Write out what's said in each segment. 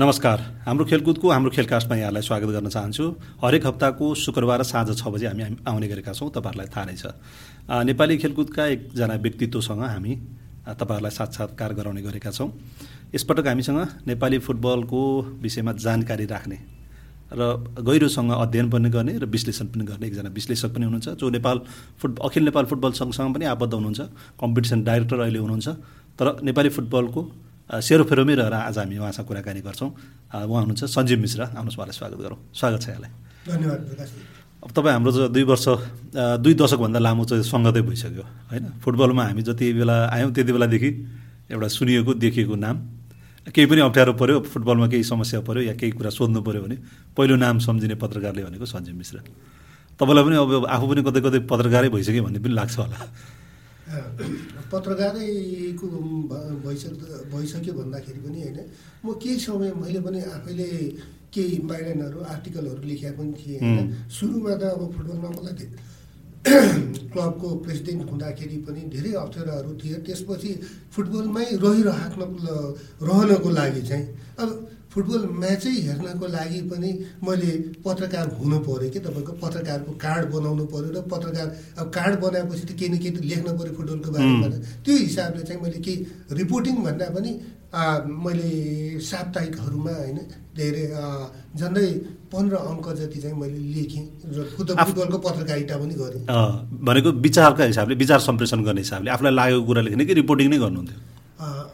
नमस्कार। हाम्रो खेलकुदको हाम्रो खेलकास्टमा यहाँलाई स्वागत गर्न चाहन्छु। हरेक हप्ताको शुक्रबार साँझ छ बजी हामी आउने गरेका छौँ। तपाईँहरूलाई थाहा नै छ। नेपाली खेलकुदका एकजना व्यक्तित्वसँग हामी तपाईँहरूलाई साक्षात्कार गराउने गरेका छौँ। यसपटक हामीसँग नेपाली फुटबलको विषयमा जानकारी राख्ने र गहिरोसँग अध्ययन पनि गर्ने र विश्लेषण पनि गर्ने एकजना विश्लेषक पनि हुनुहुन्छ जो नेपाल फुट अखिल नेपाल फुटबल सङ्घसँग पनि आबद्ध हुनुहुन्छ। कम्पिटिसन डाइरेक्टर अहिले हुनुहुन्छ। तर नेपाली फुटबलको सेरोफेरोमै रहेर आज हामी उहाँसँग कुराकानी गर्छौँ। उहाँ हुनुहुन्छ सञ्जीव मिश्र। आउनुहोस् उहाँलाई स्वागत गरौँ। स्वागत छ यहाँलाई। धन्यवाद अब तपाईँ हाम्रो दुई वर्ष दुई दशकभन्दा लामो चाहिँ सङ्गतै भइसक्यो होइन? फुटबलमा हामी जति बेला आयौँ त्यति बेलादेखि एउटा सुनिएको देखिएको नाम। केही पनि अप्ठ्यारो पऱ्यो फुटबलमा केही समस्या पऱ्यो या केही कुरा सोध्नु पऱ्यो भने पहिलो नाम सम्झिने पत्रकारले भनेको सञ्जीव मिश्र। तपाईँलाई पनि अब आफू पनि कतै कतै पत्रकारै भइसक्यो भन्ने पनि लाग्छ होला। पत्रकारैको भइसक भइसक्यो भन्दाखेरि पनि होइन म केही समय मैले पनि आफैले केही बाहिरनहरू आर्टिकलहरू लेखेका पनि थिएँ होइन। सुरुमा त अब फुटबलमा मलाई क्लबको प्रेसिडेन्ट हुँदाखेरि पनि धेरै अप्ठ्याराहरू थिए। त्यसपछि फुटबलमै रहिरहनु रहनको लागि चाहिँ अब फुटबल म्याचै हेर्नको लागि पनि मैले पत्रकार हुनु पऱ्यो कि तपाईँको पत्रकारको कार्ड बनाउनु पऱ्यो र पत्रकार अब कार्ड बनाएपछि त केही न केही त लेख्नु पऱ्यो फुटबलको बारेमा त्यो हिसाबले चाहिँ मैले केही रिपोर्टिङ भन्दा पनि मैले साप्ताहिकहरूमा होइन धेरै झन्डै पन्ध्र अङ्क जति चाहिँ मैले लेखेँ र फुटबलको पत्रकारिता पनि गरेँ। भनेको विचारका हिसाबले विचार सम्प्रेषण गर्ने हिसाबले आफूलाई लागेको कुरा लेख्ने कि रिपोर्टिङ नै गर्नुहुन्थ्यो?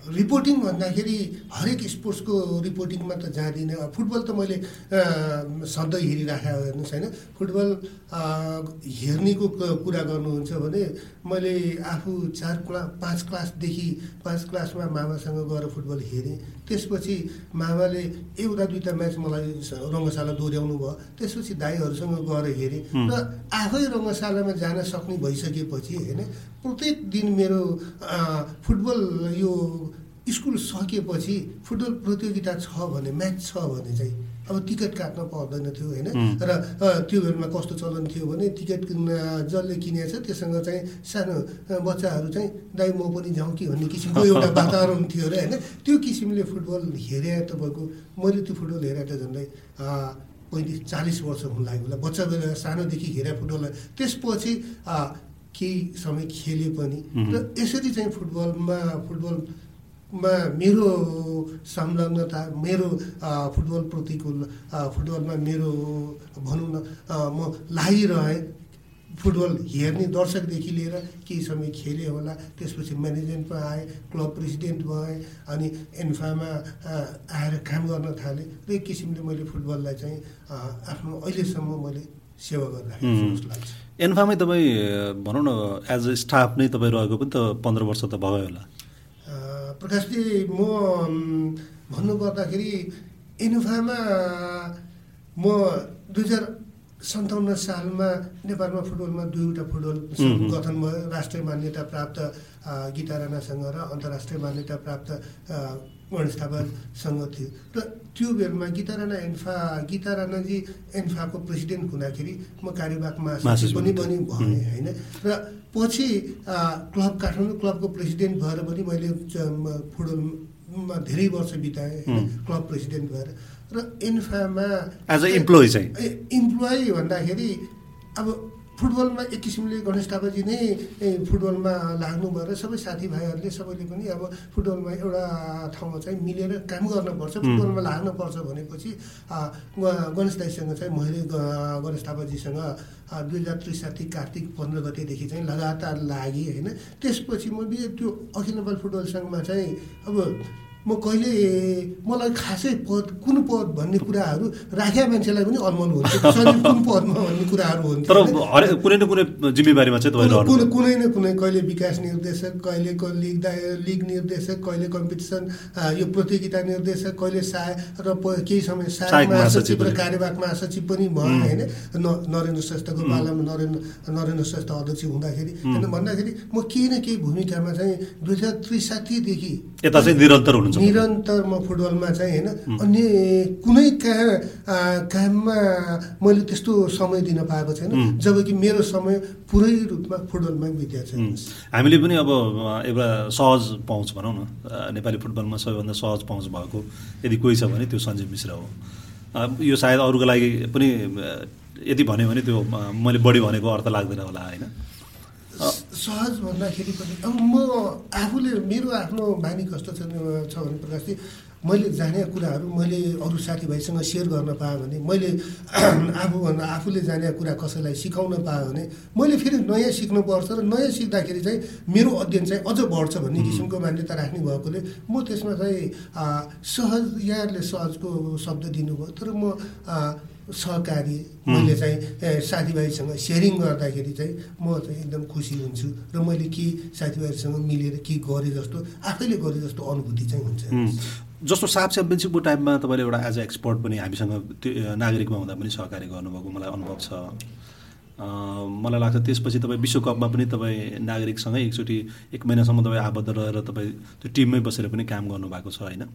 रिपोर्टिङ भन्दाखेरि हरेक स्पोर्ट्सको रिपोर्टिङमा त जाँदिनँ। फुटबल त मैले सधैँ हेरिराखेको हेर्नुहोस् होइन। फुटबल हेर्नेको कुरा गर्नुहुन्छ भने मैले आफू चार क्ला पाँच क्लासदेखि पाँच क्लासमा मामासँग गएर फुटबल हेरेँ। त्यसपछि मामाले एउटा दुईवटा म्याच मलाई रङ्गशाला दोहोऱ्याउनु भयो। त्यसपछि दाईहरूसँग गएर हेरेँ र आफै रङ्गशालामा जान सक्ने भइसकेपछि होइन प्रत्येक दिन मेरो फुटबल यो स्कुल सकेपछि फुटबल प्रतियोगिता छ भने म्याच छ भने चाहिँ अब टिकट काट्न पर्दैन थियो होइन? र त्यो बेलामा कस्तो चलन थियो भने टिकट जसले किनेको छ त्योसँग चाहिँ सानो बच्चाहरू चाहिँ दाइ म पनि जाउँ कि भन्ने किसिमको एउटा वातावरण थियो र होइन? त्यो किसिमले फुटबल हेरे तपाईँको मैले त्यो फुटबल हेरेर त झन्डै पैँतिस चालिस वर्ष हुन लाग्यो बच्चा बेला सानोदेखि हेरे फुटबल त्यसपछि केही समय खेले पनि। र यसरी चाहिँ फुटबलमा फुटबल मेरो संलग्नता मेरो फुटबलप्रतिको फुटबलमा मेरो भनौँ न म लागिरहेँ फुटबल हेर्ने दर्शकदेखि लिएर केही समय खेलेँ होला। त्यसपछि म्यानेजमेन्टमा आएँ क्लब प्रेसिडेन्ट भएँ अनि एन्फामा आएर काम गर्न थालेँ र एक किसिमले मैले फुटबललाई चाहिँ आफ्नो अहिलेसम्म मैले सेवा जस्तो लाग्छ। एन्फामै तपाईँ भनौँ न एज अ स्टाफ नै तपाईँ रहेको पनि त पन्ध्र वर्ष त भयो होला। प्रकाशजी म भन्नुपर्दाखेरि इन्फामा म दुई हजार सन्ताउन्न सालमा नेपालमा फुटबलमा दुईवटा फुटबल गठन भयो। राष्ट्रिय मान्यता प्राप्त गीता राणासँग र अन्तर्राष्ट्रिय मान्यता प्राप्त गणेश थापासँग थियो। र त्यो बेलामा गीता राणा एन्फा गीता राणाजी एन्फाको प्रेसिडेन्ट हुँदाखेरि म कार्यवाहक महासचिव पनि पनि भएँ होइन। र पछि क्लब काठमाडौँ क्लबको प्रेसिडेन्ट भएर पनि मैले फुटबलमा धेरै वर्ष बिताएँ क्लब प्रेसिडेन्ट भएर। र इन्फामा एज अ इम्प्लोइ चाहिँ? इम्प्लोइ भन्दाखेरि अब फुटबलमा एक किसिमले गणेश थापाजी नै फुटबलमा लाग्नु भएर सबै साथीभाइहरूले सबैले पनि अब फुटबलमा एउटा ठाउँमा चाहिँ मिलेर काम गर्नुपर्छ फुटबलमा लाग्नुपर्छ भनेपछि गणेश दाईसँग चाहिँ मैले गणेश थापाजीसँग दुई हजार त्रिसाठी कार्तिक पन्ध्र गतेदेखि चाहिँ लगातार लागेँ होइन। त्यसपछि म त्यो अखिल नेपाल फुटबल सङ्घमा चाहिँ अब म कहिले मलाई खासै पद कुन पद भन्ने कुराहरू राखेका मान्छेलाई पनि अलमल हुन्छ। कुन पदमा भन्ने कुराहरू हुन्छ। तर कुनै न कुनै जिम्मेवारीमा चाहिँ कुनै कुनै न कुनै कहिले विकास निर्देशक कहिले लिग लिग निर्देशक कहिले कम्पिटिसन यो प्रतियोगिता निर्देशक कहिले सहाय र केही समय सहायक महासचिव र कार्यवाहक महासचिव पनि भयो होइन? नरेन्द्र श्रेष्ठको पालामा नरेन्द्र नरेन्द्र श्रेष्ठ अध्यक्ष हुँदाखेरि होइन? भन्दाखेरि म केही न केही भूमिकामा चाहिँ दुई हजार त्रिसाठीदेखि यता चाहिँ निरन्तर हुनुहुन्छ। हुनुहुन्छ निरन्तर म फुटबलमा चाहिँ होइन अन्य कुनै कहाँ काममा मैले त्यस्तो समय दिन पाएको छैन जबकि मेरो समय पुरै रूपमा फुटबलमै बितेको छ हामीले पनि अब एउटा सहज पहुँच भनौँ न। नेपाली फुटबलमा सबैभन्दा सहज पहुँच भएको यदि कोही छ भने त्यो सञ्जीव मिश्र हो। यो सायद अरूको लागि पनि यदि भन्यो भने त्यो मैले बढी भनेको अर्थ लाग्दैन होला होइन? सहज भन्दाखेरि पनि अब म आफूले मेरो आफ्नो बानी कस्तो छ छ भने प्रकाशजी मैले जाने कुराहरू मैले अरू साथीभाइसँग सेयर गर्न पाएँ भने मैले आफूभन्दा आफूले जाने कुरा कसैलाई सिकाउन पाएँ भने मैले फेरि नयाँ सिक्नुपर्छ र नयाँ सिक्दाखेरि चाहिँ मेरो अध्ययन चाहिँ अझ बढ्छ भन्ने किसिमको मान्यता राख्ने भएकोले म त्यसमा चाहिँ सहज यहाँहरूले सहजको शब्द दिनुभयो। तर म सहकारी मैले चाहिँ साथीभाइसँग सेयरिङ गर्दाखेरि चाहिँ म चाहिँ एकदम खुसी हुन्छु र मैले के साथीभाइहरूसँग मिलेर के गरेँ जस्तो आफैले गरेँ जस्तो अनुभूति चाहिँ हुन्छ। जस्तो साफ च्याम्पियनसिपको टाइममा तपाईँले एउटा एज अ एक्सपर्ट पनि हामीसँग त्यो नागरिकमा हुँदा पनि सहकारी गर्नुभएको मलाई अनुभव छ। मलाई लाग्छ त्यसपछि तपाईँ विश्वकपमा पनि तपाईँ नागरिकसँगै एकचोटि एक महिनासम्म तपाईँ आबद्ध रहेर तपाईँ त्यो टिममै बसेर पनि काम गर्नुभएको छ होइन?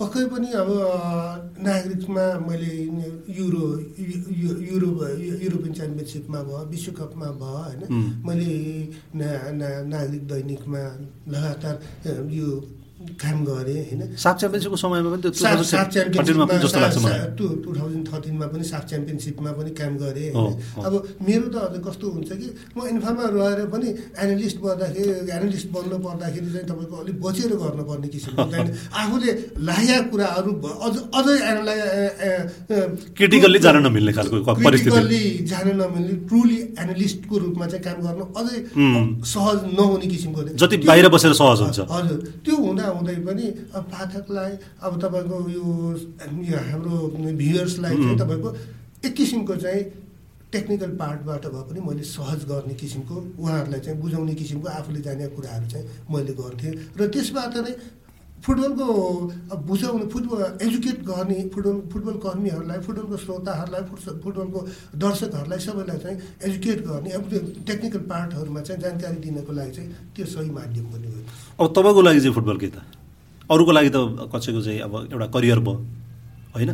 पक्कै पनि अब नागरिकमा मैले युरो यु- यु- युरोप युरोपियन च्याम्पियनसिपमा भयो विश्वकपमा भयो होइन. मैले ना, ना, नागरिक दैनिकमा लगातार यो काम गरेँ होइन? साफ च्याम्पियनसिपको समयमा पनि त्यो साफ साफ 2013 मा पनि जस्तो लाग्छ मलाई। टु टु थाउजन्ड थर्टिनमा पनि साफ च्याम्पियनसिपमा पनि काम गरेँ होइन। अब मेरो त अझ कस्तो हुन्छ कि म इन्फामा रहेर पनि एनालिस्ट बन्दाखेरि एनालिस्ट बन्नु पर्दाखेरि चाहिँ तपाईँको अलिक बचेर गर्नुपर्ने किसिमको। चाहिँ आफूले लागेका कुराहरू अझ अझै क्रिटिकल्ली जान नमिल्ने खालको क्रिटिकल्ली जान नमिल्ने ट्रुली एनालिस्टको रूपमा चाहिँ काम गर्नु अझै. सहज नहुने किसिमको। जति बाहिर बसेर सहज हुन्छ। हजुर। त्यो हुँदा हुँदै पनि अब पाठकलाई अब तपाईँको यो यो हाम्रो भ्युवर्सलाई चाहिँ तपाईँको एक किसिमको चाहिँ टेक्निकल पार्टबाट भए पनि मैले सहज गर्ने किसिमको उहाँहरूलाई चाहिँ बुझाउने किसिमको आफूले जाने कुराहरू चाहिँ मैले गर्थेँ। र त्यसबाट नै फुटबलको अब बुझाउने फुटबल एजुकेट गर्ने फुटबल फुटबल कर्मीहरूलाई फुटबलको श्रोताहरूलाई फुट- फुटबलको दर्शकहरूलाई सबैलाई चाहिँ एजुकेट गर्ने अब त्यो टेक्निकल पार्टहरूमा चाहिँ जानकारी दिनको लागि चाहिँ त्यो सही माध्यम पनि हो। अब तपाईँको लागि चाहिँ फुटबल के त? अरूको लागि त कसैको चाहिँ अब एउटा करियर भयो होइन?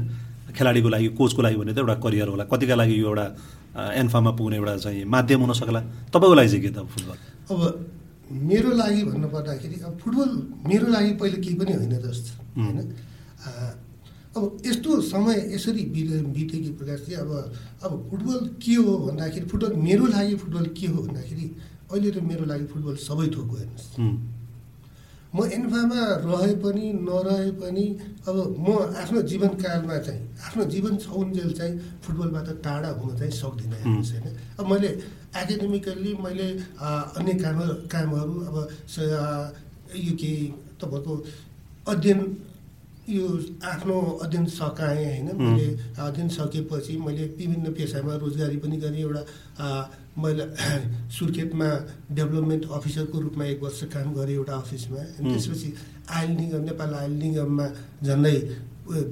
खेलाडीको लागि कोचको लागि भने त एउटा करियर होला। कतिका लागि यो एउटा एन्फामा पुग्ने एउटा चाहिँ माध्यम हुन सक्ला? तपाईँको लागि चाहिँ के त फुटबल? अब मेरो लागि भन्नु पर्दाखेरि अब फुटबल मेरो लागि पहिले केही पनि होइन जस्तो होइन? अब यस्तो समय यसरी बिते बित्यो कि प्रकाशजी अब अब फुटबल के हो भन्दाखेरि फुटबल मेरो लागि फुटबल के हो भन्दाखेरि अहिले त मेरो लागि फुटबल सबै थोक हो हेर्नुहोस् म एन्फामा रहे पनि नरहे पनि अब म आफ्नो जीवनकालमा चाहिँ आफ्नो जीवन छौन्जेल चाहिँ फुटबलबाट टाढा हुन चाहिँ सक्दिनँ हेर्नुहोस् होइन? अब मैले एकाडेमिकल्ली मैले अन्य काम कामहरू अब यो के तपाईँको अध्ययन यो आफ्नो अध्ययन सकाएँ होइन? मैले अध्ययन सकेपछि मैले विभिन्न पेसामा रोजगारी पनि गरेँ एउटा मैले सुर्खेतमा डेभलपमेन्ट अफिसरको रूपमा एक वर्ष काम गरेँ एउटा अफिसमा। अनि त्यसपछि आयल निगम नेपाल आयल निगममा झन्डै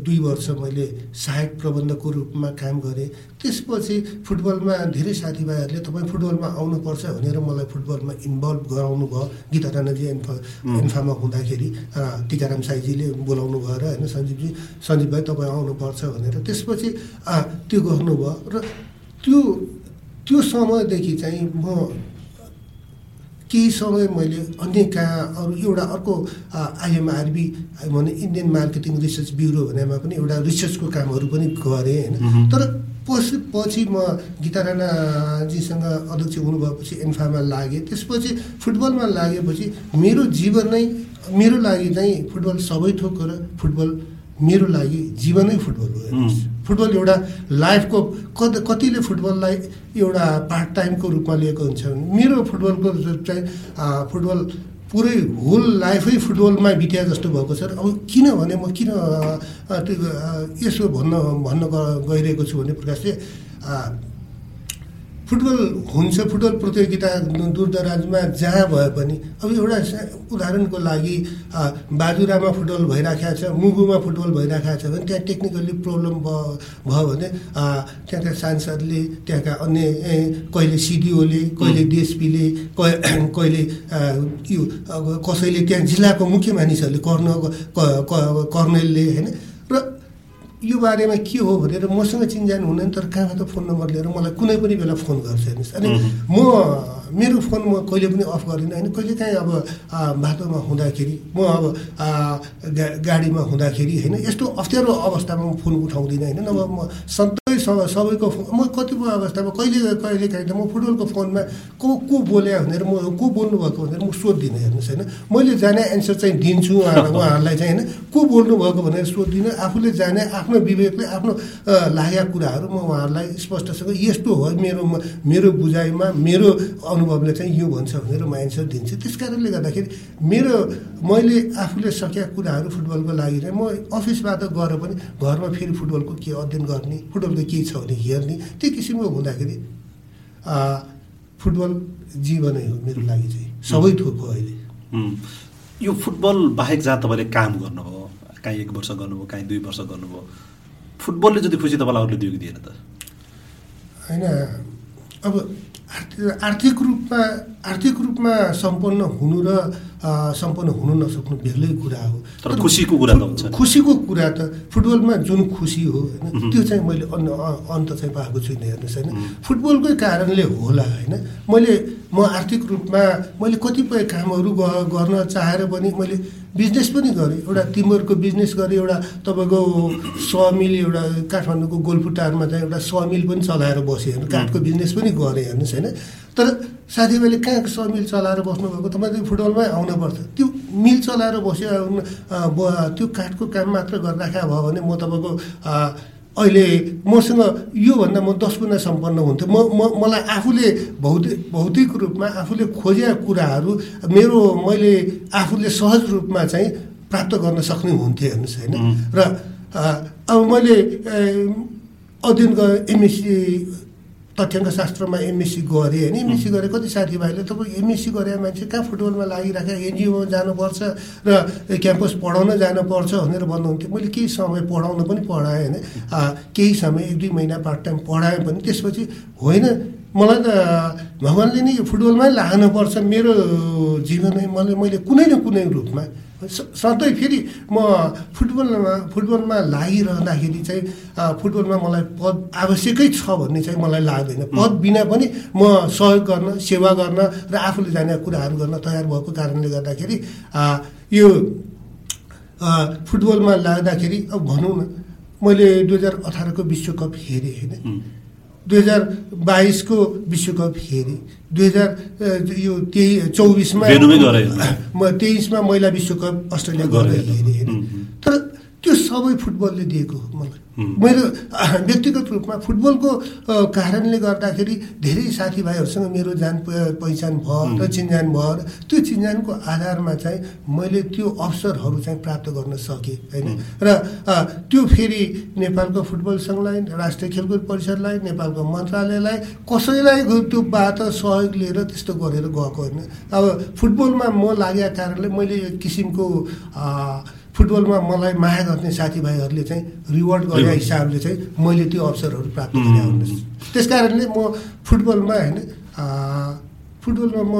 दुई वर्ष मैले सहायक प्रबन्धकको रूपमा काम गरेँ। त्यसपछि फुटबलमा धेरै साथीभाइहरूले तपाईँ फुटबलमा आउनुपर्छ भनेर मलाई फुटबलमा इन्भल्भ गराउनु भयो। गीता राणाजी एन्फा एन्फामा हुँदाखेरि अ, टिकाराम साईजीले बोलाउनु भयो र होइन सञ्जीवजी सञ्जीव भाइ तपाईँ आउनुपर्छ भनेर। त्यसपछि त्यो गर्नुभयो। र त्यो त्यो समयदेखि चाहिँ म केही समय मैले अन्य कहाँ अरू एउटा अर्को आइएमआरबी भने इन्डियन मार्केटिङ रिसर्च ब्युरो भनेमा पनि एउटा रिसर्चको कामहरू पनि गरेँ होइन। तर पछि पछि म गीता राणाजीसँग अध्यक्ष हुनुभएपछि एन्फामा लागेँ। त्यसपछि फुटबलमा लागेपछि मेरो जीवन नै मेरो लागि चाहिँ फुटबल सबै थोक र फुटबल मेरो लागि जीवनै फुटबल हो हेर्नुहोस्। फुटबल एउटा लाइफको कति कतिले फुटबललाई एउटा पार्ट टाइमको रूपमा लिएको हुन्छ भने मेरो फुटबलको चाहिँ फुटबल पुरै होल लाइफै फुटबलमा बित्या जस्तो भएको छ र अब किनभने म किन यसो भन्न भन्न गइरहेको छु भने प्रकाशले फुटबल हुन्छ फुटबल प्रतियोगिता दूरदराजमा जहाँ भए पनि। अब एउटा उदाहरणको लागि बाजुरामा फुटबल भइराखेको छ मुगुमा फुटबल भइराखेको छ भने त्यहाँ टेक्निकल्ली प्रब्लम भयो भने त्यहाँका सांसदले त्यहाँका अन्य कहिले सिडिओले कहिले डिएसपीले कहिले यो कसैले त्यहाँ जिल्लाको मुख्य मानिसहरूले कर्न कर्नेलले होइन यो बारेमा के हो भनेर मसँग चिन्जान हुँदैन तर कहाँबाट फोन नम्बर लिएर मलाई कुनै पनि बेला फोन गर्छ हेर्नुहोस्। अनि म मेरो फोन म कहिले पनि अफ गर्दिनँ होइन। कहिले काहीँ अब बाटोमा हुँदाखेरि म अब गा गाडीमा हुँदाखेरि होइन यस्तो अप्ठ्यारो अवस्थामा म फोन उठाउँदिनँ होइन। नभए म सधैँ सबैको म कतिपय अवस्थामा कहिले कहिले काहीँ म फुटबलको फोनमा को को बोले भनेर म को बोल्नुभएको भनेर म सोध्दिनँ हेर्नुहोस् होइन। मैले जाने एन्सर चाहिँ दिन्छु उहाँहरूलाई चाहिँ होइन। को बोल्नुभएको भनेर सोध्दिनँ आफूले जाने आफ्नो विवेकले आफ्नो लागेका कुराहरू म उहाँहरूलाई स्पष्टसँग यस्तो हो मेरो मेरो बुझाइमा मेरो अनुभवले चाहिँ यो भन्छ भनेर म एन्सर दिन्छु। त्यस कारणले गर्दाखेरि मेरो मैले आफूले सकेका कुराहरू फुटबलको लागि चाहिँ म अफिसबाट गएर पनि घरमा फेरि फुटबलको के अध्ययन गर्ने फुटबलको के छ भने हेर्ने त्यो किसिमको हुँदाखेरि फुटबल जीवनै हो मेरो लागि चाहिँ। सबै थोक हो अहिले। यो फुटबल बाहेक जहाँ तपाईँले काम गर्नुभयो काहीँ एक वर्ष गर्नुभयो काहीँ दुई वर्ष गर्नुभयो फुटबलले जति खुसी तपाईँलाई अरूले दिएको दिएन त? होइन अब आर्थिक रूपमा आर्थिक रूपमा सम्पन्न हुनु र सम्पन्न हुनु नसक्नु बेग्लै कुरा हो। तर खुसीको कुरा त हुन्छ खुसीको कुरा त फुटबलमा जुन खुसी हो होइन त्यो चाहिँ मैले अन्त चाहिँ पाएको छुइनँ हेर्नुहोस् होइन। फुटबलकै कारणले होला होइन। मैले म आर्थिक रूपमा मैले कतिपय कामहरू गर्न चाहेर पनि मैले बिजनेस पनि गरेँ। एउटा तिमीहरूको बिजनेस गरेँ एउटा तपाईँको समिल एउटा काठमाडौँको गोलफुटारमा चाहिँ एउटा समिल पनि चलाएर बसेँ होइन। काठको बिजनेस पनि गरेँ हेर्नुहोस् होइन। तर साथीभाइले कहाँ समिल चलाएर बस्नुभएको तपाईँले फुटबलमै आउनुपर्छ त्यो मिल चलाएर बस्यो त्यो काठको काम मात्र गरिराखेको भयो भने म तपाईँको अहिले मसँग योभन्दा म दस गुणा सम्पन्न हुन्थ्यो। म म मलाई आफूले भौतिक भौतिक रूपमा आफूले खोजेका कुराहरू मेरो मैले आफूले सहज रूपमा चाहिँ प्राप्त गर्न सक्ने हुन्थेँ हेर्नुहोस् होइन। र अब मैले अध्ययन एमएससी तथ्याङ्क शास्त्रमा एमएससी गरेँ होइन? एमएससी गरेँ कति साथीभाइले तपाईँ एमएससी गरे मान्छे कहाँ फुटबलमा लागिराखेको एनजिओमा जानुपर्छ र क्याम्पस पढाउन जानुपर्छ भनेर भन्नुहुन्थ्यो। मैले केही समय पढाउन पनि पढाएँ होइन? केही समय एक दुई महिना पार्ट टाइम पढाएँ पनि। त्यसपछि होइन मलाई त भगवान्ले नै फुटबलमै लाग्नुपर्छ मेरो जीवनै मैले मैले कुनै न कुनै रूपमा सधैँ फेरि म फुटबलमा फुटबलमा लागिरहँदाखेरि चाहिँ फुटबलमा मलाई पद आवश्यकै छ भन्ने चाहिँ मलाई लाग्दैन। पद बिना पनि म सहयोग गर्न सेवा गर्न र आफूले जाने कुराहरू गर्न तयार भएको कारणले गर्दाखेरि यो फुटबलमा लाग्दाखेरि अब भनौँ न मैले दुई हजार अठारको विश्वकप हेरेँ होइन? दुई हजार बाइसको विश्वकप हेरेँ। दुई हजार यो त्यही चौबिसमा म तेइसमा महिला विश्वकप अस्ट्रेलिया गएर हेरेँ तर त्यो सबै फुटबलले दिएको हो मलाई। मेरो व्यक्तिगत रूपमा फुटबलको कारणले गर्दाखेरि धेरै साथीभाइहरूसँग मेरो जान पहिचान भयो र चिन्जान भयो र त्यो चिन्जानको आधारमा चाहिँ मैले त्यो अवसरहरू चाहिँ प्राप्त गर्न सकेँ होइन? र त्यो फेरि नेपालको फुटबल सङ्घलाई राष्ट्रिय खेलकुद परिषदलाई नेपालको मन्त्रालयलाई कसैलाई त्यो बात सहयोग लिएर त्यस्तो गरेर गएको होइन। अब फुटबलमा म लागेका कारणले मैले एक किसिमको फुटबलमा मलाई माया गर्ने साथीभाइहरूले चाहिँ रिवार्ड गरेका हिसाबले चाहिँ मैले त्यो अवसरहरू प्राप्त गरेँ त्यस कारणले म फुटबलमा होइन फुटबलमा म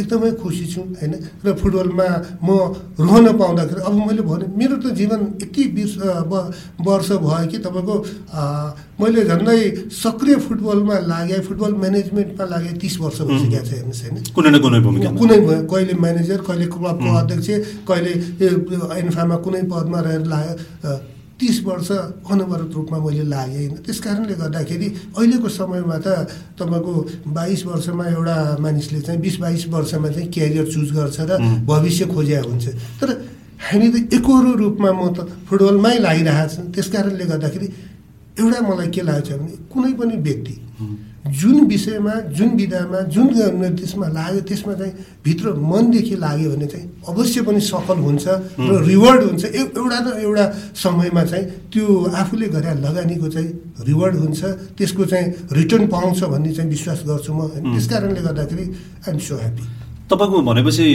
एकदमै खुसी छु होइन? र फुटबलमा म रहन पाउँदाखेरि अब मैले भने मेरो त जीवन यति बिर्स वर्ष भयो कि तपाईँको मैले झन्डै सक्रिय फुटबलमा लागेँ फुटबल म्यानेजमेन्टमा लागेँ तिस वर्ष भइसकेको छ हेर्नुहोस् होइन। कुनै न कुनै भूमिका कुनै कहिले म्यानेजर कहिले क्लबको अध्यक्ष कहिले एन्फामा कुनै पदमा रहेर लाग्यो तिस वर्ष अनवरत रूपमा मैले लागेँ होइन। त्यस कारणले गर्दाखेरि अहिलेको समयमा त तपाईँको बाइस वर्षमा एउटा मानिसले चाहिँ बिस बाइस वर्षमा चाहिँ क्यारियर चुज गर्छ र भविष्य खोज्या हुन्छ। तर हामी त एकरो रूपमा म त फुटबलमै लागिरहेको छु। त्यस कारणले गर्दाखेरि एउटा मलाई के लागेको छ भने कुनै पनि व्यक्ति जुन विषयमा जुन विधामा जुन त्यसमा लाग्यो त्यसमा चाहिँ भित्र मनदेखि लाग्यो भने चाहिँ अवश्य पनि सफल हुन्छ र रिवार्ड हुन्छ। एउटा न एउटा समयमा चाहिँ त्यो आफूले गरे लगानीको चाहिँ रिवार्ड हुन्छ। त्यसको चाहिँ रिटर्न पाउँछ भन्ने चाहिँ विश्वास गर्छु म। त्यस कारणले गर्दाखेरि आइएम सो ह्याप्पी तपाईँको भनेपछि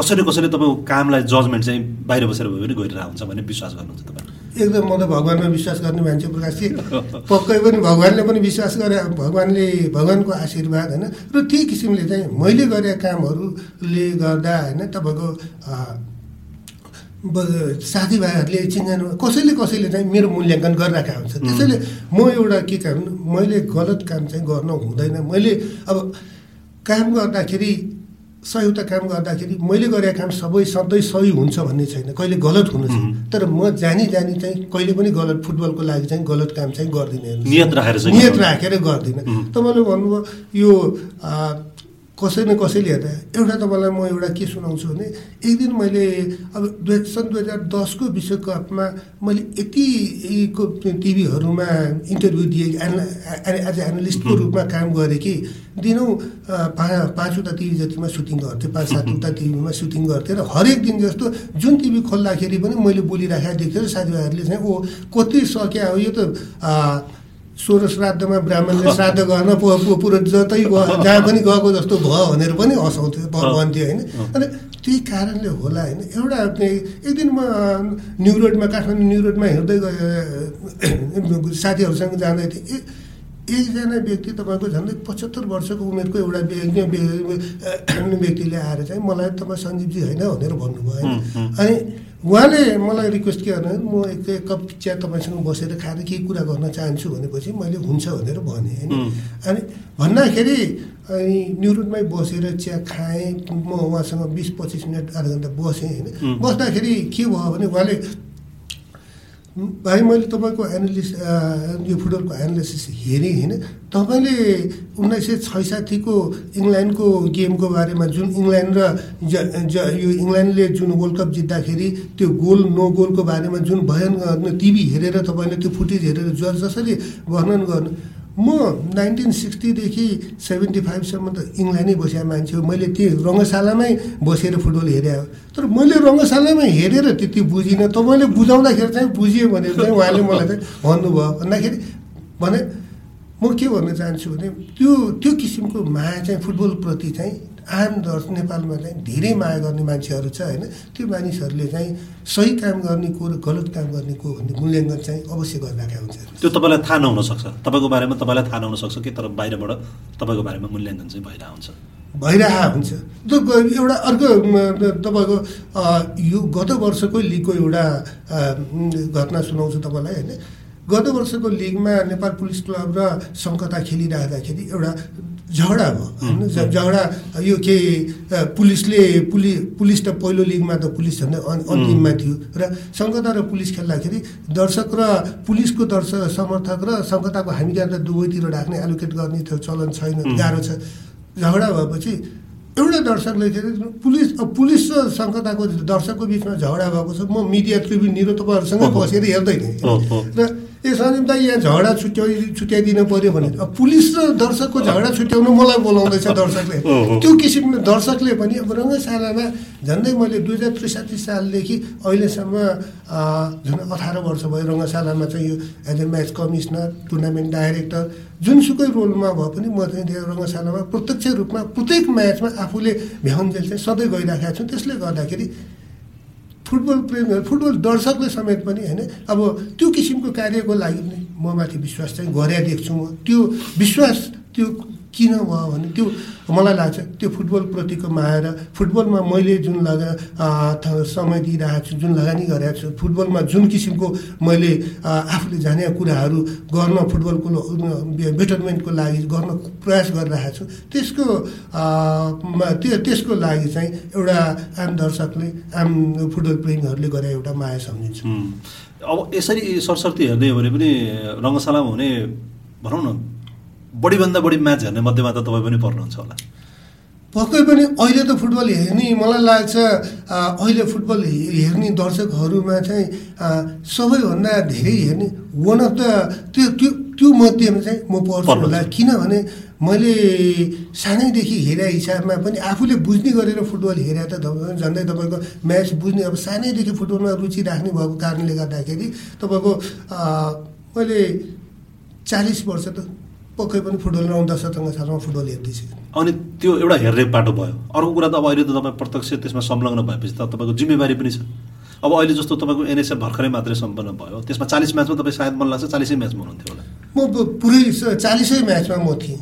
कसरी कसरी तपाईँको कामलाई जजमेन्ट चाहिँ बाहिर बसेर भए पनि गरिरहेको हुन्छ भन्ने विश्वास गर्नुहुन्छ तपाईँ? एकदम म त भगवान्मा विश्वास गर्ने मान्छे प्रकाशजी पक्कै पनि भगवान्ले पनि विश्वास गरे भगवान्ले भगवान्को आशीर्वाद होइन? र त्यही किसिमले चाहिँ मैले गरेका कामहरूले गर्दा होइन तपाईँको साथीभाइहरूले चिन्जानु कसैले कसैले चाहिँ मेरो मूल्याङ्कन गरिरहेको हुन्छ। त्यसैले म एउटा के काम मैले गलत काम चाहिँ गर्न हुँदैन। मैले अब काम गर्दाखेरि सयवटा काम गर्दाखेरि मैले गरेको काम सबै सधैँ सही हुन्छ भन्ने छैन। कहिले गलत हुनु छैन। तर म जानी जानी चाहिँ कहिले पनि गलत फुटबलको लागि चाहिँ गलत काम चाहिँ गर्दिनँ। नियत राखेर नियत राखेर गर्दिनँ। तपाईँले भन्नुभयो यो कसै न कसैले हेर्दा एउटा तपाईँलाई म एउटा के सुनाउँछु भने एक दिन मैले अब दुई सन् दुई हजार दसको विश्वकपमा मैले यतिको टिभीहरूमा इन्टरभ्यू दिएँ एज एनालिस्टको रूपमा काम गरेँ कि दिनौँ पा पाँचवटा टिभी जतिमा सुटिङ गर्थेँ पाँच सातवटा टिभीमा सुटिङ गर्थेँ र हरेक दिन जस्तो जुन टिभी खोल्दाखेरि पनि मैले बोलिराखेको देख्थेँ र साथीभाइहरूले चाहिँ ओ कति सक्यो यो त सोह्र श्राद्धमा ब्राह्मणले श्राद्ध गर्न पुरो जतै जहाँ पनि गएको जस्तो भयो भनेर पनि हँसाउँथ्यो भन्थ्यो होइन। अनि त्यही कारणले होला होइन। एउटा एक दिन म न्यु रोडमा काठमाडौँ न्यु रोडमा हिँड्दै गएँ साथीहरूसँग जाँदै थिएँ। एकजना व्यक्ति तपाईँको झन्डै पचहत्तर वर्षको उमेरको एउटा व्यक्तिले आएर चाहिँ मलाई तपाईँ सञ्जीवजी होइन भनेर भन्नुभयो अनि उहाँले मलाई रिक्वेस्ट के गर्नु म एक एक कप चिया तपाईँसँग बसेर खाएर केही कुरा गर्न चाहन्छु भनेपछि मैले हुन्छ भनेर भनेँ होइन? अनि भन्दाखेरि अनि न्युरोडमै बसेर चिया खाएँ म उहाँसँग बिस पच्चिस मिनट आधा घन्टा बसेँ होइन? बस्दाखेरि के भयो भने उहाँले भाइ मैले तपाईँको एनालिस यो फुटबलको एनालिसिस हेरेँ होइन? तपाईँले उन्नाइस सय छैसाठीको इङ्ल्यान्डको गेमको बारेमा जुन इङ्ल्यान्ड र ज ज यो इङ्ल्यान्डले जुन वर्ल्ड कप जित्दाखेरि त्यो गोल नो गोलको बारेमा जुन बयान टिभी हेरेर तपाईँले त्यो फुटेज हेरेर जसरी वर्णन गर्नु म नाइन्टिन सिक्सटीदेखि सेभेन्टी फाइभसम्म त इङ्ल्यान्डै बसेको मान्छे हो। मैले त्यो रङ्गशालामै बसेर फुटबल हेरेँ। तर मैले रङ्गशालामै हेरेर त्यति बुझिनँ। तपाईँले बुझाउँदाखेरि चाहिँ बुझियो भनेर चाहिँ उहाँले मलाई चाहिँ भन्नुभयो। भन्दाखेरि भने म के भन्न चाहन्छु भने त्यो त्यो किसिमको माया चाहिँ फुटबलप्रति चाहिँ आम दर्श नेपालमा चाहिँ धेरै माया गर्ने मान्छेहरू छ होइन? त्यो मानिसहरूले चाहिँ सही काम गर्ने को र गलत काम गर्ने को भन्ने मूल्याङ्कन चाहिँ अवश्य गरिरहेका हुन्छ त्यो तपाईँलाई थाहा नहुन सक्छ। तपाईँको बारेमा तपाईँलाई थाहा नहुन सक्छ कि तर बाहिरबाट तपाईँको बारेमा मूल्याङ्कन चाहिँ भइरहेको हुन्छ। भइरहेको हुन्छ। एउटा अर्को तपाईँको यो गत वर्षको लिगको एउटा घटना सुनाउँछु तपाईँलाई होइन? गत वर्षको लिगमा नेपाल पुलिस क्लब र सङ्कता खेलिराख्दाखेरि एउटा झगडा भयो। होइन झगडा यो के पुलिसले पुलि पुलिस त पहिलो लिगमा त पुलिस झन्डै अन्तिममा थियो। र सङ्कता र पुलिस खेल्दाखेरि दर्शक र पुलिसको दर्शक समर्थक र सङ्कताको हामी त्यहाँ त दुवैतिर राख्ने एलोकेट गर्ने त चलन छैन गाह्रो छ। झगडा भएपछि एउटा दर्शकले के अरे पुलिस पुलिस र सङ्कताको दर्शकको बिचमा झगडा भएको छ। म मिडिया ट्रिब्युन निरो तपाईँहरूसँगै बसेर हेर्दै थिएँ। र ए सञ्जीव दाई यहाँ झगडा छुट्याइ छुट्याइदिनु पऱ्यो भने अब पुलिस र दर्शकको झगडा छुट्याउनु मलाई बोलाउँदैछ दर्शकले। त्यो किसिमले दर्शकले पनि अब रङ्गशालामा झन्डै मैले दुई हजार त्रिसाठी सालदेखि अहिलेसम्म झन् अठार वर्ष भयो रङ्गशालामा चाहिँ यो as a match commissioner tournament director जुनसुकै रोलमा भए पनि म चाहिँ त्यो रङ्गशालामा प्रत्यक्ष रूपमा प्रत्येक म्याचमा आफूले भ्याउन्जेल चाहिँ सधैँ गइराखेको छु। त्यसले गर्दाखेरि फुटबल प्रेमीहरू फुटबल दर्शकले समेत पनि होइन अब त्यो किसिमको कार्यको लागि पनि म माथि विश्वास चाहिँ गरे देख्छु म। त्यो विश्वास त्यो किन भयो भने त्यो मलाई लाग्छ त्यो फुटबलप्रतिको माया र फुटबलमा मैले जुन लगा समय दिइरहेको छु जुन लगानी गरेको छु फुटबलमा जुन किसिमको मैले आफूले जाने कुराहरू गर्न फुटबलको बेटरमेन्टको लागि गर्न प्रयास गरिरहेको छु त्यसको त्यो त्यसको लागि चाहिँ एउटा आम दर्शकले आम फुटबल प्रेमीहरूले गरे एउटा माया सम्झिन्छु। अब यसरी सरस्वती हेर्ने हो भने पनि रङ्गशालामा हुने भनौँ न बढीभन्दा बढी म्याच हेर्ने मध्येमा त तपाईँ पनि पर्नुहुन्छ होला। पक्कै पनि अहिले त फुटबल हेर्ने मलाई लाग्छ अहिले फुटबल हेर्ने दर्शकहरूमा चाहिँ सबैभन्दा धेरै हेर्ने वान अफ द त्यो त्यो त्यो मध्येमा चाहिँ म पढ्छु होला। किनभने मैले सानैदेखि हेरे हिसाबमा पनि आफूले बुझ्ने गरेर फुटबल हेरे त झन्डै तपाईँको म्याच बुझ्ने अब सानैदेखि फुटबलमा रुचि राख्ने भएको कारणले गर्दाखेरि तपाईँको मैले चालिस वर्ष त पक्कै पनि फुटबल नौ दशकसँग सालमा फुटबल हेर्दैछु अनि त्यो एउटा हेर्ने बाटो भयो। अर्को कुरा त अब अहिले त तपाईँ प्रत्यक्ष त्यसमा संलग्न भएपछि त तपाईँको जिम्मेवारी पनि छ। अब अहिले जस्तो तपाईँको एनएसएल भर्खरै मात्रै सम्पन्न भयो। त्यसमा चालिस म्याचमा तपाईँ सायद मन लाग्छ चालिसै म्याचमा हुनुहुन्थ्यो होला। म पुरै चालिसै म्याचमा म थिएँ।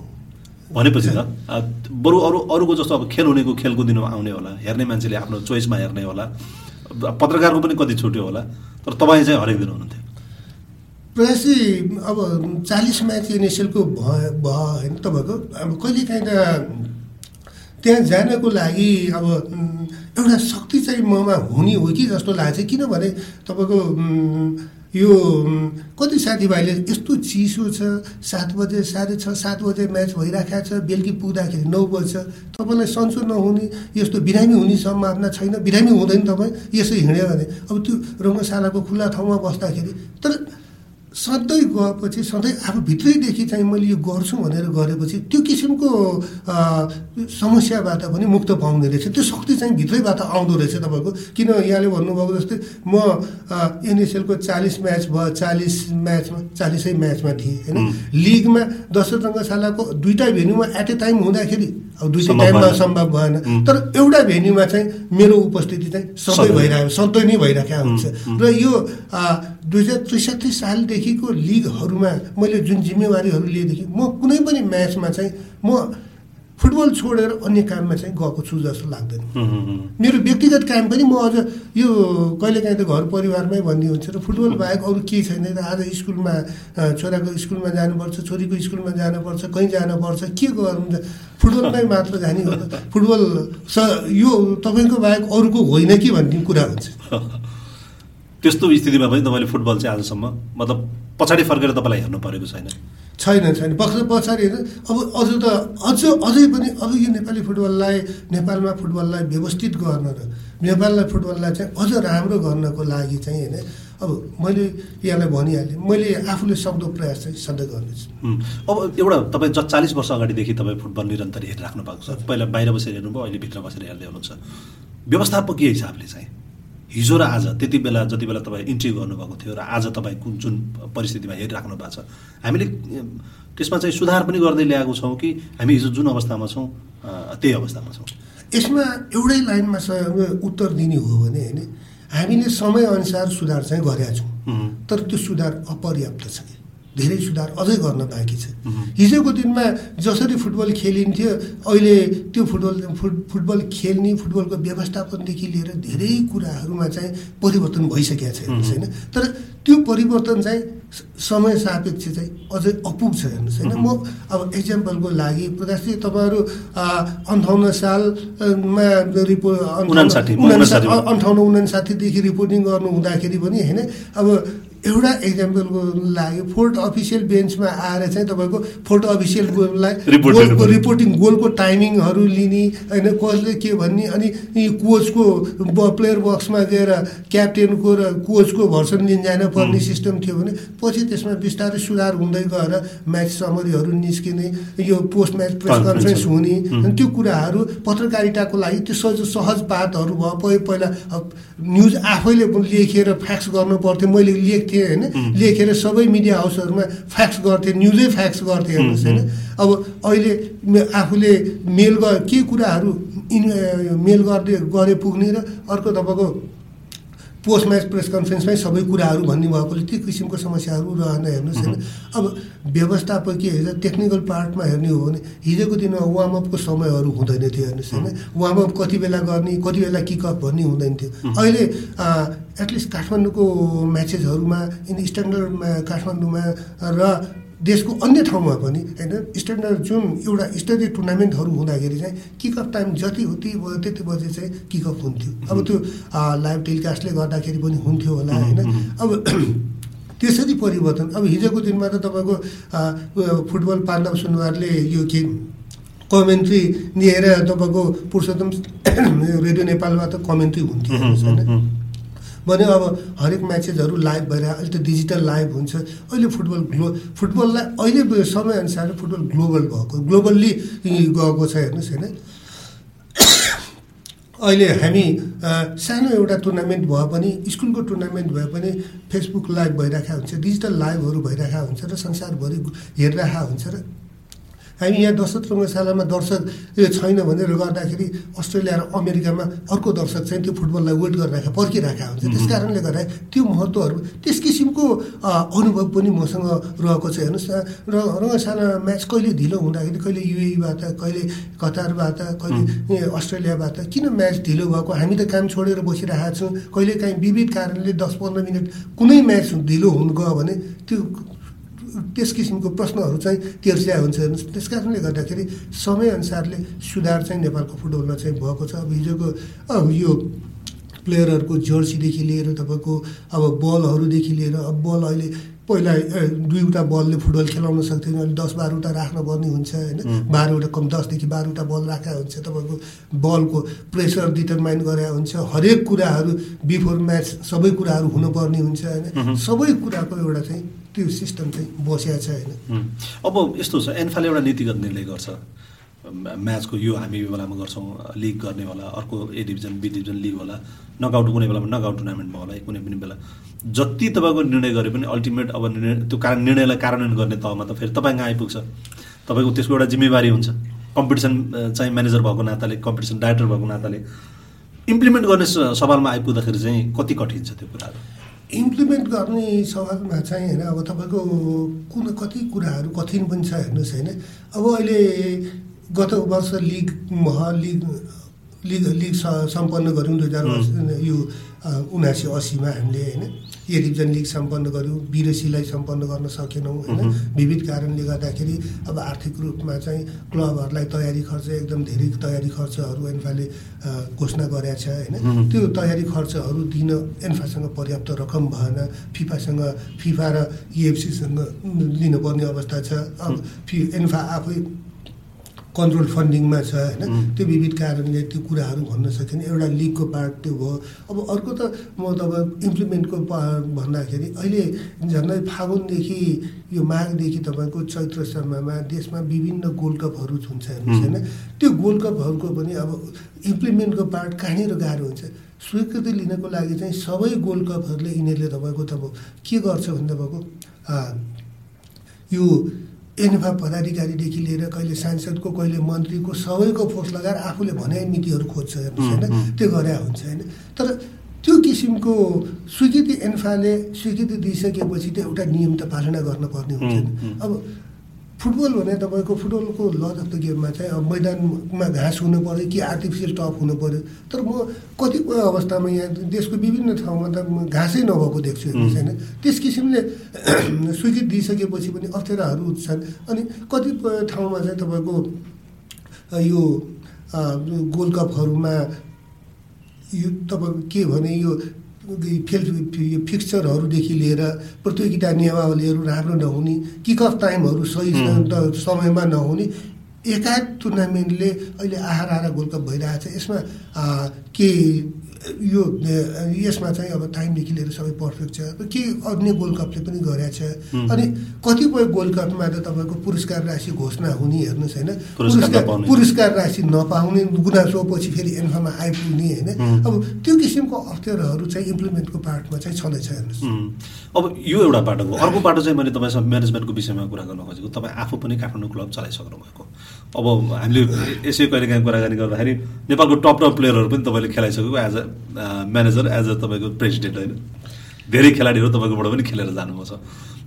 भनेपछि त बरु अरू अरूको जस्तो अब खेल हुनेको खेलको दिनमा आउने होला। हेर्ने मान्छेले आफ्नो चोइसमा हेर्ने होला। पत्रकारको पनि कति छुट्यो होला। तर तपाईँ चाहिँ हरेक दिन हुनुहुन्थ्यो। प्रयासी अब चालिस म्याच एनएसएलको भयो भयो होइन तपाईँको? अब कहिलेकाहीँ त त्यहाँ जानको लागि अब एउटा शक्ति चाहिँ ममा हुने हो कि जस्तो लाग्छ? किनभने तपाईँको यो कति साथीभाइले यस्तो चिसो छ सात बजे साढे छ सात बजे म्याच भइराखेको छ बेलुकी पुग्दाखेरि नौ बज्छ तपाईँलाई सन्चो नहुने यस्तो बिरामी हुने सम्भावना छैन? बिरामी हुँदैन तपाईँ यसो हिँड्यो भने। अब त्यो रङ्गशालाको खुल्ला ठाउँमा बस्दाखेरि तर सधैँ गएपछि सधैँ आफू भित्रैदेखि चाहिँ मैले यो गर्छु भनेर गरेपछि त्यो किसिमको समस्याबाट पनि मुक्त पाउने रहेछ। त्यो शक्ति चाहिँ भित्रैबाट आउँदो रहेछ तपाईँको। किन यहाँले भन्नुभएको जस्तै म एनएसएलको चालिस म्याच भयो चालिस म्याचमा चालिसै म्याचमा थिएँ होइन? लिगमा दशरथ रङ्गशालाको दुइटा भेन्यूमा एट ए टाइम हुँदाखेरि अब दुइटा टाइममा सम्भव भएन। तर एउटा भेन्यूमा चाहिँ मेरो उपस्थिति चाहिँ सधैँ भइरहेको सधैँ नै भइरहेको हुन्छ। र यो दुई हजार त्रिसठी सालदेखिको लिगहरूमा मैले जुन जिम्मेवारीहरू लिएदेखि म कुनै पनि म्याचमा चाहिँ म फुटबल छोडेर अन्य काममा चाहिँ गएको छु जस्तो लाग्दैन। मेरो व्यक्तिगत काम पनि म अझ यो कहिलेकाहीँ त घर परिवारमै भन्ने हुन्छ र फुटबल बाहेक अरू केही छैन र आज स्कुलमा छोराको स्कुलमा जानुपर्छ छोरीको स्कुलमा जानुपर्छ कहीँ जानुपर्छ के गर्नु फुटबलमै मात्र जाने हो फुटबल स यो तपाईँको बाहेक अरूको होइन कि भन्ने कुरा हुन्छ। त्यस्तो स्थितिमा पनि तपाईँले फुटबल चाहिँ आजसम्म मतलब पछाडि फर्केर तपाईँलाई हेर्नु परेको छैन। छैन छैन। पक्ष पछाडि हेर्नु अब अझ त अझ अझै पनि अब यो नेपाली फुटबललाई नेपालमा फुटबललाई व्यवस्थित गर्न र नेपाललाई फुटबललाई चाहिँ अझ राम्रो गर्नको लागि चाहिँ होइन अब मैले यहाँलाई भनिहालेँ। मैले आफूले सक्दो प्रयास चाहिँ सधैँ गर्नेछु। अब एउटा तपाईँ ज चालिस वर्ष अगाडिदेखि तपाईँ फुटबल निरन्तर हेरिराख्नु भएको छ। पहिला बाहिर बसेर हेर्नुभयो अहिले भित्र बसेर हेर्दै हुनुहुन्छ। व्यवस्थापकीय हिसाबले चाहिँ हिजो र आज त्यति बेला जति बेला तपाईँ इन्ट्री गर्नुभएको थियो र आज तपाईँ कुन जुन परिस्थितिमा हेरिराख्नु भएको छ हामीले त्यसमा चाहिँ सुधार पनि गर्दै ल्याएको छौँ कि हामी हिजो जुन अवस्थामा छौँ त्यही अवस्थामा छौँ। यसमा एउटै लाइनमा उत्तर दिने हो भने होइन हामीले समयअनुसार सुधार चाहिँ गरेका छौँ। तर त्यो सुधार अपर्याप्त छ कि धेरै सुधार अझै गर्न बाँकी छ। हिजोको दिनमा जसरी फुटबल खेलिन्थ्यो अहिले त्यो फुटबल फुटबल खेल्ने फुटबलको व्यवस्थापनदेखि लिएर धेरै कुराहरूमा चाहिँ परिवर्तन भइसकेको छ हेर्नुहोस् होइन तर त्यो परिवर्तन चाहिँ समय सापेक्ष चाहिँ अझै अपुग छ हेर्नुहोस् होइन म अब इक्जाम्पलको लागि प्रकाशजी तपाईँहरू अन्ठाउन्न सालमा रिपोर्ट अन्ठाउन्न उनासाठीदेखि रिपोर्टिङ गर्नु हुँदाखेरि पनि होइन? अब एउटा इक्जाम्पलको लागि फोर्ट अफिसियल बेन्चमा आएर चाहिँ तपाईँको फोर्ट अफिसियल गोललाई गोलको रिपोर्टिङ गोलको टाइमिङहरू लिने होइन कसले के भन्ने अनि कोचको प्लेयर बक्समा गएर क्याप्टेनको र कोचको भर्सन लिन जान पर्ने सिस्टम थियो भने पछि त्यसमा बिस्तारै सुधार हुँदै गएर म्याच समरीहरू निस्किने यो पोस्ट म्याच प्रेस कन्फरेन्स हुने अनि त्यो कुराहरू पत्रकारिताको लागि त्यो सहज सहज बातहरू भयो। पहिला न्युज आफैले लेखेर फ्याक्स गर्नु पर्थ्यो। मैले लेख थिएँ होइन? लेखेर सबै मिडिया हाउसहरूमा फ्याक्स गर्थेँ न्युजै फ्याक्स गर्थेँ हेर्नुहोस् होइन? अब अहिले आफूले मेल ग के कुराहरू इन मेल गर्दै गरे पुग्ने र अर्को तपाईँको पोस्ट म्याच प्रेस कन्फरेन्समै सबै कुराहरू भन्ने भएकोले त्यो किसिमको समस्याहरू रहन हेर्नुहोस् होइन। अब व्यवस्थापकीय हिजो टेक्निकल पार्टमा हेर्ने हो भने हिजोको दिनमा वार्मअपको समयहरू हुँदैन थियो हेर्नुहोस् होइन। वार्मअप कति बेला गर्ने कति बेला किकअप भन्ने हुँदैन थियो। अहिले एटलिस्ट काठमाडौँको म्याचेसहरूमा इन स्ट्यान्डर्ड काठमाडौँमा र देशको अन्य ठाउँमा पनि होइन स्ट्यान्डर्ड जुन एउटा स्तरीय टुर्नामेन्टहरू हुँदाखेरि चाहिँ किकअप टाइम जति हो त्यति त्यति बजे चाहिँ किकअप हुन्थ्यो। अब त्यो लाइभ टेलिकास्टले गर्दाखेरि पनि हुन्थ्यो होला होइन। अब त्यसरी परिवर्तन अब हिजोको दिनमा त तपाईँको फुटबल पाण्डव सुनवारले यो के कमेन्ट्री लिएर तपाईँको पुरुषोत्तम रेडियो नेपालमा त कमेन्ट्री हुन्थ्यो होइन। भने अब हरेक म्याचेसहरू लाइभ भइरहेको अहिले त डिजिटल लाइभ हुन्छ। अहिले फुटबल ग्लो फुटबललाई अहिले समयअनुसार फुटबल ग्लोबल भएको ग्लोबल्ली गएको छ हेर्नुहोस् होइन। अहिले हामी सानो एउटा टुर्नामेन्ट भए पनि स्कुलको टुर्नामेन्ट भए पनि फेसबुक लाइभ भइरहेको हुन्छ डिजिटल लाइभहरू भइरहेको हुन्छ र संसारभरि हेरिरहेको हुन्छ र हामी यहाँ दशरथ रङ्गशालामा दर्शक यो छैन भनेर गर्दाखेरि अस्ट्रेलिया र अमेरिकामा अर्को दर्शक चाहिँ त्यो फुटबललाई वेट गरिरहेको पर्खिरहेको हुन्छ त्यस कारणले गर्दा त्यो महत्त्वहरू त्यस किसिमको अनुभव पनि मसँग रहेको छ। हेर्नुहोस् र रङ्गशाला म्याच कहिले ढिलो हुँदाखेरि कहिले युएबाट कहिले कतारबाट कहिले अस्ट्रेलियाबाट किन म्याच ढिलो भएको? हामी त काम छोडेर बसिरहेको छौँ। कहिले काहीँ विविध कारणले दस पन्ध्र मिनट कुनै म्याच ढिलो हुनु गयो भने त्यो त्यस किसिमको प्रश्नहरू चाहिँ तेर्सिया हुन्छ हेर्नुहोस्। त्यस कारणले गर्दाखेरि समयअनुसारले सुधार चाहिँ नेपालको फुटबलमा चाहिँ भएको छ। अब हिजोको यो प्लेयरहरूको जर्सीदेखि लिएर तपाईँको अब बलहरूदेखि लिएर अब बल अहिले पहिला दुईवटा बलले फुटबल खेलाउन सक्थेन अहिले दस बाह्रवटा राख्नुपर्ने हुन्छ होइन? बाह्रवटा कम दसदेखि बाह्रवटा बल राखेको हुन्छ तपाईँको बलको प्रेसर डिटरमाइन गरे हुन्छ। हरेक कुराहरू बिफोर म्याच सबै कुराहरू हुनुपर्ने हुन्छ होइन? सबै कुराको एउटा चाहिँ त्यो सिस्टम चाहिँ बसिया छ होइन। अब यस्तो छ एन्फाले एउटा नीतिगत निर्णय गर्छ। म्याचको यो हामी बेलामा गर्छौँ लिग गर्ने होला अर्को A division B division league होला नकआउट कुनै बेलामा नकआउट टुर्नामेन्टमा होला कुनै पनि बेला। जति तपाईँको निर्णय गरे पनि अल्टिमेट अब निर्णय त्यो कारण निर्णयलाई कार्यान्वयन गर्ने तहमा त फेरि तपाईँ आइपुग्छ? तपाईँको त्यसको एउटा जिम्मेवारी हुन्छ। कम्पिटिसन चाहिँ म्यानेजर भएको नाताले कम्पिटिसन डाइरेक्टर भएको नाताले इम्प्लिमेन्ट गर्ने सवालमा आइपुग्दाखेरि चाहिँ कति कठिन छ त्यो कुराहरू इम्प्लिमेन्ट गर्ने सवालमा चाहिँ होइन अब तपाईँको कुन कति कुराहरू कठिन पनि छ हेर्नुहोस् होइन। अब अहिले गत वर्ष लिग मह लिग लिग लिग सम्पन्न गऱ्यौँ दुई हजार यो उनासी असीमा हामीले होइन। ए डिभिजन लिग सम्पन्न गऱ्यौँ बिरसीलाई सम्पन्न गर्न सकेनौँ होइन? विविध कारणले गर्दाखेरि अब आर्थिक रूपमा चाहिँ क्लबहरूलाई तयारी खर्च एकदम धेरै तयारी खर्चहरू एन्फाले घोषणा गरेका छ होइन? त्यो तयारी खर्चहरू दिन एन्फासँग पर्याप्त रकम भएन फिफासँग फिफा र इएफसीसँग लिनुपर्ने अवस्था छ। अब फि एन्फा आफै कन्ट्रोल फन्डिङमा छ होइन? त्यो विविध कारणले त्यो कुराहरू भन्न सकिने एउटा लिगको पार्ट त्यो भयो। अब अर्को त म तपाईँ इम्प्लिमेन्टको भन्दाखेरि अहिले झन्डै फागुनदेखि यो माघदेखि तपाईँको चैत्रसम्ममा देशमा विभिन्न गोल्ड कपहरू हुन्छ हेर्नुहोस् होइन? त्यो गोल्ड कपहरूको पनि अब इम्प्लिमेन्टको पार्ट कहाँनिर गाह्रो हुन्छ? स्वीकृति लिनको लागि चाहिँ सबै गोल्ड कपहरूले यिनीहरूले तपाईँको त के गर्छ भने तपाईँको यो एनफा पदाधिकारीदेखि लिएर कहिले सांसदको कहिले मन्त्रीको सबैको फोर्स लगाएर आफूले भने मितिहरू खोज्छ हेर्नुहोस् होइन? त्यो गरे हुन्छ होइन? तर त्यो किसिमको स्वीकृति एन्फाले स्वीकृति दिइसकेपछि त एउटा नियम त पालना गर्नुपर्ने हुन्छ अब फुटबल भने तपाईँको फुटबलको लजक गेममा चाहिँ अब मैदानमा घाँस हुनु पऱ्यो कि आर्टिफिसियल टप हुनु पऱ्यो तर म कतिपय अवस्थामा यहाँ देशको विभिन्न ठाउँमा त म घाँसै नभएको देख्छु होइन। त्यस किसिमले स्वीकृति दिइसकेपछि पनि अप्ठ्याराहरू छन् अनि कतिपय ठाउँमा चाहिँ तपाईँको यो गोल्ड कपहरूमा यो तपाईँको के भने यो फेल यो फिक्चरहरूदेखि लिएर प्रतियोगिता नियमावलीहरू राम्रो नहुने किक अफ टाइमहरू सही समयमा नहुने एकाध टुर्नामेन्टले अहिले आहार आहार गोल्ड कप भइरहेको छ यसमा के यो यसमा चाहिँ अब टाइमदेखि लिएर सबै पर्फेक्ट छ। के अन्य गोल्ड कपले पनि गरेको छ। अनि कतिपय गोल्ड कपमा त तपाईँको पुरस्कार राशि घोषणा हुने हेर्नुहोस् होइन। पुरस्कार पुरस्कार राशि नपाउने गुनासो पछि फेरि एन्फामा आइपुग्ने होइन। अब त्यो किसिमको अप्ठ्यारोहरू चाहिँ इम्प्लिमेन्टको पार्टमा चाहिँ छँदैछ हेर्नुहोस्। अब यो एउटा बाटो हो। अर्को बाटो चाहिँ मैले तपाईँसँग म्यानेजमेन्टको विषयमा कुरा गर्न खोजेको। तपाईँ आफू पनि काठमाडौँ क्लब चलाइसक्नु भएको। अब हामीले यसै कहिले काहीँ कुराकानी गर्दाखेरि नेपालको टप टप प्लेयरहरू पनि तपाईँले खेलाइसकेको। As a manager as a तपाईँको प्रेसिडेन्ट होइन। धेरै खेलाडीहरू तपाईँकोबाट पनि खेलेर जानुभएको छ।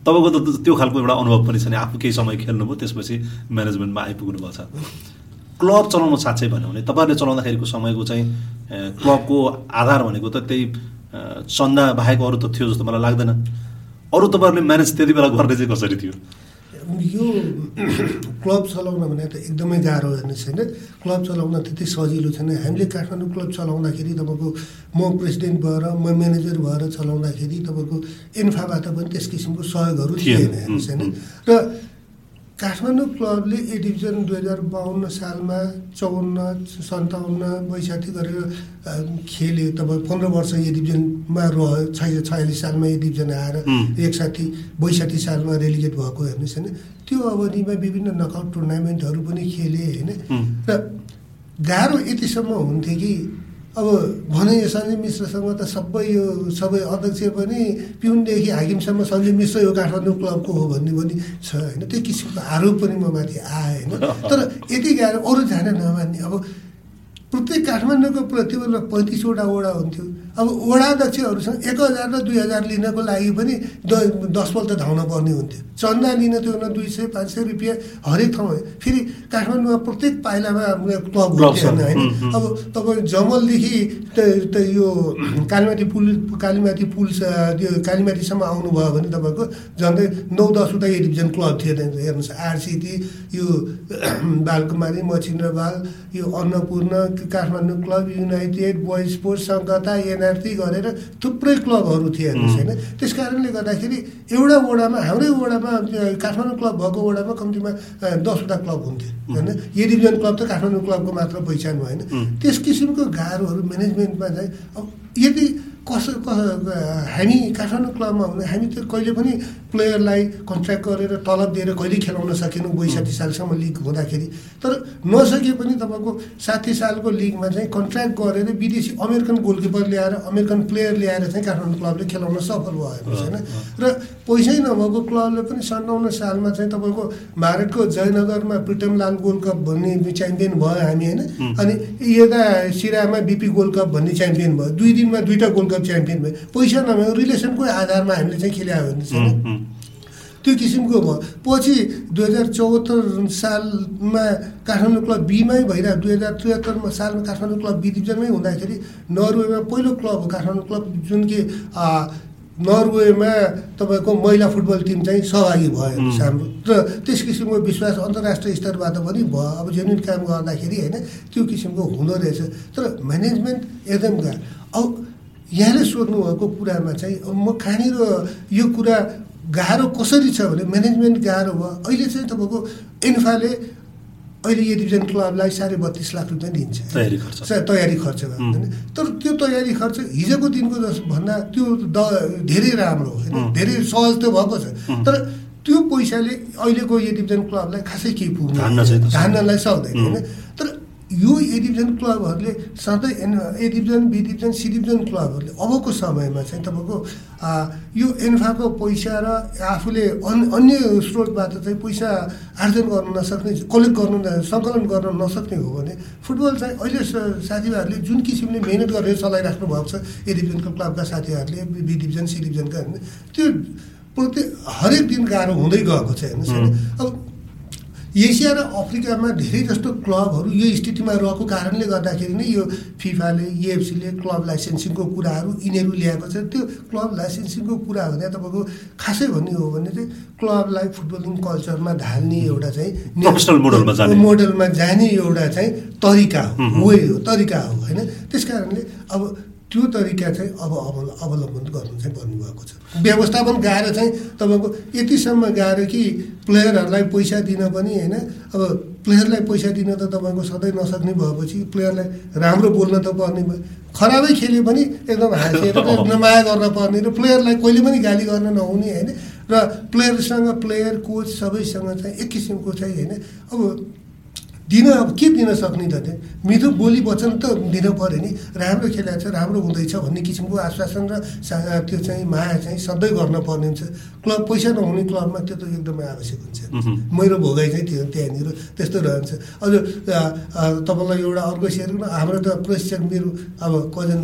तपाईँको त त्यो खालको एउटा अनुभव पनि छ नि। आफू केही समय खेल्नुभयो त्यसपछि म्यानेजमेन्टमा आइपुग्नु भएको छ। क्लब चलाउनु साँच्चै भन्यो भने तपाईँहरूले चलाउँदाखेरिको समयको चाहिँ क्लबको आधार भनेको त त्यही चन्दा बाहेक अरू त थियो जस्तो मलाई लाग्दैन। अरू तपाईँहरूले म्यानेज त्यति बेला गर्ने चाहिँ कसरी थियो? यो क्लब चलाउन भने त एकदमै गाह्रो हेर्नुहोस् होइन। क्लब चलाउन त्यति सजिलो छैन। हामीले काठमाडौँ क्लब चलाउँदाखेरि तपाईँको म प्रेसिडेन्ट भएर म म्यानेजर भएर चलाउँदाखेरि तपाईँको एन्फाबाट पनि त्यस किसिमको सहयोगहरू थिएन हेर्नुहोस् होइन। र काठमाडौँ क्लबले ए डिभिजन दुई हजार बाहन्न सालमा चौन्न सन्ताउन्न बैसाठी गरेर खेल्यो। तपाईँ पन्ध्र वर्ष ए डिभिजनमा रह्यो छै छयालिस सालमा ए डिभिजन आएर एकसाठी बैसाठी सालमा रेलिगेट भएको हेर्नुहोस् होइन। त्यो अवधिमा विभिन्न नकआउट टुर्नामेन्टहरू पनि खेले होइन। र गाह्रो यतिसम्म हुन्थ्यो कि अब भने सञ्जीव मिश्रसँग त सबै यो सबै अध्यक्ष पनि पिउनदेखि हाकिमसम्म सञ्जीव मिश्र यो काठमाडौँ क्लबको हो भन्ने पनि छ होइन? त्यो किसिमको आरोप पनि म माथि आएँ होइन? तर यति गाह्रो अरू जान नमान्ने अब प्रत्येक काठमाडौँको बेला पैँतिसवटा वडा हुन्थ्यो। अब वडा अध्यक्षहरूसँग एक हजार र दुई हजार लिनको लागि पनि द दसपल्ट धाउन पर्ने हुन्थ्यो। चन्दा लिन त्यो दुई सय पाँच सय रुपियाँ हरेक ठाउँमा फेरि काठमाडौँमा प्रत्येक पाइलामा क्लब हुन्थ्यो होइन? अब तपाईँ जमलदेखि त यो कालीमाटी पुल कालीमाटी पुल त्यो कालीमाटीसम्म आउनुभयो भने तपाईँको झन्डै नौ दसवटा ए डिभिजन क्लब थियो हेर्नुहोस् आरसिटी यो बालकुमारी मछिन्द्र बाल यो Annapurna Kathmandu club united boys sports सङ्घता NRT गरेर थुप्रै क्लबहरू थिए हेर्नुहोस् होइन त्यस कारणले गर्दाखेरि एउटा वडामा हाम्रै वडामा काठमाडौँ क्लब भएको वडामा कम्तीमा दसवटा क्लब हुन्थ्यो होइन? ए डिभिजन क्लब त काठमाडौँ क्लबको मात्र पहिचान भएन। त्यस किसिमको गाह्रोहरू म्यानेजमेन्टमा चाहिँ अब यदि कस हामी काठमाडौँ क्लबमा हुने? हामी त कहिले पनि प्लेयरलाई कन्ट्र्याक्ट गरेर तलब दिएर कहिले खेलाउन सकेनौँ बैसाठी सालसम्म लिग हुँदाखेरि। तर नसके पनि तपाईँको साठी सालको लिगमा चाहिँ कन्ट्र्याक्ट गरेर विदेशी अमेरिकन गोलकिपर ल्याएर अमेरिकन प्लेयर ल्याएर चाहिँ काठमाडौँ क्लबले खेलाउन सफल हेर्नुहोस् होइन र पैसै नभएको क्लबले पनि सन्ताउन्न सालमा चाहिँ तपाईँको भारतको जयनगरमा प्रिटमलाल गोल्ड कप भन्ने च्याम्पियन भयो हामी होइन? अनि यता सिरामा बिपी गोल्ड कप भन्ने च्याम्पियन भयो। दुई दिनमा दुईवटा गोल्ड कप च्याम्पियन भयो। पैसा नभएको रिलेसनकै आधारमा हामीले चाहिँ खेल्या भने छैन त्यो किसिमको भयो। पछि दुई हजार चौहत्तर सालमा काठमाडौँ क्लब बीमै भइरहेको दुई हजार त्रिहत्तर सालमा काठमाडौँ क्लब बी डिभिजनमै हुँदाखेरि नर्वेमा पहिलो क्लब हो। काठमाडौँ क्लब जुन कि नर्वेमा तपाईँको महिला फुटबल टिम चाहिँ सहभागी भयो। हाम्रो र त्यस किसिमको विश्वास अन्तर्राष्ट्रिय स्तरबाट पनि भयो। अब जेन्युन काम गर्दाखेरि होइन त्यो किसिमको हुँदो रहेछ। तर म्यानेजमेन्ट एकदम गाह्रो अब यहाँले सोध्नुभएको कुरामा चाहिँ अब म कहाँनिर यो कुरा गाह्रो कसरी छ भने म्यानेजमेन्ट गाह्रो भयो अहिले चाहिँ तपाईँको इन्फाले अहिले यो डिभिजन क्लबलाई साढे बत्तिस लाख रुपियाँ दिन्छ। तयारी खर्च। तयारी खर्च होइन तर त्यो तयारी खर्च हिजोको दिनको भन्दा त्यो द धेरै राम्रो हो होइन? धेरै सहज त भएको छ। तर त्यो पैसाले अहिलेको यो डिभिजन क्लबलाई खासै केही पुग्नु धान्नलाई सक्दैन होइन? तर यो ए डिभिजन क्लबहरूले सधैँ and A division B division C division क्लबहरूले अबको समयमा चाहिँ तपाईँको यो एन्फाको पैसा र आफूले अन अन्य स्रोतबाट चाहिँ पैसा आर्जन गर्न नसक्ने कलेक्ट गर्नु सङ्कलन गर्न नसक्ने हो भने फुटबल चाहिँ अहिले साथीभाइहरूले जुन किसिमले मिहिनेत गरेर चलाइराख्नु भएको छ ए डिभिजनको क्लबका साथीहरूले बी डिभिजन सी डिभिजनका त्यो प्रत्येक हरेक दिन गाह्रो हुँदै गएको छ हेर्नुहोस् होइन अब एसिया र अफ्रिकामा धेरै जस्तो क्लबहरू यो स्थितिमा रहेको कारणले गर्दाखेरि नै यो फिफाले इएफसीले क्लब लाइसेन्सिङको कुराहरू यिनीहरू ल्याएको छ। त्यो क्लब लाइसेन्सिङको कुरा भने तपाईँको खासै भन्ने हो भने चाहिँ क्लबलाई फुटबलिङ कल्चरमा ढाल्ने एउटा चाहिँ मोडलमा जाने। मोडलमा जाने एउटा चाहिँ तरिका हो। हो तरिका हो होइन? त्यस कारणले अब त्यो तरिका चाहिँ अब अवल अवलम्बन गर्नु चाहिँ भन्नुभएको छ। व्यवस्थापन गाह्रो चाहिँ तपाईँको यतिसम्म गाह्रो कि प्लेयरहरूलाई पैसा दिन पनि होइन अब प्लेयरलाई पैसा दिन त तपाईँको सधैँ नसक्ने भएपछि प्लेयरलाई राम्रो बोल्न त पर्ने भयो। खराबै खेल्यो पनि एकदम हाँसेर नमाया गर्न पर्ने र प्लेयरलाई कहिले पनि गाली गर्न नहुने होइन। र प्लेयरसँग प्लेयर कोच सबैसँग चाहिँ एक किसिमको चाहिँ होइन अब दिन अब के दिन सक्ने त त्यो मिठो बोली वचन त दिन पऱ्यो नि। राम्रो खेला छ राम्रो हुँदैछ भन्ने किसिमको आश्वासन र त्यो चाहिँ माया चाहिँ सधैँ गर्न पर्ने हुन्छ। क्लब पैसा नहुने क्लबमा त्यो त एकदमै आवश्यक हुन्छ। मेरो भोगाइ चाहिँ त्यो त्यहाँनिर त्यस्तो रहन्छ। अझ तपाईँलाई एउटा अर्को सेयर हाम्रो त प्रशिक्षक मेरो अब कजन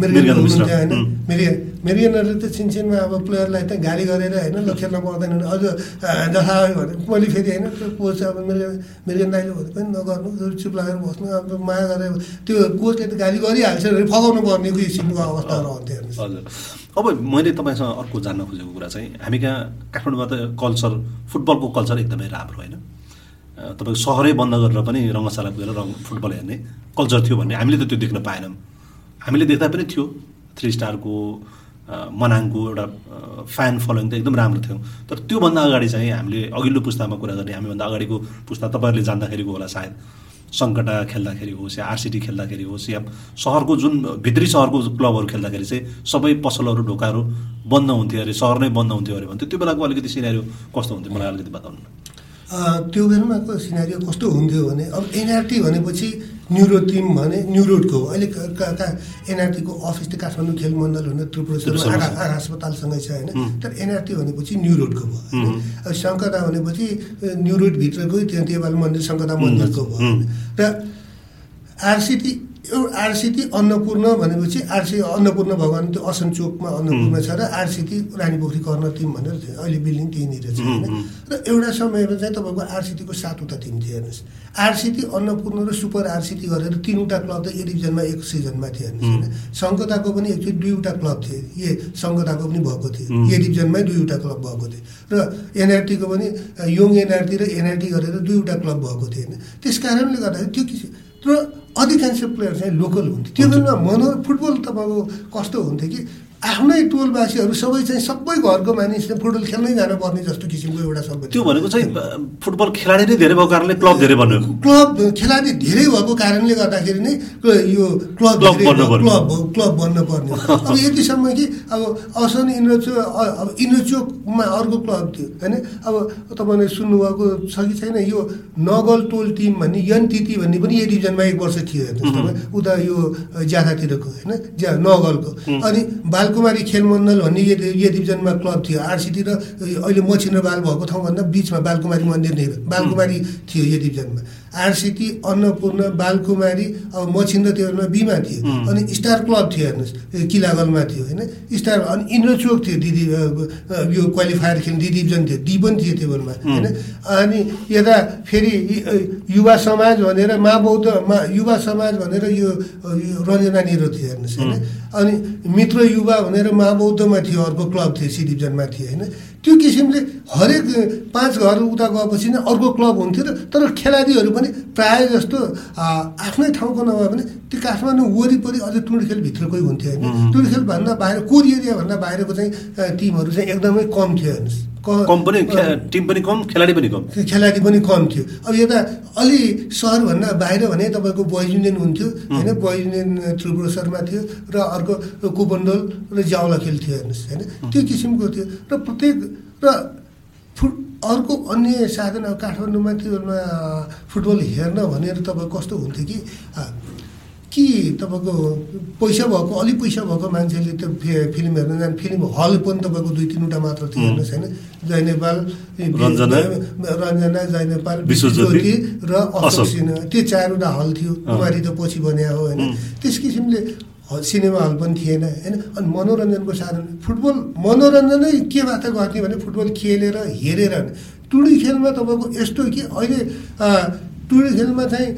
मेरो हुनुहुन्छ होइन? मेरो मेरियनहरूले त छिनछिनमा अब प्लेयरलाई त गाली गरेर होइन ल खेल्न पाउँदैन अझ जसा भने मैले फेरि होइन त्यो कोच अब मेरो मेरियन दाइले भने पनि नगर्नु चुप लागेर बस्नु अब माया गरेर त्यो कोचले त गाली गरिहाल्छ भने फगाउनु पर्ने किसिमको अवस्था रहन्थ्यो हजुर। अब मैले तपाईँसँग अर्को जान्न खोजेको कुरा चाहिँ हामी कहाँ काठमाडौँमा त कल्चर फुटबलको कल्चर एकदमै राम्रो होइन। तपाईँको सहरै बन्द गरेर पनि रङ्गशाला पुगेर रङ फुटबल हेर्ने कल्चर थियो भन्ने हामीले त त्यो देख्न पाएनौँ। हामीले देख्दा पनि थियो थ्री स्टारको मनाङको एउटा फ्यान फलोइङ त एकदम राम्रो थियो। तर त्योभन्दा अगाडि चाहिँ हामीले अघिल्लो पुस्तामा कुरा गर्ने हामीभन्दा अगाडिको पुस्ता तपाईँहरूले जान्दाखेरिको होला सायद। सङ्कटा खेल्दाखेरि होस् या आरसिटी खेल्दाखेरि होस् या सहरको जुन भित्री सहरको क्लबहरू खेल्दाखेरि चाहिँ सबै पसलहरू ढोकाहरू बन्द हुन्थ्यो अरे सहर नै बन्द हुन्थ्यो अरे भन्थ्यो। त्यो बेलाको अलिकति सिनेरियो कस्तो हुन्थ्यो मलाई अलिकति बताउनु। त्यो बेलामाको सिनारी कस्तो हुन्थ्यो भने अब एनआरटी भनेपछि न्युरो टिम भने न्युरोडको अहिले का एनआरटीको अफिस त काठमाडौँ खेल मण्डल हुने आर अस्पतालसँगै छ होइन? तर एनआरटी भनेपछि न्युरोडको भयो होइन? अब शङ्कदा भनेपछि न्युरोडभित्रकै त्यो देवाल मन्दिर शङ्कदा मन्दिरको भयो र आरसिटी एउटा आरसिटी अन्नपूर्ण भनेपछि आरसी अन्नपूर्ण भगवान् त्यो असन चोकमा अन्नपूर्ण छ र आरसिटी रानीपोखरी कर्नर टिम भनेर थियो। अहिले बिल्डिङ त्यहीँनिर छ होइन। र एउटा समयमा चाहिँ तपाईँको आरसिटीको सातवटा टिम थियो हेर्नुहोस्। आरसिटी अन्नपूर्ण र सुपर आरसिटी गरेर तिनवटा क्लब त ए डिभिजनमा एक सिजनमा थियो हेर्नुहोस् होइन। सङ्गताको पनि एकचोटि दुईवटा क्लब थियो। ए सङ्गताको पनि भएको थियो। ए डिभिजनमै दुईवटा क्लब भएको थियो। र एनआरटीको पनि योङ एनआरटी र एनआरटी गरेर दुईवटा क्लब भएको थियो होइन। त्यस कारणले गर्दाखेरि त्यो किसिम र अधिकांश प्लेयर चाहिँ लोकल हुन्थ्यो त्यो बेलामा मनो फुटबल तपाईँको कस्तो हुन्थ्यो कि आफ्नै टोलवासीहरू सबै चाहिँ सबै घरको मानिसले फुटबल खेल्नै जानुपर्ने जस्तो किसिमको एउटा सबै त्यो भनेको चाहिँ फुटबल खेलाडी नै धेरै भएको कारणले क्लब धेरै भन्नु क्लब खेलाडी धेरै भएको कारणले गर्दाखेरि नै यो क्लब क्लब क्लब बन्न पर्ने। अब यतिसम्म कि अब असन इन्द्रचोक अब इन्द्रचोकमा अर्को क्लब थियो होइन? अब तपाईँले सुन्नुभएको छ कि छैन यो नगल टोल टिम भन्ने यनतिति भन्ने पनि ए डिभिजनमा एक वर्ष थियो हेर्नुहोस् तपाईँ। उता यो ज्यादातिरको होइन? ज्या नगलको। अनि बाल बालकुमारी खेल मण्डल भन्ने यो डिभिजनमा क्लब थियो। आरसिटी र अहिले मछिन्द्र बाल भएको ठाउँभन्दा बिचमा बालकुमारी मन्दिर नै बालकुमारी थियो यो डिभिजनमा आरसिटी अन्नपूर्ण बालकुमारी अब मछिन्द्र त्यो बिमा थियो अनि स्टार क्लब थियो हेर्नुहोस् किलागलमा थियो होइन? स्टार अनि इन्द्रचोक थियो दिदी यो क्वालिफायर खेल्ने दिदी डिभिजन थियो डी पनि थियो त्यो बेलामा होइन? अनि यता फेरि युवा समाज भनेर मा बौद्ध मा युवा समाज भनेर यो रञ्जना निरो थियो हेर्नुहोस् होइन? अनि मित्र युवा भनेर महाबौद्धमा थियो अर्को क्लब थियो सी डिभिजनमा थियो होइन? त्यो किसिमले हरेक पाँच घर उता गएपछि नै अर्को क्लब हुन्थ्यो र तर खेलाडीहरू पनि प्रायः जस्तो आफ्नै ठाउँको नभए पनि त्यो काठमाडौँ वरिपरि अझै टुँडखेलभित्रकै हुन्थ्यो होइन। टुँडखेलभन्दा बाहिर कोर एरियाभन्दा बाहिरको चाहिँ टिमहरू चाहिँ एकदमै कम थियो हेर्नुहोस्। कम पनि टिम पनि कम खेलाडी पनि कम। खेलाडी पनि कम थियो। अब यता अलि सहरभन्दा बाहिर भने तपाईँको बोइज युनियन हुन्थ्यो होइन? बोइज युनियन त्रिपुरा शर्मा थियो र अर्को कुपन्डोल र जाउला खेल थियो हेर्नुहोस् होइन? त्यो किसिमको थियो र प्रत्येक र फुट अर्को अन्य साधन अब काठमाडौँमा त्यो फुटबल हेर्न भनेर तपाईँ कस्तो हुन्थ्यो कि कि तपाईँको पैसा भएको अलिक पैसा भएको मान्छेले त्यो फिल्म हेर्न जाने फिल्म हल पनि तपाईँको दुई तिनवटा मात्र थियो हेर्नुहोस् होइन। जय नेपाल रञ्जना। जय नेपाल विश्वज्योति र अशोक सिन्हा। त्यो चारवटा हल थियो कुमारी त पछि बने हो होइन। त्यस किसिमले सिनेमा हल पनि थिएन होइन? अनि मनोरञ्जनको साधन फुटबल मनोरञ्जनै के बात गर्ने भने फुटबल खेलेर हेरेर टुडी खेलमा तपाईँको यस्तो कि अहिले टुडी खेलमा चाहिँ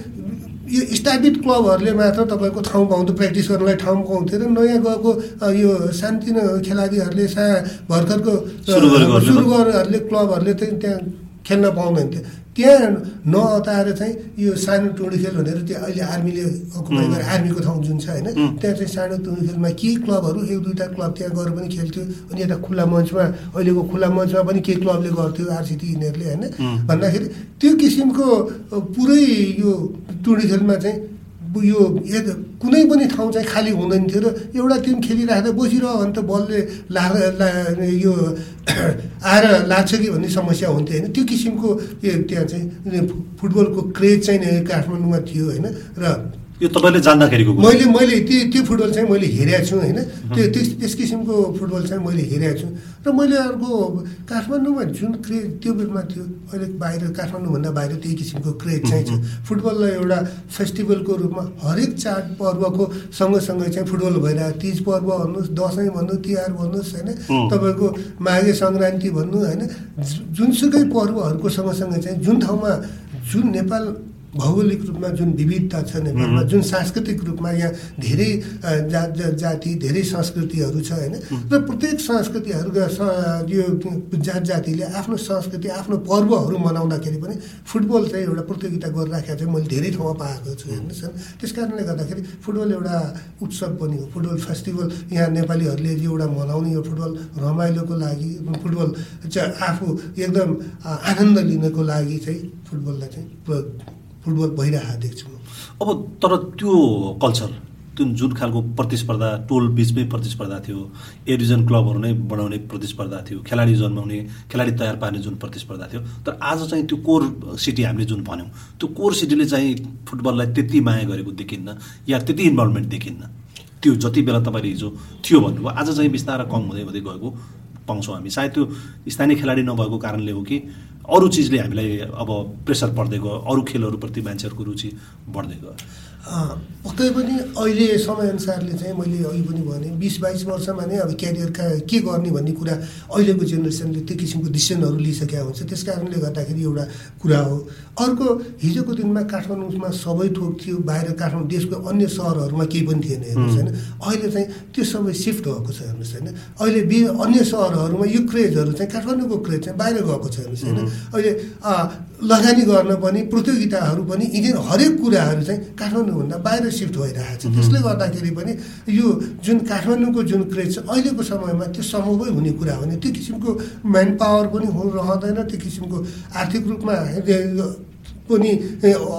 यो स्थापित क्लबहरूले मात्र तपाईँको ठाउँ पाउँथ्यो प्र्याक्टिस गर्नलाई ठाउँ पाउँथ्यो र नयाँ गएको यो सानतिनो खेलाडीहरूले सा भर्खरको सुरु गरेरहरूले क्लबहरूले चाहिँ त्यहाँ खेल्न पाउँदैन। थियो त्यहाँ नअताएर चाहिँ यो सानो टुँडी खेल भनेर त्यो अहिले आर्मीले अकुपाई गरेर आर्मीको ठाउँ जुन छ होइन त्यहाँ चाहिँ सानो टुँडी खेलमा केही क्लबहरू एक दुईवटा क्लब त्यहाँ गएर पनि खेल्थ्यो अनि यता खुल्ला मञ्चमा अहिलेको खुल्ला मञ्चमा पनि केही क्लबले गर्थ्यो आरसिटी यिनीहरूले होइन। भन्दाखेरि त्यो किसिमको पुरै यो टुँडी खेलमा चाहिँ यो कुनै पनि ठाउँ चाहिँ खाली हुँदैन थियो र एउटा टिम खेलिराख्दा बसिरह्यो भने बलले ला यो आएर लाग्छ कि भन्ने समस्या हुन्थ्यो होइन। त्यो किसिमको त्यहाँ चाहिँ फुटबलको क्रेज चाहिँ काठमाडौँमा थियो होइन। र यो तपाईँले जान्दाखेरिको मैले मैले त्यो त्यो फुटबल चाहिँ मैले हेरेको छु होइन? त्यो त्यस त्यस किसिमको फुटबल चाहिँ मैले हेरेको छु। र मैले अर्को काठमाडौँमा जुन क्रेज त्यो बेलामा थियो अहिले बाहिर काठमाडौँभन्दा बाहिर त्यही किसिमको क्रेज चाहिँ छ। फुटबललाई एउटा फेस्टिभलको रूपमा हरेक चाड पर्वको सँगसँगै चाहिँ फुटबल भइरहेको तिज पर्व भन्नुहोस् दसैँ भन्नु तिहार भन्नुहोस् होइन? तपाईँको माघे सङ्क्रान्ति भन्नु होइन? जुनसुकै पर्वहरूको सँगसँगै चाहिँ जुन ठाउँमा जुन नेपाल भौगोलिक रूपमा जुन विविधता छ नेपालमा जुन सांस्कृतिक रूपमा यहाँ धेरै जात जाति धेरै संस्कृतिहरू छ होइन? र प्रत्येक संस्कृतिहरूका यो जात जातिले आफ्नो संस्कृति आफ्नो पर्वहरू मनाउँदाखेरि पनि फुटबल चाहिँ एउटा प्रतियोगिता गरिराखेको चाहिँ मैले धेरै ठाउँमा पाएको छु हेर्नुहोस् त्यस कारणले गर्दाखेरि फुटबल एउटा उत्सव पनि हो फुटबल फेस्टिभल। यहाँ नेपालीहरूले एउटा मनाउने यो फुटबल रमाइलोको लागि फुटबल चाहिँ आफू एकदम आनन्द लिनको लागि चाहिँ फुटबललाई चाहिँ फुटबल भइरहेको देख्छु अब तर त्यो कल्चर त्यो जुन खालको प्रतिस्पर्धा टोल बिचमै प्रतिस्पर्धा थियो ए डिभिजन क्लबहरू नै बढाउने प्रतिस्पर्धा थियो खेलाडी जन्माउने खेलाडी तयार पार्ने जुन प्रतिस्पर्धा थियो तर आज चाहिँ त्यो कोर सिटी हामीले जुन भन्यौँ त्यो कोर सिटीले चाहिँ फुटबललाई त्यति माया गरेको देखिन्न या त्यति इन्भल्भमेन्ट देखिन्न त्यो जति बेला तपाईँले हिजो थियो भन्नुभयो आज चाहिँ बिस्तारै कम हुँदै हुँदै गएको पाउँछौँ हामी। सायद त्यो स्थानीय खेलाडी नभएको कारणले हो कि अरू चिजले हामीलाई अब प्रेसर पर्दै गयो अरू खेलहरूप्रति मान्छेहरूको रुचि बढ्दै गयो। पक्कै पनि अहिले समयअनुसारले चाहिँ मैले अघि पनि भने बिस बाइस वर्षमा नै अब क्यारियर के गर्ने भन्ने कुरा अहिलेको जेनेरेसनले त्यो किसिमको डिसिसनहरू लिइसकेका हुन्छ। त्यस कारणले गर्दाखेरि एउटा कुरा हो। अर्को हिजोको दिनमा काठमाडौँमा सबै थोक थियो बाहिर काठमाडौँ देशको अन्य सहरहरूमा केही पनि थिएन हेर्नुहोस् होइन। अहिले चाहिँ त्यो सबै सिफ्ट भएको छ हेर्नुहोस् होइन। अहिले बि अन्य सहरहरूमा यो क्रेजहरू चाहिँ काठमाडौँको क्रेज चाहिँ बाहिर गएको छ हेर्नुहोस् होइन। अहिले लगानी गर्न पनि प्रतियोगिताहरू पनि यिनीहरू हरेक कुराहरू चाहिँ काठमाडौँभन्दा बाहिर सिफ्ट भइरहेको छ। त्यसले गर्दाखेरि पनि यो जुन काठमाडौँको जुन क्रेज छ अहिलेको समयमा त्यो सम्भवै हुने कुरा हो भने त्यो किसिमको म्यान पावर पनि रहँदैन त्यो किसिमको आर्थिक रूपमा पनि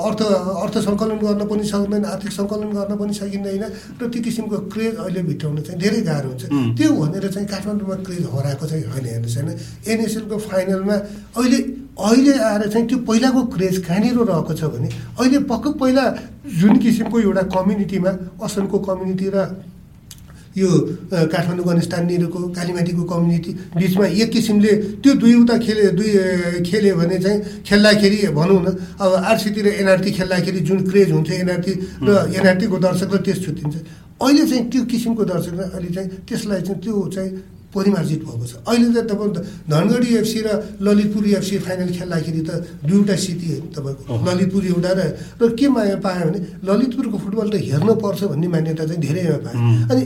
अर्थ अर्थ सङ्कलन गर्न पनि सक्दैन आर्थिक सङ्कलन गर्न पनि सकिँदैन र त्यो किसिमको क्रेज अहिले भित्राउन चाहिँ धेरै गाह्रो हुन्छ। त्यो भनेर चाहिँ काठमाडौँमा क्रेज हराएको चाहिँ होइन हेर्नुहोस् होइन। एनएसएलको फाइनलमा अहिले अहिले आएर चाहिँ त्यो पहिलाको क्रेज कहाँनिर रहेको छ भने अहिले पक्क पहिला जुन किसिमको एउटा कम्युनिटीमा असनको कम्युनिटी र यो काठमाडौँ गणेश स्थानीयको कालीमाटीको कम्युनिटी बिचमा एक किसिमले त्यो दुईवटा खेले दुई खेल्यो भने चाहिँ खेल्दाखेरि भनौँ न अब आरसीतिर एनआरटी खेल्दाखेरि जुन क्रेज हुन्छ एनआरटी र एनआरटीको दर्शकलाई त्यस छुट्टिन्छ। अहिले चाहिँ त्यो किसिमको दर्शकलाई अहिले चाहिँ त्यसलाई चाहिँ त्यो चाहिँ परिमार्जित भएको छ। अहिले त तपाईँ धनगढी एफसी र ललितपुर एफसी फाइनल खेल्दाखेरि त दुईवटा सिटी होइन तपाईँको। ललितपुर एउटा र र के माया पायो भने ललितपुरको फुटबल त हेर्नुपर्छ भन्ने मान्यता चाहिँ धेरैमा पाएँ अनि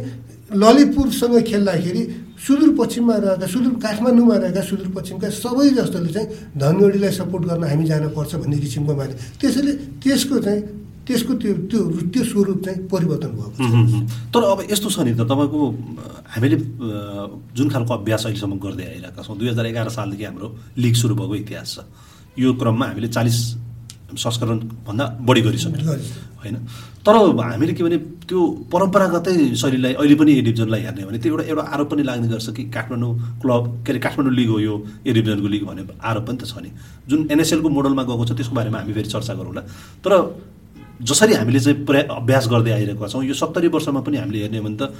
ललितपुरसँग खेल्दाखेरि सुदूरपश्चिममा रहेका सुदूर काठमाडौँमा रहेका सुदूरपश्चिमका सबै जस्तोले चाहिँ धनगढीलाई सपोर्ट गर्न हामी जानुपर्छ भन्ने किसिमको माने त्यसैले त्यसको चाहिँ त्यसको त्यो त्यो त्यो स्वरूप चाहिँ परिवर्तन भएको छ। तर अब यस्तो छ नि त तपाईँको हामीले जुन खालको अभ्यास अहिलेसम्म गर्दै आइरहेका छौँ दुई हजार एघार सालदेखि हाम्रो लिग सुरु भएको इतिहास छ। यो क्रममा हामीले चालिस संस्करणभन्दा बढी गरिसक्यौँ होइन? तर हामीले के भने त्यो परम्परागतै शैलीलाई अहिले पनि ए डिभिजनलाई हेर्ने भने त्यो एउटा एउटा आरोप पनि लाग्ने गर्छ कि काठमाडौँ क्लब के अरे काठमाडौँ लिग हो यो ए डिभिजनको लिग भन्ने आरोप पनि त छ नि। जुन एनएसएलको मोडलमा गएको छ त्यसको बारेमा हामी फेरि चर्चा गरौँला। तर जसरी हामीले चाहिँ प्रया अभ्यास गर्दै आइरहेका छौँ यो सत्तरी वर्षमा पनि हामीले हेर्ने भने त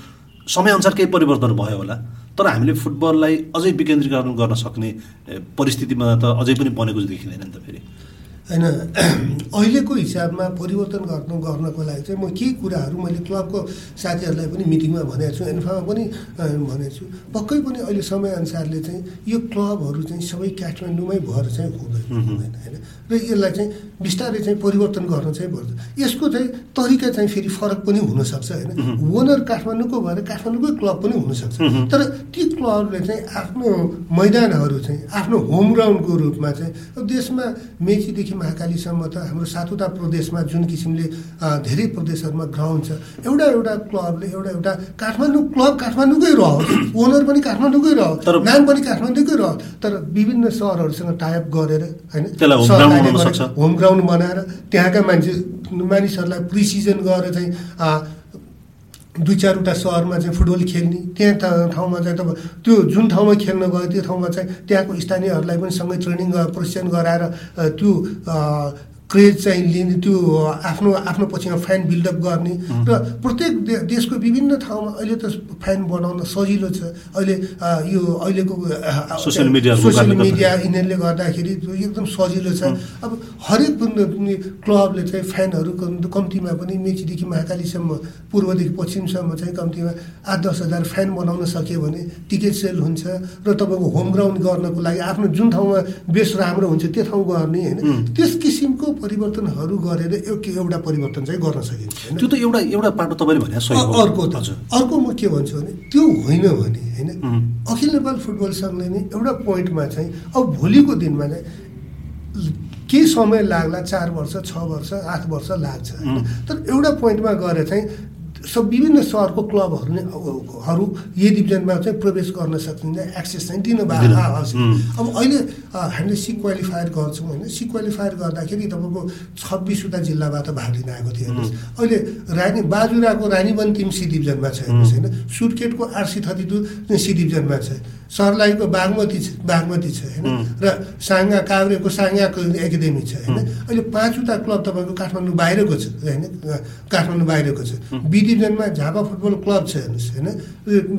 समयअनुसार केही परिवर्तन भयो होला। तर हामीले फुटबललाई अझै विकेन्द्रीकरण गर्न सक्ने परिस्थितिमा त अझै पनि बनेको देखिँदैन नि त फेरि। होइन अहिलेको हिसाबमा परिवर्तन गर्नु गर्नको लागि चाहिँ म केही कुराहरू मैले क्लबको साथीहरूलाई पनि मिटिङमा भनेको छु इन्फामा पनि भनेको छु। पक्कै पनि अहिले समयअनुसारले चाहिँ यो क्लबहरू चाहिँ सबै काठमाडौँमै भएर चाहिँ हुँदैन हुँदैन होइन? र यसलाई चाहिँ बिस्तारै चाहिँ परिवर्तन गर्न चाहिँ पर्छ। यसको चाहिँ तरिका चाहिँ फेरि फरक पनि हुनसक्छ होइन? ओनर काठमाडौँको भएर काठमाडौँकै क्लब पनि हुनसक्छ। तर ती क्लबले चाहिँ आफ्नो मैदानहरू चाहिँ आफ्नो होम ग्राउन्डको रूपमा चाहिँ देशमा मेचीदेखि महाकालीसम्म त हाम्रो सातवटा प्रदेशमा जुन किसिमले धेरै प्रदेशहरूमा ग्राउन्ड छ एउटा एउटा क्लबले एउटा एउटा काठमाडौँ क्लब काठमाडौँकै रहोस् ओनर पनि काठमाडौँकै रहोस् नाम पनि काठमाडौँकै रहोस् तर विभिन्न सहरहरूसँग टाइप गरेर होइन होम ग्राउन्ड बनाएर त्यहाँका मान्छे मानिसहरूलाई प्रिसिजन गरेर चाहिँ दुई चारवटा सहरमा चाहिँ फुटबल खेल्ने त्यहाँ ठाउँमा चाहिँ तपाईँ त्यो जुन ठाउँमा खेल्न गयो त्यो ठाउँमा चाहिँ त्यहाँको स्थानीयहरूलाई पनि सँगै ट्रेनिङ प्रशिक्षण गराएर त्यो क्रेज चाहिँ लिने त्यो आफ्नो आफ्नो पछिमा फ्यान बिल्डअप गर्ने। र प्रत्येक देशको विभिन्न ठाउँमा अहिले त फ्यान बनाउन सजिलो छ। अहिले यो अहिलेको सोसियल मिडिया सोसियल मिडिया यिनीहरूले गर्दाखेरि एकदम सजिलो छ। अब हरेक क्लबले चाहिँ फ्यानहरू कम्तीमा पनि मेचीदेखि महाकालीसम्म पूर्वदेखि पश्चिमसम्म चाहिँ कम्तीमा आठ दस हजार फ्यान बनाउन सक्यो भने टिकट सेल हुन्छ। र तपाईँको होम ग्राउन्ड गर्नको लागि आफ्नो जुन ठाउँमा बेस राम्रो हुन्छ त्यो ठाउँ गर्ने होइन। त्यस किसिमको परिवर्तनहरू गरेर एउटा परिवर्तन चाहिँ गर्न सकिन्छ त्यो त एउटा एउटा पाटो तपाईँले भने अर्को त अर्को म के भन्छु भने त्यो होइन भने होइन? अखिल नेपाल फुटबल सङ्घले नै एउटा पोइन्टमा चाहिँ अब भोलिको दिनमा चाहिँ केही समय लाग्ला चार वर्ष छ वर्ष आठ वर्ष लाग्छ होइन? तर एउटा पोइन्टमा गएर चाहिँ सब विभिन्न सहरको क्लबहरू नै हरू डिभिजनमा चाहिँ प्रवेश गर्न सकिन्छ एक्सेस चाहिँ दिनु आवश्यक अब अहिले हामीले सी क्वालिफायर गर्छौँ होइन। सी क्वालिफायर गर्दाखेरि तपाईँको छब्बिसवटा जिल्लाबाट भाग लिन आएको थियो। हेर्नुहोस् अहिले रानी बाजुराको रानीवन टिम सी डिभिजनमा छ। हेर्नुहोस् होइन। सुर्केटको आरसी थर्टी टू सी डिभिजनमा छ। सर्लाहीको बागमती छ बागमती छ होइन? र साङ्गा काभ्रेको साङ्गाको एकाडेमी छ होइन? अहिले पाँचवटा क्लब तपाईँको काठमाडौँ बाहिरको छ होइन? काठमाडौँ बाहिरको छ। बी डिभिजनमा झापा फुटबल क्लब छ हेर्नुहोस् होइन?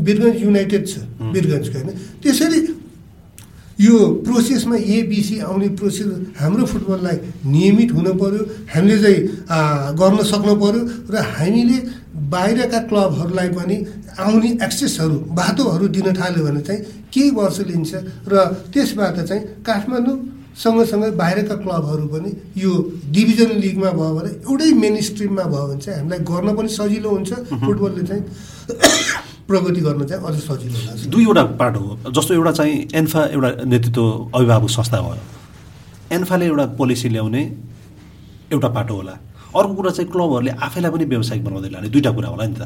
वीरगन्ज युनाइटेड छ वीरगन्जको होइन? त्यसरी यो प्रोसेसमा एबिसी आउने प्रोसेस हाम्रो फुटबललाई नियमित हुनु पऱ्यो हामीले चाहिँ गर्न सक्नु पऱ्यो र हामीले बाहिरका क्लबहरूलाई पनि आउने एक्सेसहरू बाटोहरू दिन थाल्यो भने चाहिँ केही वर्ष लिन्छ र त्यसबाट चाहिँ काठमाडौँ सँगसँगै बाहिरका क्लबहरू पनि यो डिभिजन लिगमा भयो भने एउटै मेन स्ट्रिममा भयो भने चाहिँ हामीलाई गर्न पनि सजिलो हुन्छ। फुटबलले चाहिँ प्रगति गर्न चाहिँ अझ सजिलो लाग्छ दुईवटा पार्ट हो जस्तो एउटा चाहिँ एन्फा एउटा नेतृत्व अभिभावक संस्था भयो। एन्फाले एउटा पोलिसी ल्याउने एउटा पाटो होला। अर्को कुरा चाहिँ क्लबहरूले आफैलाई पनि व्यावसायिक बनाउँदै लाने दुईवटा कुरा होला नि त।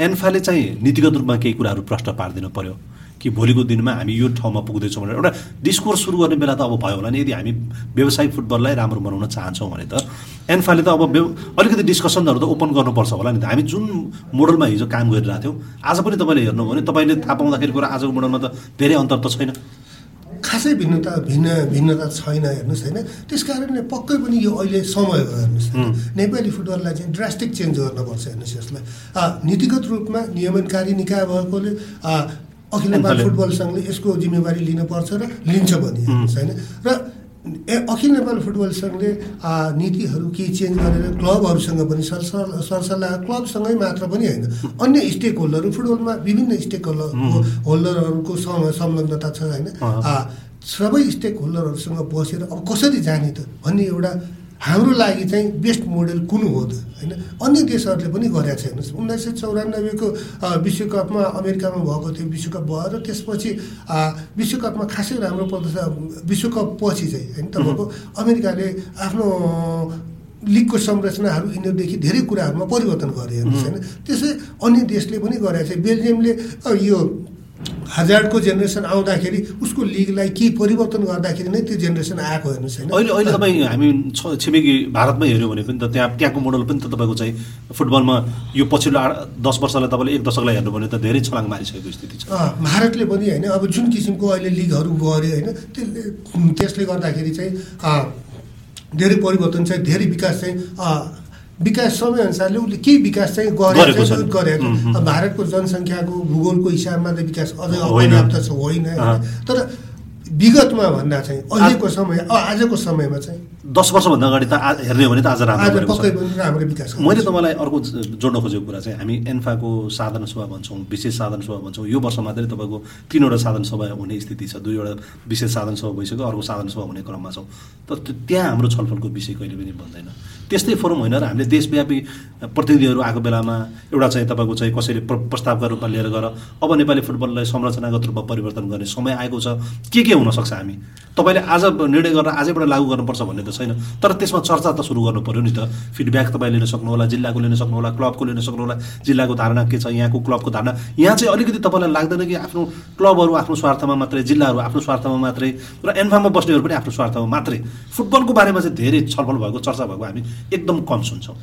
एन्फाले चाहिँ नीतिगत रूपमा केही कुराहरू प्रश्न पारिदिनु पऱ्यो कि भोलिको दिनमा हामी यो ठाउँमा पुग्दैछौँ भनेर। एउटा डिस्कोर्स सुरु गर्ने बेला त अब भयो होला नि। यदि हामी व्यवसायिक फुटबललाई राम्रो बनाउन चाहन्छौँ भने त एन्फाले त अब अलिकति डिस्कसनहरू त ओपन गर्नुपर्छ होला नि त। हामी जुन मोडलमा हिजो काम गरिरहेको थियौँ आज पनि तपाईँले हेर्नु भने तपाईँले थाहा पाउँदाखेरि कुरा आजको मोडलमा त धेरै अन्तर त छैन। खासै भिन्नता भिन्न भिन्नता छैन हेर्नुहोस् होइन। त्यस कारणले पक्कै पनि यो अहिले समय हो हेर्नुहोस् नेपाली फुटबललाई चाहिँ ड्रास्टिक चेन्ज गर्नुपर्छ हेर्नुहोस् यसलाई। नीतिगत रूपमा नियमनकारी निकाय भएकोले अखिल नेपाल फुटबल सङ्घले यसको जिम्मेवारी लिनुपर्छ र लिन्छ पनि होइन। र अखिल नेपाल फुटबल सङ्घले नीतिहरू केही चेन्ज गरेर क्लबहरूसँग पनि सरसल्लाह क्लबसँगै मात्र पनि होइन अन्य स्टेक होल्डर फुटबलमा विभिन्न स्टेक होल्डर होल्डरहरूको संलग्नता छ होइन? सबै स्टेक होल्डरहरूसँग बसेर अब कसरी जाने त भन्ने एउटा हाम्रो लागि चाहिँ बेस्ट मोडल कुन हो त? होइन? अन्य देशहरूले पनि गरेका छ हेर्नुहोस् उन्नाइस सय चौरानब्बेको विश्वकपमा अमेरिकामा भएको थियो विश्वकप भयो र त्यसपछि विश्वकपमा खासै राम्रो पर्दछ विश्वकप पछि चाहिँ होइन तपाईँको अमेरिकाले आफ्नो लिगको संरचनाहरू यिनीहरूदेखि धेरै कुराहरूमा परिवर्तन गरे हेर्नुहोस् होइन त्यसै अन्य देशले पनि गरेको छ बेल्जियमले यो हजारको जेनेरेसन आउँदाखेरि उसको लिगलाई केही परिवर्तन गर्दाखेरि नै त्यो जेनेरेसन आएको हेर्नुहोस् होइन। अहिले अहिले तपाईँ हामी छिमेकी भारतमै हेऱ्यो भने पनि त त्यहाँ त्यहाँको मोडल पनि त तपाईँको चाहिँ फुटबलमा यो पछिल्लो दस वर्षलाई तपाईँले एक दशकलाई हेर्नु भने त धेरै छलाङ मारिसकेको स्थिति छ। भारतले पनि होइन अब जुन किसिमको अहिले लिगहरू गऱ्यो होइन त्यसले त्यसले गर्दाखेरि चाहिँ धेरै परिवर्तन चाहिँ धेरै विकास चाहिँ विकास समयअनुसारले उसले केही विकास चाहिँ गरेको छ गरेको भारतको जनसङ्ख्याको भूगोलको हिसाबमा त विकास अझै अपर्याप्त छ होइन। तर विगतमा भन्दा चाहिँ अहिलेको समय आजको समयमा चाहिँ दस वर्षभन्दा अगाडि त हेर्ने हो भने त आज राम्रो मैले तपाईँलाई अर्को जोड्न खोजेको कुरा चाहिँ हामी एन्फाको साधन सभा भन्छौँ विशेष साधन सभा भन्छौँ। यो वर्ष मात्रै तपाईँको तिनवटा साधन सभा हुने स्थिति छ। दुईवटा विशेष साधन सभा भइसक्यो अर्को साधन सभा हुने क्रममा छौँ। तर त्यहाँ हाम्रो छलफलको विषय कहिले पनि बन्दैन। त्यस्तै फोरम होइन र हामीले देशव्यापी प्रतिनिधिहरू आएको बेलामा एउटा चाहिँ तपाईँको चाहिँ कसैले प्रस्तावका रूपमा लिएर गएर अब नेपाली फुटबललाई संरचनागत रूपमा परिवर्तन गर्ने समय आएको छ। के के हुनसक्छ हामी? तपाईँले आज निर्णय गरेर आजैबाट लागू गर्नुपर्छ भन्ने त छैन। तर त्यसमा चर्चा त सुरु गर्नु पऱ्यो नि त। फिडब्याक तपाईँ लिन सक्नुहोला जिल्लाको लिन सक्नुहोला क्लबको लिन सक्नुहोला जिल्लाको धारणा के छ यहाँको क्लबको धारणा? यहाँ चाहिँ अलिकति तपाईँलाई लाग्दैन कि आफ्नो क्लबहरू आफ्नो स्वार्थमा मात्रै जिल्लाहरू आफ्नो स्वार्थमा मात्रै र एन्फार्ममा बस्नेहरू पनि आफ्नो स्वार्थमा मात्रै। फुटबलको बारेमा चाहिँ धेरै छलफल भएको चर्चा भएको हामी एकदम कम सुन्छौँ।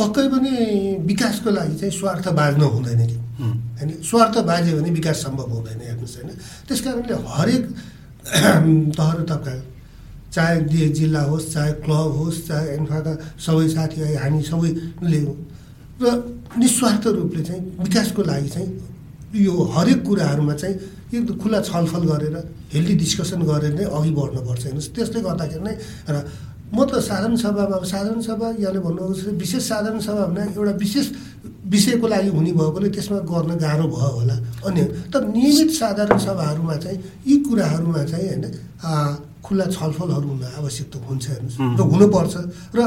पक्कै पनि विकासको लागि चाहिँ स्वार्थ बाज्नु हुँदैन कि? होइन स्वार्थ बाज्यो भने विकास सम्भव हुँदैन हेर्नुहोस् होइन? त्यस कारणले हरेक तहर तब्का चाहे जिल्ला होस् चाहे क्लब होस् चाहे एन्फाका सबै साथीभाइ हामी सबैले र निस्वार्थ रूपले चाहिँ विकासको लागि चाहिँ यो हरेक कुराहरूमा चाहिँ एकदम खुला छलफल गरेर हेल्दी डिस्कसन गरेर नै अघि बढ्नुपर्छ हेर्नुहोस् त्यसले गर्दाखेरि नै र म त साधारण सभामा साधारण सभा यहाँले भन्नुभएको विशेष साधारण सभा भन्दा एउटा विशेष विषयको लागि हुने भने त्यसमा गर्न गाह्रो भयो होला। अन्य तर नियमित साधारण सभाहरूमा चाहिँ यी कुराहरूमा चाहिँ होइन खुल्ला छलफलहरू हुन आवश्यक त हुन्छ हेर्नुहोस्। र हुनुपर्छ। र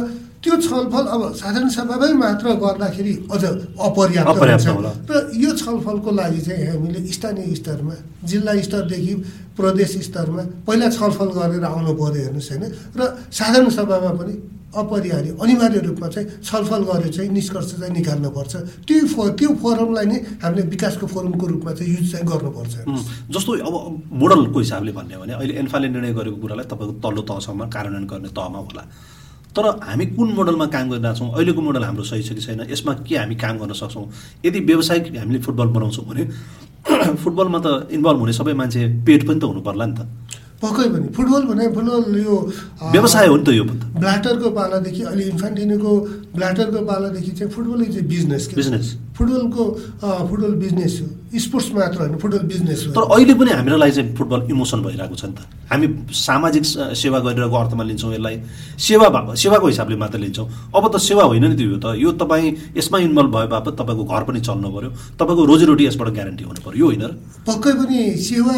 त्यो छलफल अब साधारण सभामै मात्र गर्दाखेरि अझ अपर्याप्त हुन्छ। र यो छलफलको लागि चाहिँ हामीले स्थानीय स्तरमा जिल्ला स्तरदेखि प्रदेश स्तरमा पहिला छलफल गरेर आउनु पऱ्यो हेर्नुहोस् होइन। र साधारण सभामा पनि अपरिहार्य अनिवार्य रूपमा चाहिँ छलफल गरेर चाहिँ निष्कर्ष चाहिँ निकाल्नुपर्छ त्यो फ त्यो फोरमलाई नै हामीले विकासको फोरमको रूपमा चाहिँ युज चाहिँ गर्नुपर्छ। जस्तो अब मोडलको हिसाबले भन्यो भने अहिले एन्फाले निर्णय गरेको कुरालाई तपाईँको तल्लो तहसम्म कार्यान्वयन गर्ने तहमा होला। तर हामी कुन मोडलमा काम गरिरहेको छौँ अहिलेको मोडल हाम्रो सही छ कि छैन यसमा के हामी काम गर्न सक्छौँ? यदि व्यावसायिक हामीले फुटबल बनाउँछौँ भने फुटबलमा त इन्भल्भ हुने सबै मान्छे पेट पनि त हुनु पर्ला नि त। पक्कै पनि। फुटबल भने फुटबल यो व्यवसाय हो नि त यो ब्ल्याटरको पालादेखि अहिले इन्फान्टिनीको ब्ल्याटरको पालादेखि चाहिँ football is a business business. फुटबलको फुटबल बिजनेस हो। स्पोर्ट्स मात्र होइन फुटबल बिजनेस हो। तर अहिले पनि हाम्रो लागि चाहिँ फुटबल इमोसन भइरहेको छ नि त। हामी सामाजिक सेवा गरिरहेको अर्थमा लिन्छौँ यसलाई। सेवा भएको सेवाको हिसाबले मात्र लिन्छौँ। अब त सेवा होइन नि त यो त। यो तपाईँ यसमा इन्भल्भ भए बापत तपाईँको घर पनि चल्नु पऱ्यो तपाईँको रोजीरोटी यसबाट ग्यारेन्टी हुनु पऱ्यो यो होइन पक्कै पनि सेवा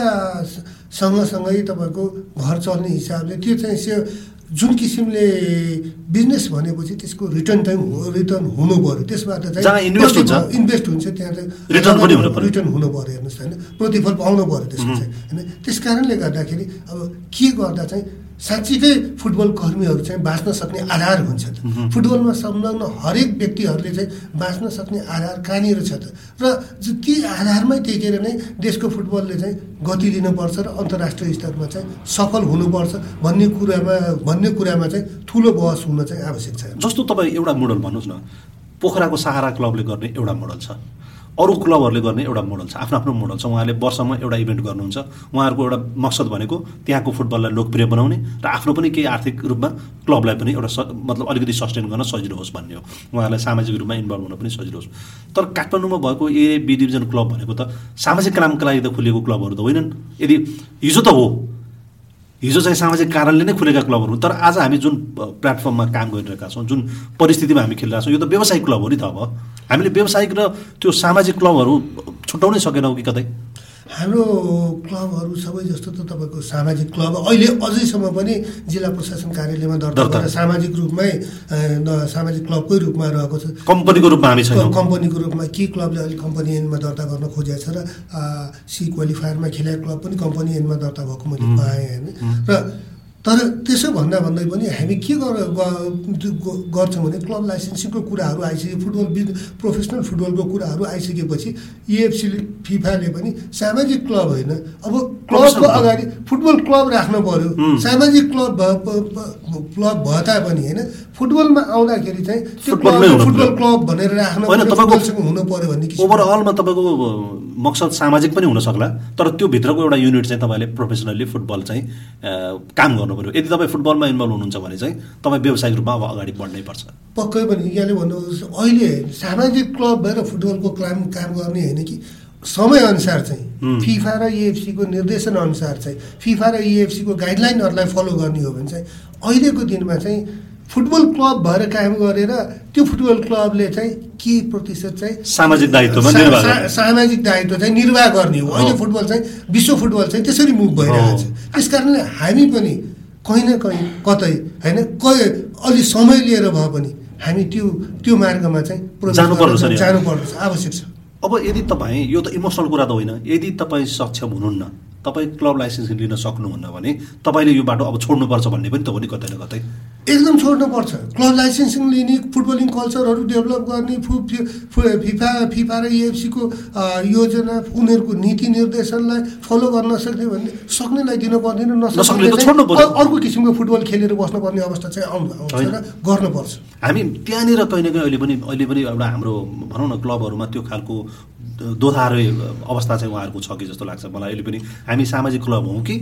सँगसँगै तपाईँको घर चल्ने हिसाबले त्यो चाहिँ से जुन किसिमले बिजनेस भनेपछि त्यसको रिटर्न चाहिँ हो- रिटर्न हुनु पऱ्यो त्यसबाट चाहिँ इन्भेस्ट हुन्छ। त्यहाँ चाहिँ। रिटर्न हुनु पऱ्यो हेर्नुहोस् होइन? प्रतिफल पाउनु पऱ्यो त्यसको चाहिँ होइन? त्यस कारणले गर्दाखेरि अब के गर्दा चाहिँ साँच्चीकै फुटबल कर्मीहरू चाहिँ बाँच्न सक्ने आधार हुन्छ त। फुटबलमा संलग्न हरेक व्यक्तिहरूले चाहिँ बाँच्न सक्ने आधार कहाँनिर छ त? र ती आधारमै टेकेर नै देशको फुटबलले चाहिँ गति लिनुपर्छ र अन्तर्राष्ट्रिय स्तरमा चाहिँ सफल हुनुपर्छ भन्ने कुरामा भन्ने कुरामा चाहिँ ठुलो बहस हुन चाहिँ आवश्यक छ। जस्तो तपाईँ एउटा मोडल भन्नुहोस् न। पोखराको सहारा क्लबले गर्ने एउटा मोडल छ। अरू क्लबहरूले गर्ने एउटा मोडल छ आफ्नो आफ्नो मोडल छ उहाँले वर्षमा एउटा इभेन्ट गर्नुहुन्छ। उहाँहरूको एउटा मकसद भनेको त्यहाँको फुटबललाई लोकप्रिय बनाउने र आफ्नो पनि केही आर्थिक रूपमा क्लबलाई पनि एउटा मतलब अलिकति सस्टेन गर्न सजिलो होस् भन्ने हो। उहाँहरूलाई सामाजिक रूपमा इन्भल्भ हुन पनि सजिलो होस्। तर काठमाडौँमा भएको ए बी डिभिजन क्लब भनेको त सामाजिक कामका लागि त खुलेको क्लबहरू त होइनन्। यदि हिजो त हो हिजो चाहिँ सामाजिक कारणले नै खुलेका क्लबहरू तर आज हामी जुन प्लेटफर्ममा काम गरिरहेका छौँ जुन परिस्थितिमा हामी खेलिरहेका छौँ यो त व्यावसायिक क्लब हो नि त अब। हामीले व्यावसायिक र त्यो सामाजिक क्लबहरू छुट्याउनै सकेनौँ कि कतै? हाम्रो क्लबहरू सबै जस्तो त तपाईँको सामाजिक क्लब अहिले अझैसम्म पनि जिल्ला प्रशासन कार्यालयमा दर्ता सामाजिक रूपमै सामाजिक क्लबकै रूपमा रहेको छ। कम्पनीको रूपमा हामी छैनौँ। कम्पनीको रूपमा के क्लबले अहिले कम्पनी एनमा दर्ता गर्न खोजेको छ र सी क्वालिफायरमा खेलेको क्लब पनि कम्पनी एनमा दर्ता भएको मैले पाएँ होइन। र तर त्यसो भन्दा भन्दै पनि हामी के गर गर्छौँ भने क्लब लाइसेन्सिङको कुराहरू आइसक्यो फुटबल बिज प्रोफेसनल फुटबलको कुराहरू आइसकेपछि इएफसीले फिफाले पनि सामाजिक क्लब होइन अब क्लबको। अगाडि फुटबल क्लब राख्नु पर्यो हुँ। सामाजिक क्लब क्लब भए तापनि होइन फुटबलमा आउँदाखेरि चाहिँ त्यो फुटबल। क्लब भनेर राख्नु हुनु पर्यो भन्ने ओभरअलमा तपाईँको मकसद सामाजिक पनि हुन सक्ला तर त्यो भित्रको एउटा युनिट चाहिँ तपाईँले प्रोफेसनल्ली फुटबल चाहिँ काम गर्नु पऱ्यो यदि तपाईँ फुटबलमा इन्भल्भ हुनुहुन्छ भने चाहिँ तपाईँ व्यावसायिक रूपमा अब अगाडि बढ्नै पर्छ पक्कै पनि यहाँले भन्नुहोस् अहिले सामाजिक क्लब भएर फुटबलको काम काम गर्ने होइन कि समयअनुसार। चाहिँ फिफा र इएफसीको निर्देशन अनुसार चाहिँ फिफा र इएफसीको गाइडलाइनहरूलाई फलो गर्ने हो भने चाहिँ अहिलेको दिनमा चाहिँ फुटबल क्लब भएर काम गरेर त्यो फुटबल क्लबले चाहिँ के प्रतिशत चाहिँ सामाजिक दायित्वमा गर्ने। सामाजिक दायित्व चाहिँ निर्वाह गर्ने हो अहिले। फुटबल चाहिँ विश्व फुटबल चाहिँ त्यसरी मुभ भइरहेको छ। त्यस कारणले हामी पनि कहीँ न कहीँ कतै होइन? कहीँ अलि समय लिएर भए पनि हामी त्यो त्यो मार्गमा चाहिँ नि। जानुपर्दछ आवश्यक छ। अब यदि तपाईँ यो त इमोसनल कुरा त होइन। यदि तपाईँ सक्षम हुनुहुन्न तपाईँ क्लब लाइसेन्स लिन सक्नुहुन्न भने तपाईँले यो बाटो अब छोड्नुपर्छ भन्ने पनि त हो नि कतै न कतै। एकदम छोड्नुपर्छ। क्लब लाइसेन्सिङ लिने फुटबलिङ कल्चरहरू डेभलप गर्ने फु फिफा फिफा र इएफसीको योजना उनीहरूको नीति निर्देशनलाई फलो गर्न सक्ने भन्ने सक्नेलाई दिनु पर्दैन नसक्ने अर्को किसिमको फुटबल खेलेर बस्नुपर्ने अवस्था चाहिँ आउनु आउँछ। र गर्नुपर्छ। हामी त्यहाँनिर कहीँ न कहीँ अहिले पनि अहिले पनि एउटा हाम्रो भनौँ न क्लबहरूमा त्यो खालको दोधारो अवस्था चाहिँ उहाँहरूको छ कि जस्तो लाग्छ मलाई। अहिले पनि हामी सामाजिक क्लब हौँ कि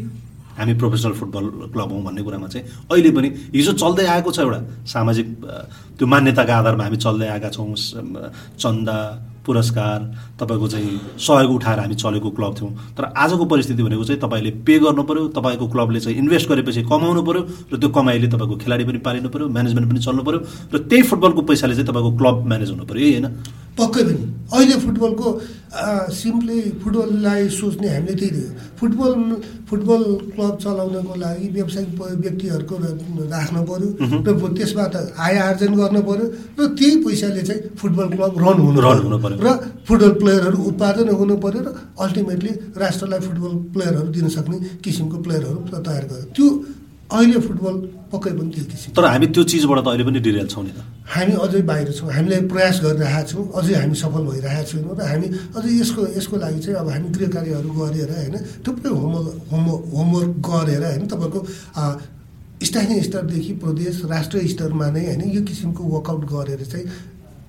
हामी प्रोफेसनल फुटबल क्लब हौँ भन्ने कुरामा चाहिँ अहिले पनि हिजो चल्दै आएको छ एउटा सामाजिक त्यो मान्यताका आधारमा हामी चल्दै आएका छौँ। चन्दा पुरस्कार तपाईँको चाहिँ सहयोग उठाएर हामी चलेको क्लब थियौँ। तर आजको परिस्थिति भनेको चाहिँ तपाईँले पे गर्नु पऱ्यो तपाईँको क्लबले चाहिँ इन्भेस्ट गरेपछि कमाउनु पऱ्यो र त्यो कमाइले तपाईँको खेलाडी पनि पालिनु पऱ्यो म्यानेजमेन्ट पनि चल्नु पऱ्यो र त्यही फुटबलको पैसाले चाहिँ तपाईँको क्लब म्यानेज हुनु पऱ्यो यही होइन। पक्कै पनि। अहिले फुटबलको सिम्पली फुटबललाई सोच्ने हामीले त्यही फुटबल फुटबल क्लब चलाउनको लागि व्यावसायिक व्यक्तिहरूको राख्न पऱ्यो र त्यसबाट आय आर्जन गर्न पऱ्यो र त्यही पैसाले चाहिँ फुटबल क्लब रन हुनु रन पऱ्यो र फुटबल प्लेयरहरू उत्पादन हुनु पऱ्यो र अल्टिमेटली राष्ट्रलाई फुटबल प्लेयरहरू दिन सक्ने किसिमको प्लेयरहरू तयार गर्यो। त्यो अहिले फुटबल पक्कै पनि त्यो किसिम तर हामी त्यो चिजबाट त अहिले पनि डिरेल छौँ नि त। हामी अझै बाहिर छौँ हामीले प्रयास गरिरहेका छौँ अझै हामी सफल भइरहेका छैनौँ र हामी अझै यसको यसको लागि चाहिँ अब हामी गृह कार्यहरू गरेर होइन थुप्रै होमवर्क होमवर्क होमवर्क गरेर होइन तपाईँको स्थानीय स्तरदेखि प्रदेश राष्ट्रिय स्तरमा नै होइन यो किसिमको वर्कआउट गरेर चाहिँ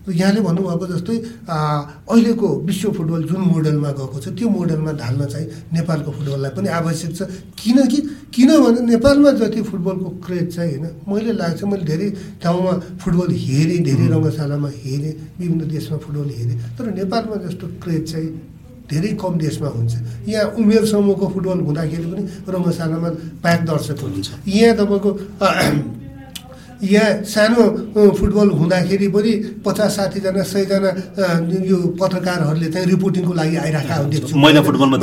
यहाँले भन्नुभएको जस्तै अहिलेको विश्व फुटबल जुन मोडलमा गएको छ त्यो मोडलमा ढाल्न चाहिँ नेपालको फुटबललाई पनि आवश्यक छ। किनकि किनभने नेपालमा जति फुटबलको क्रेज चाहिँ होइन मैले लाग्छ मैले धेरै ठाउँमा फुटबल हेरेँ धेरै रङ्गशालामा हेरेँ विभिन्न देशमा फुटबल हेरेँ तर नेपालमा जस्तो क्रेज चाहिँ धेरै कम देशमा हुन्छ। यहाँ उमेर समूहको फुटबल हुँदाखेरि पनि रङ्गशालामा प्याक दर्शक हुन्छ। यहाँ तपाईँको यहाँ सानो फुटबल हुँदाखेरि पनि पचास साठीजना सयजना यो पत्रकारहरूले चाहिँ रिपोर्टिङको लागि आइरहेका देख्छौँ फुटबलमा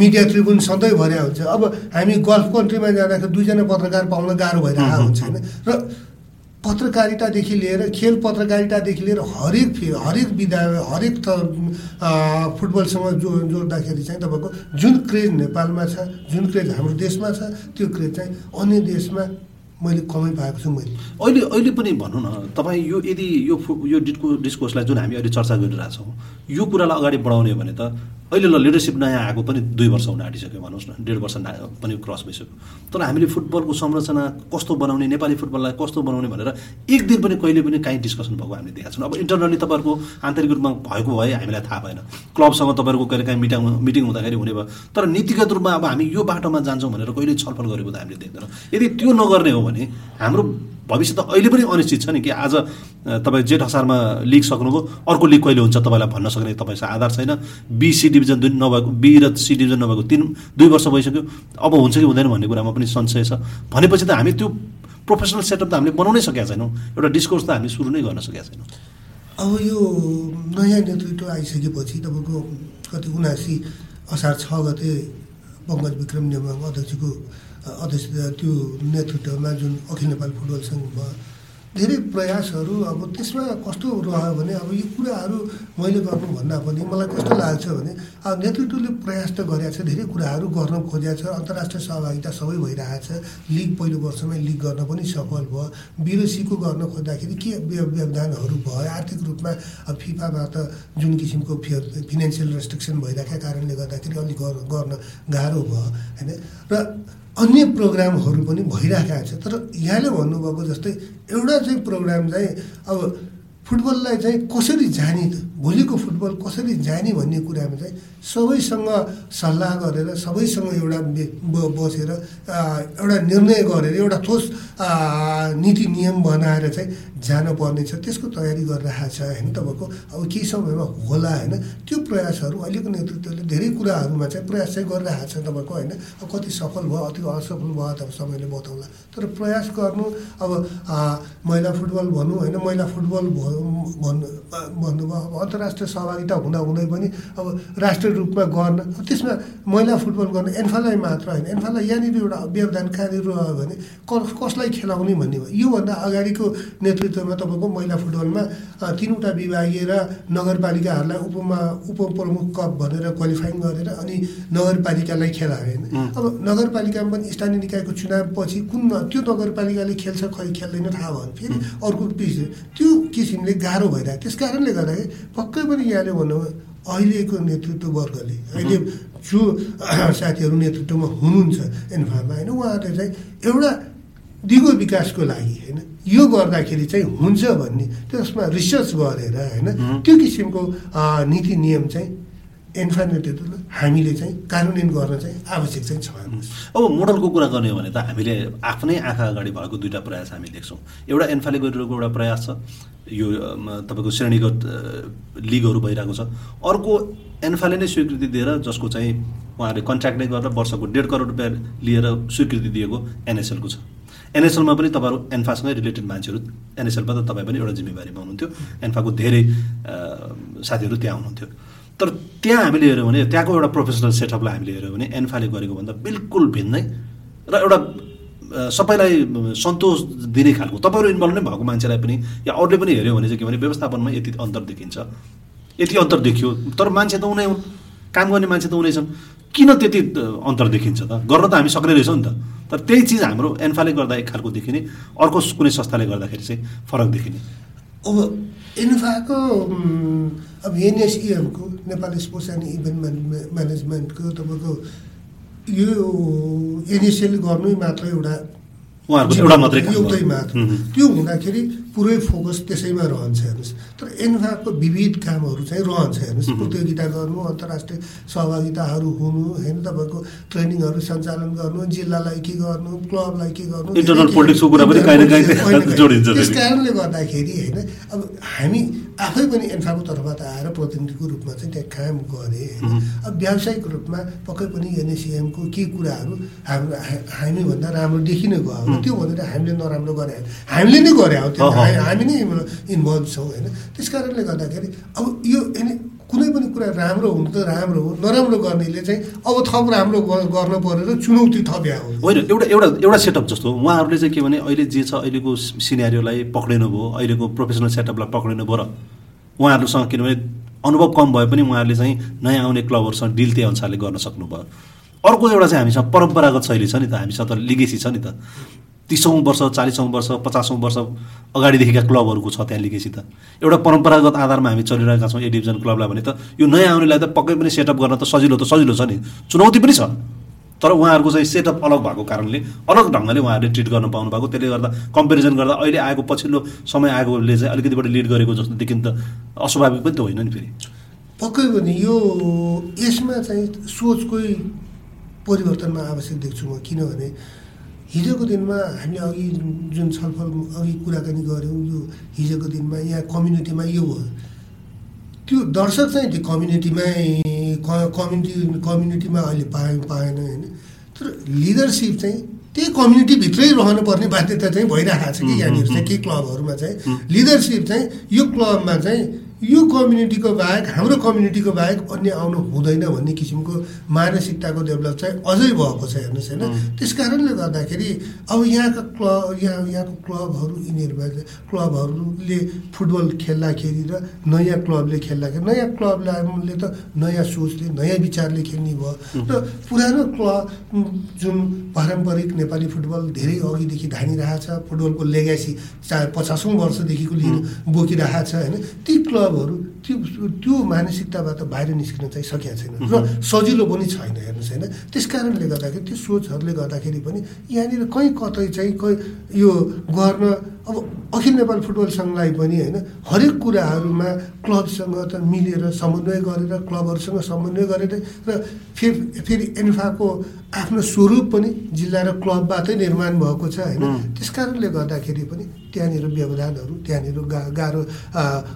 मिडिया ट्रिब्युन सधैँ भर्या हुन्छ। अब हामी गल्फ कन्ट्रीमा जाँदाखेरि दुईजना पत्रकार पाउन गाह्रो भइरहेको हुन्छ होइन? र पत्रकारितादेखि लिएर खेल पत्रकारितादेखि लिएर हरेक हरेक विधा हरेक त फुटबलसँग जो जोड्दाखेरि चाहिँ तपाईँको जुन क्रेज नेपालमा छ जुन क्रेज हाम्रो देशमा छ त्यो क्रेज चाहिँ अन्य देशमा मैले कमै पाएको छु मैले। अहिले अहिले पनि भनौँ न तपाईँ यो यदि यो यो डिस्को डिस्कोर्सलाई जुन हामी अहिले चर्चा गरिरहेछौँ यो कुरालाई अगाडि बढाउने भने त अहिले ल लिडरसिप नयाँ आएको पनि दुई वर्ष हुन आँटिसक्यो भनोस् न। डेढ वर्ष पनि क्रस भइसक्यो। तर हामीले फुटबलको संरचना कस्तो बनाउने नेपाली फुटबललाई कस्तो बनाउने भनेर एक दिन पनि कहिले पनि काहीँ डिस्कसन भएको हामीले देखाएको छौँ अब इन्टरनली तपाईँहरूको आन्तरिक रूपमा भएको भए हामीलाई थाहा भएन। क्लबसँग तपाईँहरूको कहिले काहीँ मिटिङ मिटिङ हुँदाखेरि हुने भयो। तर नीतिगत रूपमा अब हामी यो बाटोमा जान्छौँ भनेर कहिले छलफल गरेको त हामीले देख्दैनौँ। यदि त्यो नगर्ने हो भने हाम्रो भविष्य त अहिले पनि अनिश्चित छ नि कि आज तपाईँ जेठ असारमा लिग सक्नुभयो अर्को लिग कहिले हुन्छ तपाईँलाई भन्न सक्ने तपाईँसँग आधार छैन। बी सी डिभिजन दुई नभएको बी र सी डिभिजन नभएको तिन दुई वर्ष भइसक्यो। अब हुन्छ कि हुँदैन भन्ने कुरामा पनि संशय छ। भनेपछि त हामी त्यो प्रोफेसनल सेटअप त हामीले बनाउनै सकेका छैनौँ। एउटा डिस्कोर्स त हामी सुरु नै गर्न सकेका छैनौँ। अब यो नयाँ नेतृत्व आइसकेपछि तपाईँको कति उनासी असार छ गते पङ्कज विक्रम नेमाङ अध्यक्षको अध्यक्ष त्यो नेतृत्वमा जुन अखिल नेपाल फुटबल सङ्घ भयो धेरै प्रयासहरू अब त्यसमा कस्तो रह्यो भने अब यो कुराहरू मैले गर्नुभन्दा पनि मलाई कस्तो लाग्छ भने अब नेतृत्वले प्रयास त गरेको छ धेरै कुराहरू गर्न खोजेको छ अन्तर्राष्ट्रिय सहभागिता सबै भइरहेको छ लिग पहिलो वर्षमै लिग गर्न पनि सफल भयो बिरोसीको गर्न खोज्दाखेरि के व्यवधानहरू भयो आर्थिक रूपमा अब फिफाबाट जुन किसिमको फिनेन्सियल रेस्ट्रिक्सन भइरहेका कारणले गर्दाखेरि अलिक गर्न गाह्रो भयो होइन? र अन्य प्रोग्रामहरू पनि भइरहेका छ। तर यहाँले भन्नुभएको जस्तै एउटा चाहिँ प्रोग्राम चाहिँ अब फुटबललाई चाहिँ कसरी जाने त भोलिको फुटबल कसरी जाने भन्ने कुरामा चाहिँ सबैसँग सल्लाह गरेर सबैसँग एउटा बसेर एउटा निर्णय गरेर एउटा ठोस नीति नियम बनाएर चाहिँ जानुपर्ने छ त्यसको तयारी गरिरहेको छ होइन तपाईँको अब केही समयमा होला होइन? त्यो प्रयासहरू अहिलेको नेतृत्वले धेरै कुराहरूमा चाहिँ प्रयास चाहिँ गरिरहेको छ तपाईँको होइन? कति सफल भयो अति असफल भयो त समयले बताउला। तर प्रयास गर्नु अब महिला फुटबल भनौँ होइन? महिला फुटबल भन्नु भन्नुभयो अब अन्तर्राष्ट्रिय सहभागिता हुँदा हुँदै पनि अब राष्ट्रिय रूपमा गर्न त्यसमा महिला फुटबल गर्न एन्फालाई मात्र होइन। एन्फालाई यहाँनिर एउटा व्यवधान कहाँनिर रह्यो भने कसलाई खेलाउने भन्ने भयो? योभन्दा अगाडिको नेतृत्वमा तपाईँको महिला फुटबलमा तिनवटा विभागीय र नगरपालिकाहरूलाई उपमा उपप्रमुख कप भनेर क्वालिफाइङ गरेर अनि नगरपालिकालाई खेलायो होइन। अब नगरपालिकामा पनि स्थानीय निकायको चुनावपछि कुन त्यो नगरपालिकाले खेल्छ खै खेल्दैन थाहा भयो। फेरि अर्को पिस त्यो किसिमले गाह्रो भइरहेको त्यस कारणले गर्दाखेरि पक्कै पनि यहाँले भन्नु अहिलेको नेतृत्व वर्गले अहिले जो साथीहरू नेतृत्वमा हुनुहुन्छ एन्फामा होइन उहाँहरूले चाहिँ एउटा दिगो विकासको लागि होइन यो गर्दाखेरि चाहिँ हुन्छ भन्ने त्यसमा रिसर्च गरेर होइन त्यो किसिमको नीति नियम चाहिँ नेतृत्वले हामीले चाहिँ कार्यान्वयन गर्न चाहिँ आवश्यक चाहिँ छ अब मोडलको कुरा गर्ने हो भने त हामीले आफ्नै आँखा अगाडि भएको दुईवटा प्रयास हामी देख्छौँ। एउटा एन्फाले गरिरहेको एउटा प्रयास छ यो तपाईँको श्रेणीगत लिगहरू भइरहेको छ। अर्को एन्फाले नै स्वीकृति दिएर जसको चाहिँ उहाँहरूले कन्ट्र्याक्ट नै गरेर वर्षको डेढ करोड रुपियाँ लिएर स्वीकृति दिएको एनएसएलको छ। एनएसएलमा पनि तपाईँहरू एन्फासँगै रिलेटेड मान्छेहरू एनएसएलमा त तपाईँ पनि एउटा जिम्मेवारीमा हुनुहुन्थ्यो एन्फाको धेरै साथीहरू त्यहाँ हुनुहुन्थ्यो। तर त्यहाँ हामीले हेऱ्यौँ भने त्यहाँको एउटा प्रोफेसनल सेटअपलाई हामीले हेऱ्यौँ भने एन्फाले गरेको भन्दा बिल्कुल भिन्नै र एउटा सबैलाई सन्तोष दिने खालको तपाईँहरू इन्भल्भ नै भएको मान्छेलाई पनि या अरूले पनि हेऱ्यो भने चाहिँ के भने व्यवस्थापनमा यति अन्तर देखिन्छ। यति अन्तर देखियो। तर मान्छे त उनै हुन्। काम गर्ने मान्छे त उनै छन्। किन त्यति अन्तर देखिन्छ त? गर्न त हामी सक्ने रहेछौँ नि त। तर त्यही चिज हाम्रो एन्फाले गर्दा एक खालको देखिने अर्को कुनै संस्थाले गर्दाखेरि चाहिँ फरक देखिने। अब एन्फाको अब एनएसइएमको नेपाली स्पोर्ट्स एन्ड इभेन्ट म्यानेजमेन्टको तपाईँको यो एनएसएल गर्नै मात्र एउटा एउटा मात्रै त्यो हुँदाखेरि पुरै फोकस त्यसैमा रहन्छ हेर्नुहोस्। तर एन्फाको विविध कामहरू चाहिँ रहन्छ हेर्नुहोस्। प्रतियोगिता गर्नु अन्तर्राष्ट्रिय सहभागिताहरू हुनु होइन तपाईँको ट्रेनिङहरू सञ्चालन गर्नु जिल्लालाई के गर्नु क्लबलाई के गर्नु त्यस कारणले गर्दाखेरि होइन अब हामी आफै पनि एन्फाको तर्फबाट आएर प्रतिनिधिको रूपमा चाहिँ त्यहाँ काम गरेँ। होइन अब व्यावसायिक रूपमा पक्कै पनि एनएसिएमको के कुराहरू हाम्रो हामीभन्दा राम्रो देखिनै गयो त्यो भनेर हामीले नराम्रो गरे। हामीले नै गरे हो त्यो हामी नै इन्भल्भ छौँ होइन। त्यस कारणले गर्दाखेरि अब यो कुनै पनि कुरा राम्रो हुनु त राम्रो हो नराम्रो गर्नेले चाहिँ अब थप राम्रो गर्न परेर चुनौती थप्या हो। होइन एउटा एउटा एउटा सेटअप जस्तो उहाँहरूले चाहिँ के भने अहिले जे छ अहिलेको सिनेरियोलाई पक्रिनु भयो अहिलेको प्रोफेसनल सेटअपलाई पक्रिनु भयो र उहाँहरूसँग किनभने अनुभव कम भए पनि उहाँहरूले चाहिँ नयाँ आउने क्लबहरूसँग डिल त्यही अनुसारले गर्न सक्नुभयो। अर्को एउटा चाहिँ हामीसँग परम्परागत शैली छ नि त हामीसँग त लिगेसी छ नि त। तिसौँ वर्ष चालिसौँ वर्ष पचासौँ वर्ष अगाडिदेखिका क्लबहरूको छ त्यहाँ लिगेसी त। एउटा परम्परागत आधारमा हामी चलिरहेका छौँ ए डिभिजन क्लबलाई भने त यो नयाँ आउनेलाई त पक्कै पनि सेटअप गर्न त सजिलो त सजिलो छ नि। चुनौती पनि छ। तर उहाँहरूको चाहिँ सेटअप अलग भएको कारणले अलग ढङ्गले उहाँहरूले ट्रिट गर्न पाउनु भएको त्यसले गर्दा कम्पेरिजन गर्दा अहिले आएको पछिल्लो समय आएकोले चाहिँ अलिकति बढी लिड गरेको जस्तो देखिन त अस्वाभाविक पनि त होइन नि फेरि। पक्कै पनि यो यसमा चाहिँ सोचकै परिवर्तनमा आवश्यक देख्छु म किनभने हिजोको दिनमा हामीले अघि जुन छलफल अघि कुराकानी गऱ्यौँ यो हिजोको दिनमा यहाँ कम्युनिटीमा यो भयो। त्यो दर्शक चाहिँ त्यो कम्युनिटीमै कम्युनिटी कम्युनिटीमा अहिले पाए पाएन होइन। तर लिडरसिप चाहिँ त्यही कम्युनिटीभित्रै रहनुपर्ने बाध्यता चाहिँ भइरहेको छ कि यहाँनिर चाहिँ केही क्लबहरूमा चाहिँ। लिडरसिप चाहिँ यो क्लबमा चाहिँ यो कम्युनिटीको बाहेक हाम्रो कम्युनिटीको बाहेक अन्य आउनु हुँदैन भन्ने किसिमको मानसिकताको डेभलप चाहिँ अझै भएको छ हेर्नुहोस् होइन। त्यस कारणले गर्दाखेरि अब यहाँका क्लब यहाँ यहाँको क्लबहरू यिनीहरूमा क्लबहरूले फुटबल खेल्दाखेरि र नयाँ क्लबले खेल्दाखेरि नयाँ क्लबले त नयाँ सोचले नयाँ विचारले खेल्ने भयो। र पुरानो क्लब जुन पारम्परिक नेपाली फुटबल धेरै अघिदेखि धानिरहेछ फुटबलको लेगासी चाहे पचासौँ वर्षदेखिको लिएर बोकिरहेको छ होइन ती क्लब क्लबहरू त्यो त्यो मानसिकताबाट बाहिर निस्किन चाहिँ सकिएको छैन र सजिलो पनि छैन हेर्नुहोस् होइन। त्यस कारणले गर्दाखेरि त्यो सोचहरूले गर्दाखेरि पनि यहाँनिर कहीँ कतै चाहिँ कहीँ यो गर्न अब अखिल नेपाल फुटबल सङ्घलाई पनि होइन हरेक कुराहरूमा क्लबसँग त मिलेर समन्वय गरेर क्लबहरूसँग समन्वय गरेर र फेरि फेरि एन्फाको आफ्नो स्वरूप पनि जिल्ला र क्लबबाटै निर्माण भएको छ होइन। त्यस कारणले गर्दाखेरि पनि त्यहाँनिर व्यवधानहरू त्यहाँनिर गा गाह्रो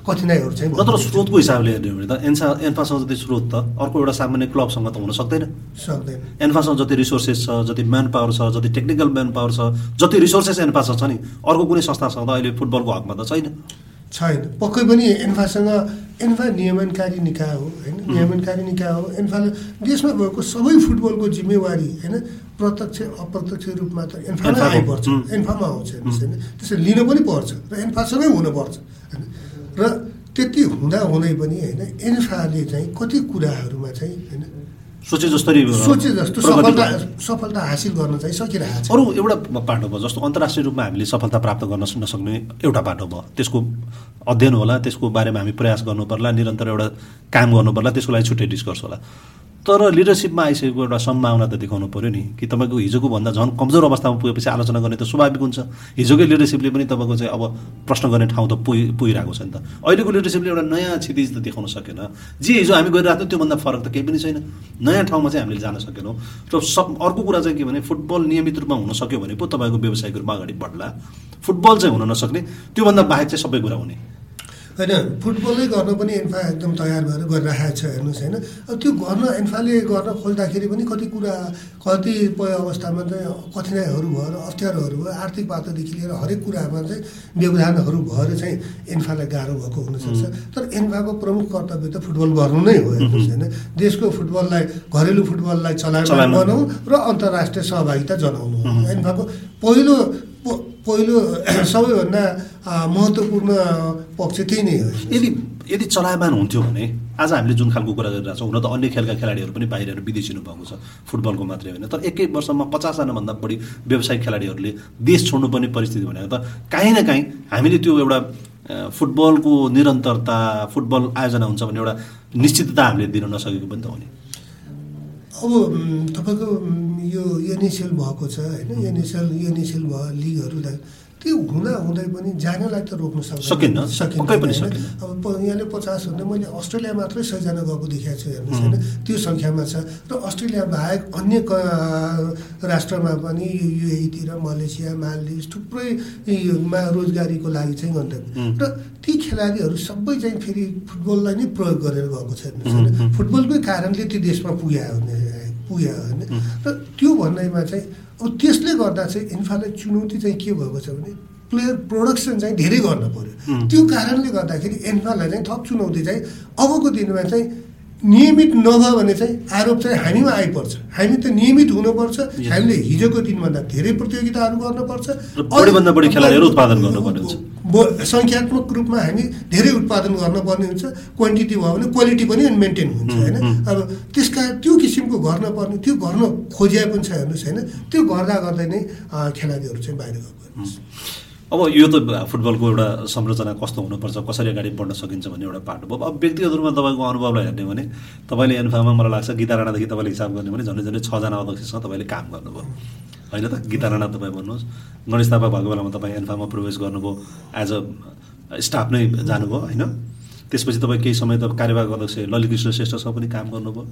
कठिनाइहरू चाहिँ नत्र स्रोतको हिसाबले हेर्ने भने त एन्सा एन्फासँग जति स्रोत त अर्को एउटा सामान्य क्लबसँग त हुन सक्दैन। सक्दैन। एन्फासँग जति रिसोर्सेस छ जति म्यान पावर छ जति टेक्निकल म्यान पावर छ जति रिसोर्सेस एन्फासँग छ नि अर्को कुनै संस्थासँग त अहिले फुटबलको हकमा त छैन। छैन। पक्कै पनि एन्फासँग एन्फा नियमनकारी निकाय हो होइन? नियमनकारी निकाय हो। एन्फाले देशमा भएको सबै फुटबलको जिम्मेवारी होइन? प्रत्यक्ष अप्रत्यक्ष रूपमा त एन्फामै आइपर्छ। एन्फामा आउँछ होइन? त्यसरी लिन पनि पर्छ र एन्फासँगै हुनुपर्छ होइन? र त्यति हुँदा हुँदै पनि होइन एन्फाले चाहिँ कति कुराहरूमा चाहिँ होइन सोचे जस्तै सोचे जस्तो सफलता सफलता हासिल गर्न चाहिँ सकिरहेको छ अरू एउटा पाटो भयो जस्तो अन्तर्राष्ट्रिय रूपमा हामीले सफलता प्राप्त गर्न नसक्ने एउटा बाटो भयो। त्यसको अध्ययन होला त्यसको बारेमा हामी प्रयास गर्नु पर्ला निरन्तर एउटा काम गर्नु पर्ला त्यसको लागि छुट्टै डिस्कस होला। तर लिडरसिपमा आइसकेको एउटा सम्भावना त देखाउनु पऱ्यो नि कि तपाईँको हिजोको भन्दा झन् कमजोर अवस्थामा पुगेपछि आलोचना गर्ने त स्वाभाविक हुन्छ। हिजोकै लिडरसिपले पनि तपाईँको चाहिँ अब प्रश्न गर्ने ठाउँ त पुगि पुगिरहेको छ नि त। अहिलेको लिडरसिपले एउटा नयाँ क्षितिज त देखाउन सकेन। जे हिजो हामी गरिरहेको थियौँ त्योभन्दा फरक त केही पनि छैन। नयाँ ठाउँमा चाहिँ हामीले जान सकेनौँ। र सब अर्को कुरा चाहिँ के भने फुटबल नियमित रूपमा हुन सक्यो भने पो तपाईँको व्यवसायिक रूपमा अगाडि बढ्ला। फुटबल चाहिँ हुन नसक्ने त्योभन्दा बाहेक चाहिँ सबै कुरा हुने। होइन फुटबलै गर्न पनि एन्फा एकदम तयार भएर गरिरहेको छ हेर्नुहोस् होइन। अब त्यो गर्न एन्फाले गर्न खोज्दाखेरि पनि कति कुरा कतिपय अवस्थामा चाहिँ कठिनाइहरू भएर अप्ठ्यारोहरू भयो आर्थिक पात्रदेखि लिएर हरेक कुरामा चाहिँ व्यवधानहरू भएर चाहिँ एन्फालाई गाह्रो भएको हुनसक्छ। तर एन्फाको प्रमुख कर्तव्य त फुटबल गर्नु नै हो हेर्नुहोस् होइन। देशको फुटबललाई घरेलु फुटबललाई चलायमान बनाउँ र अन्तर्राष्ट्रिय सहभागिता जनाउनु हो। एन्फाको पहिलो पहिलो सबैभन्दा महत्त्वपूर्ण पक्ष त्यही नै हो। यदि यदि चलायमान हुन्थ्यो भने आज हामीले जुन खालको कुरा गरिरहेको छौँ हुन त अन्य खेलका खेलाडीहरू पनि बाहिर विदेशिनु भएको छ फुटबलको मात्रै होइन। तर एकै वर्षमा पचासजनाभन्दा बढी व्यवसायिक खेलाडीहरूले देश छोड्नुपर्ने परिस्थिति भनेको त काहीँ न काहीँ हामीले त्यो एउटा फुटबलको निरन्तरता फुटबल आयोजना हुन्छ भन्ने एउटा निश्चितता हामीले दिन नसकेको पनि त हो नि। अब तपाईँको यो एनएसएल भएको छ होइन? एनएसएल एनएसएल भयो लिगहरू त्यो हुँदा हुँदै पनि जानलाई त रोक्न सक्दैन। सकिन्न अब यहाँले पचास हुँदा मैले अस्ट्रेलिया मात्रै सयजना गएको देखाएको छु हेर्नुहोस् होइन? त्यो सङ्ख्यामा छ। र अस्ट्रेलिया बाहेक अन्य राष्ट्रमा पनि युएतिर मलेसिया मालदिप्स थुप्रैमा रोजगारीको लागि चाहिँ गन्तव्य। र ती खेलाडीहरू सबै चाहिँ फेरि फुटबललाई नै प्रयोग गरेर गएको छ हेर्नुहोस् होइन? फुटबलकै कारणले त्यो देशमा पुग्यो भने पुग्यो होइन र त्यो भन्दैमा चाहिँ अब त्यसले गर्दा चाहिँ इन्फालाई चुनौती चाहिँ के भएको छ भने प्लेयर प्रोडक्सन चाहिँ धेरै गर्न पऱ्यो त्यो कारणले गर्दाखेरि एन्फालाई चाहिँ थप चुनौती चाहिँ अबको दिनमा चाहिँ नियमित नभयो भने चाहिँ आरोप चाहिँ हामीमा आइपर्छ। हामी त नियमित हुनुपर्छ। हामीले हिजोको दिनभन्दा धेरै प्रतियोगिताहरू गर्नुपर्छ। उत्पादन गर्नुपर्ने हुन्छ। सङ्ख्यात्मक रूपमा हामी धेरै उत्पादन गर्नुपर्ने हुन्छ। क्वान्टिटी भयो भने क्वालिटी पनि मेन्टेन हुन्छ होइन? अब त्यसका त्यो किसिमको गर्न पर्ने त्यो गर्न खोजिया पनि छ हेर्नुहोस् होइन? त्यो गर्दा गर्दै नै खेलाडीहरू चाहिँ बाहिर गएको अब यो त फुटबलको एउटा संरचना कस्तो हुनुपर्छ कसरी अगाडि बढ्न सकिन्छ भन्ने एउटा पार्ट हो। अब व्यक्तिगत रूपमा तपाईँको अनुभवलाई हेर्ने भने तपाईँले एन्फामा मलाई लाग्छ गीता राणादेखि तपाईँले हिसाब गर्ने भने झन् झन्डै छजना अध्यक्षसँग तपाईँले काम गर्नुभयो। होइन त? गीता राणा तपाईँ भन्नुहोस्। गणेश थापा भएको बेलामा तपाईँ एन्फामा प्रवेश गर्नुभयो एज अ स्टाफ नै जानुभयो होइन? त्यसपछि तपाईँ केही समय त कार्यवाहक अध्यक्ष ललितकृष्ण श्रेष्ठसँग पनि काम गर्नुभयो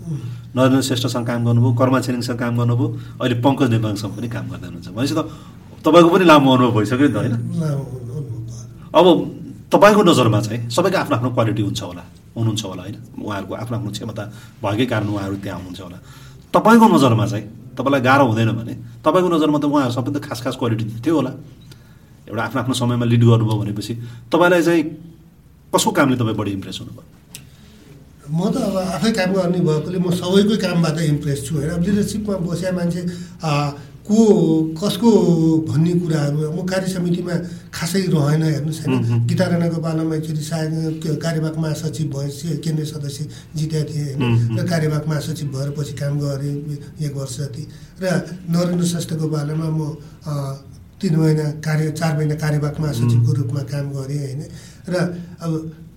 नरेन्द्र श्रेष्ठसँग काम गर्नुभयो कर्मा छिरिङसँग काम गर्नुभयो अहिले पङ्कज नेपाङसँग पनि काम गर्दै हुनुहुन्छ। भनेपछि त तपाईँको पनि लामो अनुभव भइसक्यो नि त होइन? अब तपाईँको नजरमा चाहिँ सबैको आफ्नो आफ्नो क्वालिटी हुन्छ होला हुनुहुन्छ होला होइन? उहाँहरूको आफ्नो आफ्नो क्षमता भएकै कारण उहाँहरू त्यहाँ हुनुहुन्छ होला। तपाईँको नजरमा चाहिँ तपाईँलाई गाह्रो हुँदैन भने तपाईँको नजरमा त उहाँहरू सबै त खास खास क्वालिटी थियो होला। एउटा आफ्नो आफ्नो समयमा लिड गर्नुभयो भनेपछि तपाईँलाई चाहिँ कसको कामले तपाईँ बढी इम्प्रेस हुनुभयो? म त अब आफै काम गर्ने भएकोले म सबैकै कामबाट इम्प्रेस छु होइन? अब लिडरसिपमा बसेका मान्छे को कसको भन्ने कुराहरू म कार्य समितिमा खासै रहेन हेर्नुहोस् होइन। गीता राणाको पालामा एकचोटि सायद कार्यवाहक महासचिव भएपछि केन्द्रीय सदस्य जितेका थिएँ होइन। र कार्यवाहक महासचिव भएर पछि काम गरेँ एक वर्ष जति। र नरेन्द्र श्रेष्ठको पालामा म तिन महिना कार्य चार महिना कार्यवाहक महासचिवको रूपमा काम गरेँ होइन। र अब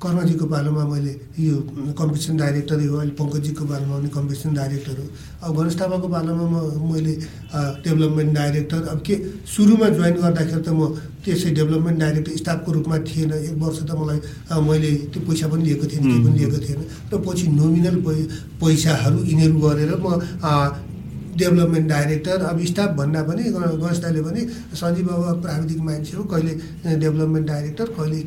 कर्मजीको पालोमा मैले यो कम्पिटिसन डाइरेक्टरै हो अहिले पङ्कजीको पालोमा पनि कम्पिटिसन डाइरेक्टर हो। अब गणेश थापाको पालोमा म मैले डेभलपमेन्ट डाइरेक्टर। अब के सुरुमा जोइन गर्दाखेरि त म त्यसै डेभलपमेन्ट डाइरेक्टर स्टाफको रूपमा थिएन। एक वर्ष त मलाई मैले त्यो पैसा पनि लिएको थिएन केही पनि लिएको थिएन। र पछि नोमिनल पैसाहरू यिनीहरू गरेर म डेभलपमेन्ट डाइरेक्टर अब स्टाफ भन्दा पनि गणेश दाले पनि सञ्जीव बाबा प्राविधिक मान्छे हो कहिले डेभलपमेन्ट डाइरेक्टर कहिले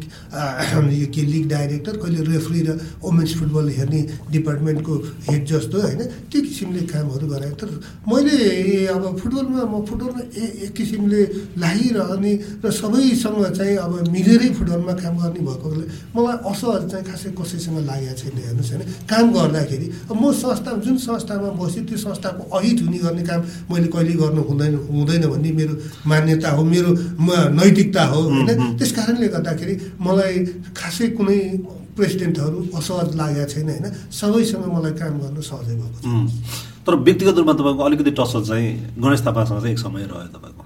यो के लिग डाइरेक्टर कहिले रेफ्री र वुमेन्स फुटबल हेर्ने डिपार्टमेन्टको हेड जस्तो होइन? त्यो किसिमले कामहरू गराए तर मैले अब फुटबलमा म फुटबलमा एक किसिमले लागिरहने र सबैसँग चाहिँ अब मिलेरै फुटबलमा काम गर्ने भएकोले मलाई असहज चाहिँ खासै कसैसँग लागेको छैन हेर्नुहोस् होइन? काम गर्दाखेरि अब म संस्था जुन संस्थामा बसेँ त्यो संस्थाको अहित हुने गर्ने काम मैले कहिले गर्नु हुँदैन हुँदैन भन्ने मेरो मान्यता हो मेरो नैतिकता हो होइन? त्यस कारणले गर्दाखेरि मलाई खासै कुनै प्रेसिडेन्टहरू असहज लागेको छैन होइन? सबैसँग मलाई काम गर्नु सहजै भएको छ। तर व्यक्तिगत रूपमा तपाईँको अलिकति टसल चाहिँ गणेश थापासँग चाहिँ एक समय रह्यो तपाईँको।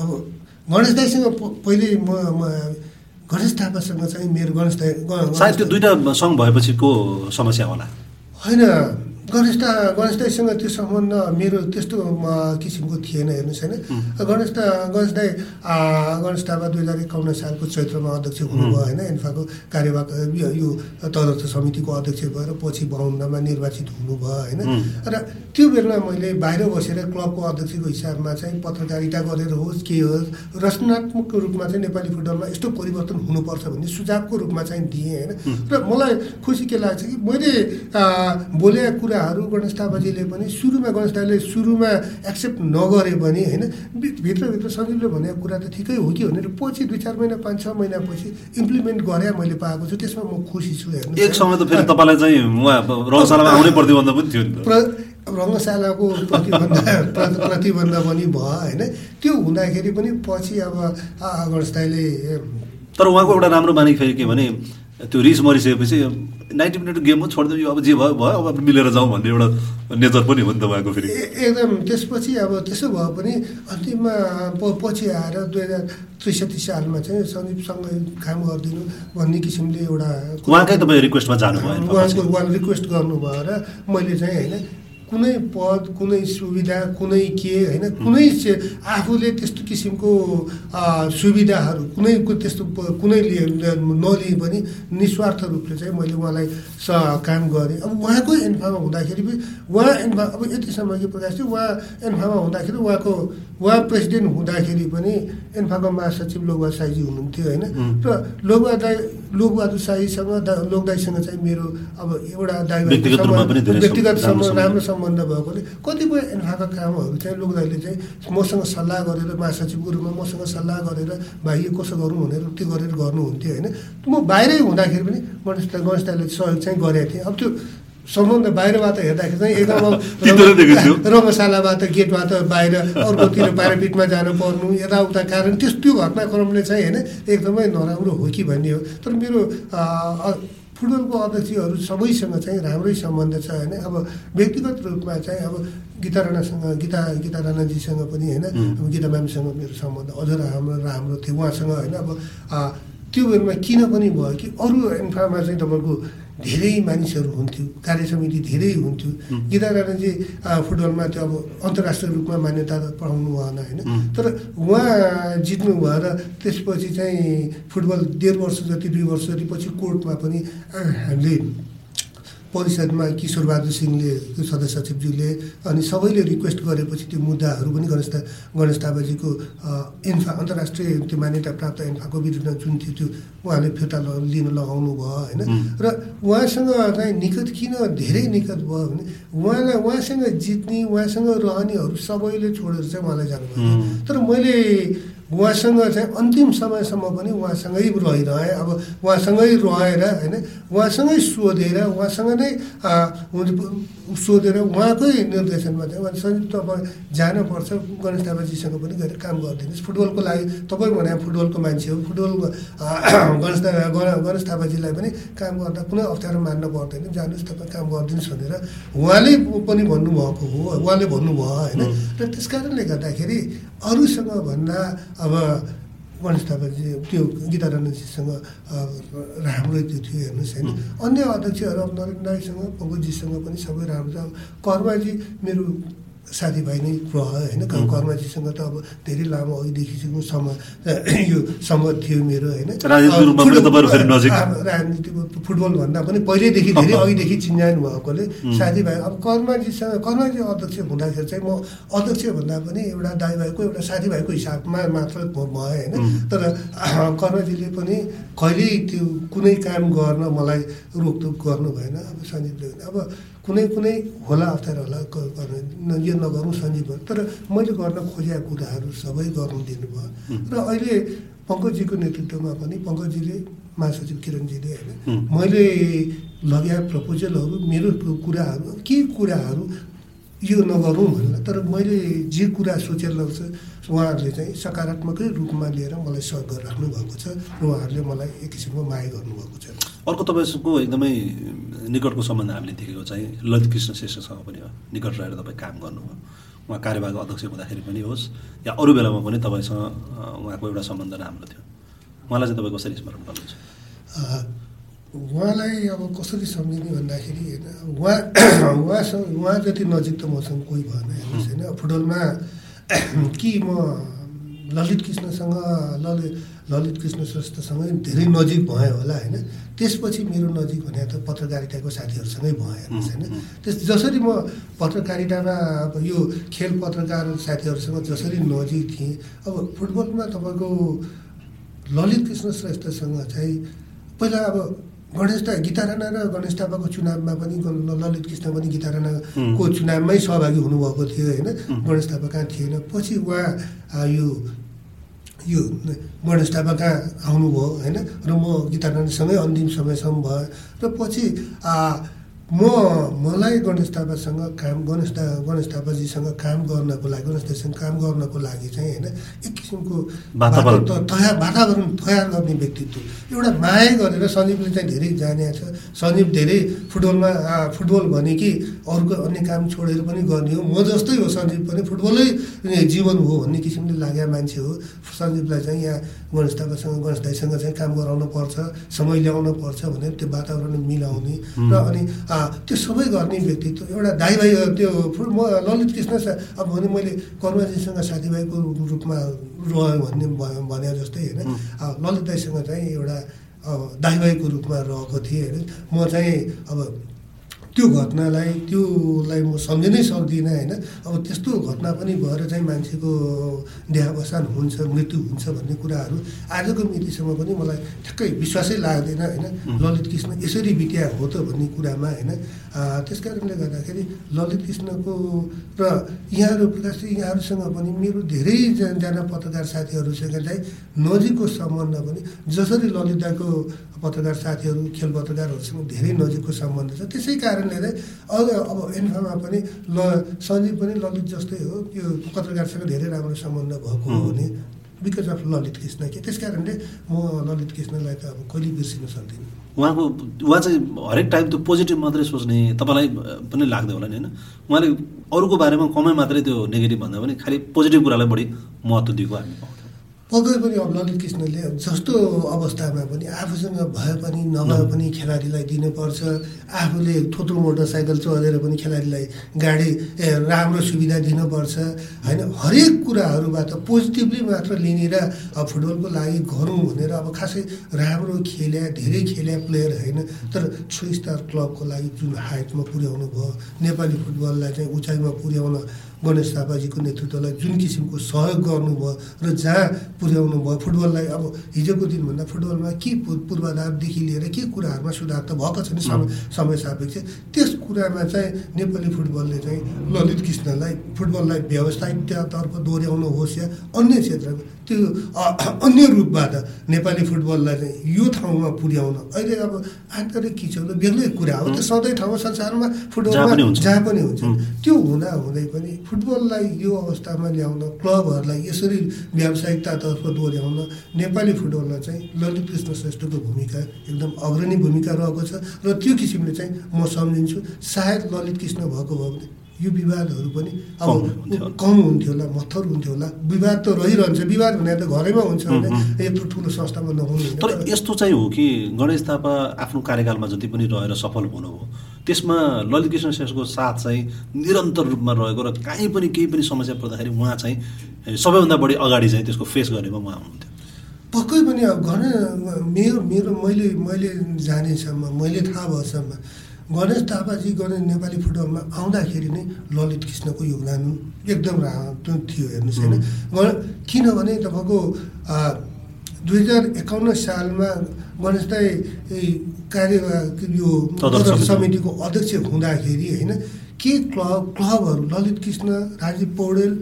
अब गणेश दाईसँग पहिले म गणेश थापासँग चाहिँ मेरो गणेश दाई सायद त्यो दुइटा सङ्घ भएपछिको समस्या होला? होइन गणेश दा गणेश दाईसँग त्यो सम्बन्ध मेरो त्यस्तो किसिमको थिएन हेर्नुहोस् होइन गणेश दा गणेश दाई गणेश थापा दुई हजार एकाउन्न सालको चैत्रमा अध्यक्ष हुनुभयो होइन इन्फाको कार्यवाहक यो तदर्थ समितिको अध्यक्ष भएर पछि बाहुन्नमा निर्वाचित हुनुभयो होइन। र त्यो बेला मैले बाहिर बसेर क्लबको अध्यक्षको हिसाबमा चाहिँ पत्रकारिता गरेर होस् के होस् रचनात्मक रूपमा चाहिँ नेपाली फुटबलमा यस्तो परिवर्तन हुनुपर्छ भन्ने सुझावको रूपमा चाहिँ दिएँ होइन। र मलाई खुसी के लाग्छ कि मैले बोलेका कुराहरू गणेश थापाजीले पनि सुरुमा गणेश दाईले सुरुमा एक्सेप्ट नगरे पनि होइन भित्रभित्र सजिलो भनेको कुरा त ठिकै हो कि भनेर पछि दुई चार महिना पाँच छ महिनापछि इम्प्लिमेन्ट गरे मैले पाएको छु त्यसमा म खुसी छु हेर्नु एक समय त फेरि तपाईँलाई चाहिँ रङशालामा आउनै प्रतिबन्ध पनि थियो नि त। रङ्गशालाको प्रतिबन्ध प्रतिबन्ध पनि भयो होइन। त्यो हुँदाखेरि पनि पछि अब गणेश दाईले तर उहाँको एउटा राम्रो बानी फेरि के भने त्यो रिस मरिसकेपछि नाइन्टी मिनट गेम पनि छोडिदियो अब जे भयो भयो अब मिलेर जाउँ भन्ने एउटा नेचर पनि हो नि त उहाँको फेरि। एकदम त्यसपछि अब त्यसो भए पनि अन्तिममा पछि आएर दुई हजार त्रिसठी सालमा चाहिँ सन्दीपसँग काम गरिदिनु भन्ने किसिमले एउटा उहाँकै तपाईँ रिक्वेस्टमा जानुभयो उहाँको उहाँले रिक्वेस्ट गर्नुभयो र मैले चाहिँ होइन कुनै पद कुनै सुविधा कुनै के होइन? कुनै आफूले त्यस्तो किसिमको सुविधाहरू कुनै त्यस्तो कुनै नलिए पनि निस्वार्थ रूपले चाहिँ मैले उहाँलाई स काम गरेँ। अब उहाँकै एन्फामा हुँदाखेरि पनि उहाँ एन्फा अब यतिसम्म के प्रकाश थियो उहाँ एन्फामा हुँदाखेरि उहाँको उहाँ प्रेसिडेन्ट हुँदाखेरि पनि एन्फाको महासचिव लोकबहादुर साईजी हुनुहुन्थ्यो होइन? र लोकबहादुर दाई लोकबहादुर साईसँग लोकदाईसँग चाहिँ मेरो अब एउटा दाई व्यक्तिगत सम्बन्ध राम्रो सम्बन्ध भएकोले कतिपय एन्फाका कामहरू चाहिँ लोकदाईले चाहिँ मसँग सल्लाह गरेर महासचिवको रूपमा मसँग सल्लाह गरेर भाइ कसो गरौँ भनेर त्यो गरेर गर्नुहुन्थ्यो होइन। म बाहिरै हुँदाखेरि पनि गणेश गणेश दाईले सहयोग चाहिँ गरेको थिएँ। अब त्यो सम्बन्ध बाहिरबाट हेर्दाखेरि चाहिँ एकदम रङ्गशालाबाट गेटबाट बाहिर अर्कोतिर प्यारापिटमा जानु पर्नु यताउता कारण त्यस त्यो घटनाक्रमले चाहिँ होइन एकदमै नराम्रो हो कि भन्ने हो। तर मेरो फुटबलको अध्यक्षहरू सबैसँग चाहिँ राम्रै सम्बन्ध छ होइन। अब व्यक्तिगत रूपमा चाहिँ अब गीता राणासँग गीता गीता राणाजीसँग पनि होइन अब गीता म्यामसँग मेरो सम्बन्ध अझ राम्रो राम्रो थियो उहाँसँग होइन। अब त्यो बेलामा किन पनि भयो कि अरू इन्फ्रामा चाहिँ तपाईँको धेरै मानिसहरू हुन्थ्यो कार्य समिति धेरै हुन्थ्यो। गीता राणाजी फुटबलमा त्यो अब अन्तर्राष्ट्रिय रूपमा मान्यता पाउनु भएन होइन? तर उहाँ जित्नु भएर त्यसपछि चाहिँ फुटबल डेढ वर्ष जति दुई वर्ष जति पछि कोर्टमा पनि हामीले परिषदमा किशोर बहादुर सिंहले त्यो सदस्य सचिवज्यूले अनि सबैले रिक्वेस्ट गरेपछि त्यो मुद्दाहरू पनि गणेश गणेश थापाजीको इन्फा अन्तर्राष्ट्रिय त्यो मान्यता प्राप्त इन्फाको विरुद्ध जुन थियो त्यो उहाँले फिर्ता लिन लगाउनु भयो होइन? र उहाँसँग चाहिँ निकट किन धेरै निकट भयो भने उहाँलाई उहाँसँग जित्ने उहाँसँग रहनेहरू सबैले छोडेर चाहिँ उहाँलाई जानुभयो। तर मैले उहाँसँग चाहिँ अन्तिम समयसम्म पनि उहाँसँगै रहिरहेँ। अब उहाँसँगै रहेर होइन उहाँसँगै सोधेर उहाँसँग नै सोधेर उहाँकै निर्देशनमा चाहिँ उहाँ सञ्जीव तपाईँ जानुपर्छ गणेश थापाजीसँग पनि गएर काम गरिदिनुहोस्। फुटबलको लागि तपाईँ भने फुटबलको मान्छे हो। फुटबल गणेश गणेश थापाजीलाई पनि काम गर्दा कुनै अप्ठ्यारो मान्न पर्दैन। जानुहोस् तपाईँ काम गरिदिनुहोस् भनेर उहाँले पनि भन्नुभएको हो उहाँले भन्नुभयो होइन। र त्यस कारणले गर्दाखेरि अरूसँग भन्दा अब गणेश थापाजी त्यो गीता राणाजीसँग राम्रै त्यो थियो हेर्नुहोस् होइन। अन्य अध्यक्षहरू अब नरेन्द्र राईसँग पङ्कजीसँग पनि सबै राम्रो छ। कर्माजी मेरो साथीभाइ नै रह्यो होइन कर्माजीसँग त अब धेरै लामो अघिदेखिको सम यो सम्मत थियो मेरो होइन। राजनीति फुटबल भन्दा पनि पहिल्यैदेखि धेरै अघिदेखि चिन्जान भएकोले साथीभाइ अब कर्माजीसँग कर्माजी अध्यक्ष हुँदाखेरि चाहिँ म अध्यक्ष भन्दा पनि एउटा दाईभाइको एउटा साथीभाइको हिसाबमा मात्र भएँ होइन। तर कर्माजीले पनि कहिल्यै त्यो कुनै काम गर्न मलाई रोकटोक गर्नु भएन। अब सञ्जीवले अब कुनै कुनै होला अप्ठ्यारो होला गर्न यो नगरौँ सञ्जीव तर मैले गर्न खोजेका कुराहरू सबै गर्नु दिनुभयो। र अहिले पङ्कजीको नेतृत्वमा पनि पङ्कजीले महासचिव किरणजीले होइन मैले लग्या प्रपोजलहरू मेरो कुराहरू के कुराहरू यो नगरौँ भनेर तर मैले जे कुरा सोचेर लगाउँछ उहाँहरूले चाहिँ सकारात्मकै रूपमा लिएर मलाई सहयोग गरिराख्नु भएको छ र उहाँहरूले मलाई एक किसिमको माया गर्नुभएको छ। अर्को तपाईँको एकदमै निकटको सम्बन्ध हामीले देखेको चाहिँ ललित कृष्ण श्रेष्ठसँग पनि हो। निकट रहेर तपाईँ काम गर्नुभयो उहाँ कार्यवाहक अध्यक्ष हुँदाखेरि पनि होस् या अरू बेलामा पनि तपाईँसँग उहाँको एउटा सम्बन्ध राम्रो थियो। उहाँलाई चाहिँ तपाईँ कसरी स्मरण गर्नुहुन्छ? उहाँलाई अब कसरी सम्झिने भन्दाखेरि होइन उहाँ उहाँसँग उहाँ जति नजिक त मसँग कोही भएन हेर्नुहोस् होइन। फुटबलमा कि म ललित कृष्णसँग ललित ललित कृष्ण श्रेष्ठसँगै धेरै नजिक भएँ होला होइन। त्यसपछि मेरो नजिक भने त पत्रकारिताको साथीहरूसँगै भएँ हेर्नुहोस् होइन। त्यस जसरी म पत्रकारितामा अब यो खेल पत्रकार साथीहरूसँग जसरी नजिक थिएँ अब फुटबलमा तपाईँको ललित कृष्ण श्रेष्ठसँग चाहिँ पहिला अब गणेश गीता राणा र गणेश थापाको चुनावमा पनि ललित कृष्ण पनि गीता राणाको चुनावमै सहभागी हुनुभएको थियो होइन। गणेश थापा कहाँ थिएन? पछि उहाँ यो यो गणेश थापा कहाँ आउनुभयो होइन? र म गीता राणासँगै अन्तिम समयसम्म भयो। र पछि म मलाई गणेश थापासँग काम गणेश गणेश थापाजीसँग काम गर्नको लागि गणेश दाईसँग काम गर्नको लागि चाहिँ होइन एक किसिमको तयार वातावरण तयार गर्ने व्यक्तित्व। एउटा माया गरेर सञ्जीवले चाहिँ धेरै जाने छ सञ्जीव धेरै फुटबलमा फुटबल भने कि अरूको अन्य काम छोडेर पनि गर्ने हो। म जस्तै हो सञ्जीव पनि फुटबलै जीवन हो भन्ने किसिमले लागेको मान्छे हो। सञ्जीवलाई चाहिँ यहाँ गणेश थापासँग गणेश दाईसँग चाहिँ काम गराउनु पर्छ समय ल्याउन पर्छ भनेर त्यो वातावरण मिलाउने। र अनि त्यो सबै गर्ने व्यक्तित्व एउटा दाइ भाइ त्यो फुल म ललित कृष्ण अब भने मैले कर्माजीसँग साथीभाइको रूपमा रह्यो भन्ने भने जस्तै होइन। ललित दाईसँग चाहिँ एउटा दाइ भाइको रूपमा रहेको थिएँ होइन। म चाहिँ अब त्यो घटनालाई त्योलाई म सम्झिनै सक्दिनँ होइन? अब त्यस्तो घटना पनि भएर चाहिँ मान्छेको देहावसान हुन्छ मृत्यु हुन्छ भन्ने कुराहरू आजको मितिसम्म पनि मलाई ठ्याक्कै विश्वासै लाग्दैन होइन? ललित कृष्ण यसरी बित्या हो त भन्ने कुरामा होइन? त्यस कारणले गर्दाखेरि ललित कृष्णको र यहाँहरू प्रकाश यहाँहरूसँग पनि मेरो धेरैजना पत्रकार साथीहरूसँग चाहिँ नजिकको सम्बन्ध पनि जसरी ललिताको पत्रकार साथीहरू खेल पत्रकारहरूसँग धेरै नजिकको सम्बन्ध छ। त्यसै कारणले चाहिँ अझ अब एन्फामा पनि ल सञ्जीव पनि ललित जस्तै हो। त्यो पत्रकारसँग धेरै राम्रो सम्बन्ध भएको हो। भने बिकज अफ ललित कृष्ण के। त्यस कारणले म ललित कृष्णलाई त अब कहिले बिर्सिन सक्दिनँ। उहाँको उहाँ चाहिँ हरेक टाइम त्यो पोजिटिभ मात्रै सोच्ने तपाईँलाई पनि लाग्दै होला नि होइन? उहाँले अरूको बारेमा कमै मात्रै त्यो नेगेटिभ भन्दा पनि खालि पोजिटिभ कुरालाई बढी महत्त्व दिएको हामी पाउँछौँ। पक्कै पनि अब ललित कृष्णले जस्तो अवस्थामा पनि आफूसँग भए पनि नभए पनि खेलाडीलाई दिनुपर्छ। आफूले थोत्रो मोटरसाइकल चढेर पनि खेलाडीलाई गाडी राम्रो सुविधा दिनुपर्छ। होइन हरेक कुराहरूबाट पोजिटिभली मात्र लिने र फुटबलको लागि गरौँ भनेर अब खासै राम्रो खेल्या धेरै खेल्या प्लेयर होइन। तर थ्री स्टार क्लबको लागि जुन हाइटमा पुर्याउनु भयो नेपाली फुटबललाई चाहिँ उचाइमा पुर्याउन गणेश थापाजीको नेतृत्वलाई जुन किसिमको सहयोग गर्नुभयो र जहाँ पुर्याउनु भयो फुटबललाई अब हिजोको दिनभन्दा फुटबलमा के पूर्वाधारदेखि लिएर के कुराहरूमा सुधार त भएको छ नि समय समय सापेक्ष त्यस कुरामा चाहिँ नेपाली फुटबलले चाहिँ ललित कृष्णलाई फुटबललाई व्यवसायिकतातर्फ दोहोऱ्याउनु होस् या अन्य क्षेत्रमा त्यो अन्य रूपबाट नेपाली फुटबललाई चाहिँ यो ठाउँमा पुर्याउन। अहिले अब आन्तरिक किचौँ बेग्लै कुरा हो। त्यो सधैँ ठाउँमा संसारमा फुटबलमा जहाँ पनि हुन्छ। त्यो हुँदा हुँदै पनि फुटबललाई यो अवस्थामा ल्याउन क्लबहरूलाई यसरी व्यावसायिकतातर्फ दोहोऱ्याउन नेपाली फुटबलमा चाहिँ ललित कृष्ण श्रेष्ठको भूमिका एकदम अग्रणी भूमिका रहेको छ र त्यो किसिमले चाहिँ म सम्झिन्छु सायद ललित कृष्ण भएको भयो भने यो विवादहरू पनि अब कम हुन्थ्यो होला। मत्थर हुन्थ्यो होला विवाद त रहिरहन्छ विवाद भने त घरैमा हुन्छ भने यत्रो ठुलो संस्थामा नहुनु तर यस्तो चाहिँ हो कि गणेश थापा आफ्नो कार्यकालमा जति पनि रहेर सफल हुनुभयो त्यसमा ललित कृष्ण शेषको साथ चाहिँ निरन्तर रूपमा रहेको र काहीँ पनि केही पनि समस्या पर्दाखेरि उहाँ चाहिँ सबैभन्दा बढी अगाडि चाहिँ त्यसको फेस गरेमा उहाँ हुनुहुन्थ्यो। पक्कै पनि अब घर मेरो मेरो मैले मैले जानेसम्म मैले थाहा भएसम्म गणेश थापाजी गणेश नेपाली फुटबलमा आउँदाखेरि नै ललित कृष्णको योगदान एकदम थियो हेर्नुहोस् होइन। किनभने तपाईँको दुई हजार एकाउन्न सालमा गणेश दाई कार्य यो समितिको अध्यक्ष हुँदाखेरि होइन के क्लब क्लबहरू ललित कृष्ण राजीव पौडेल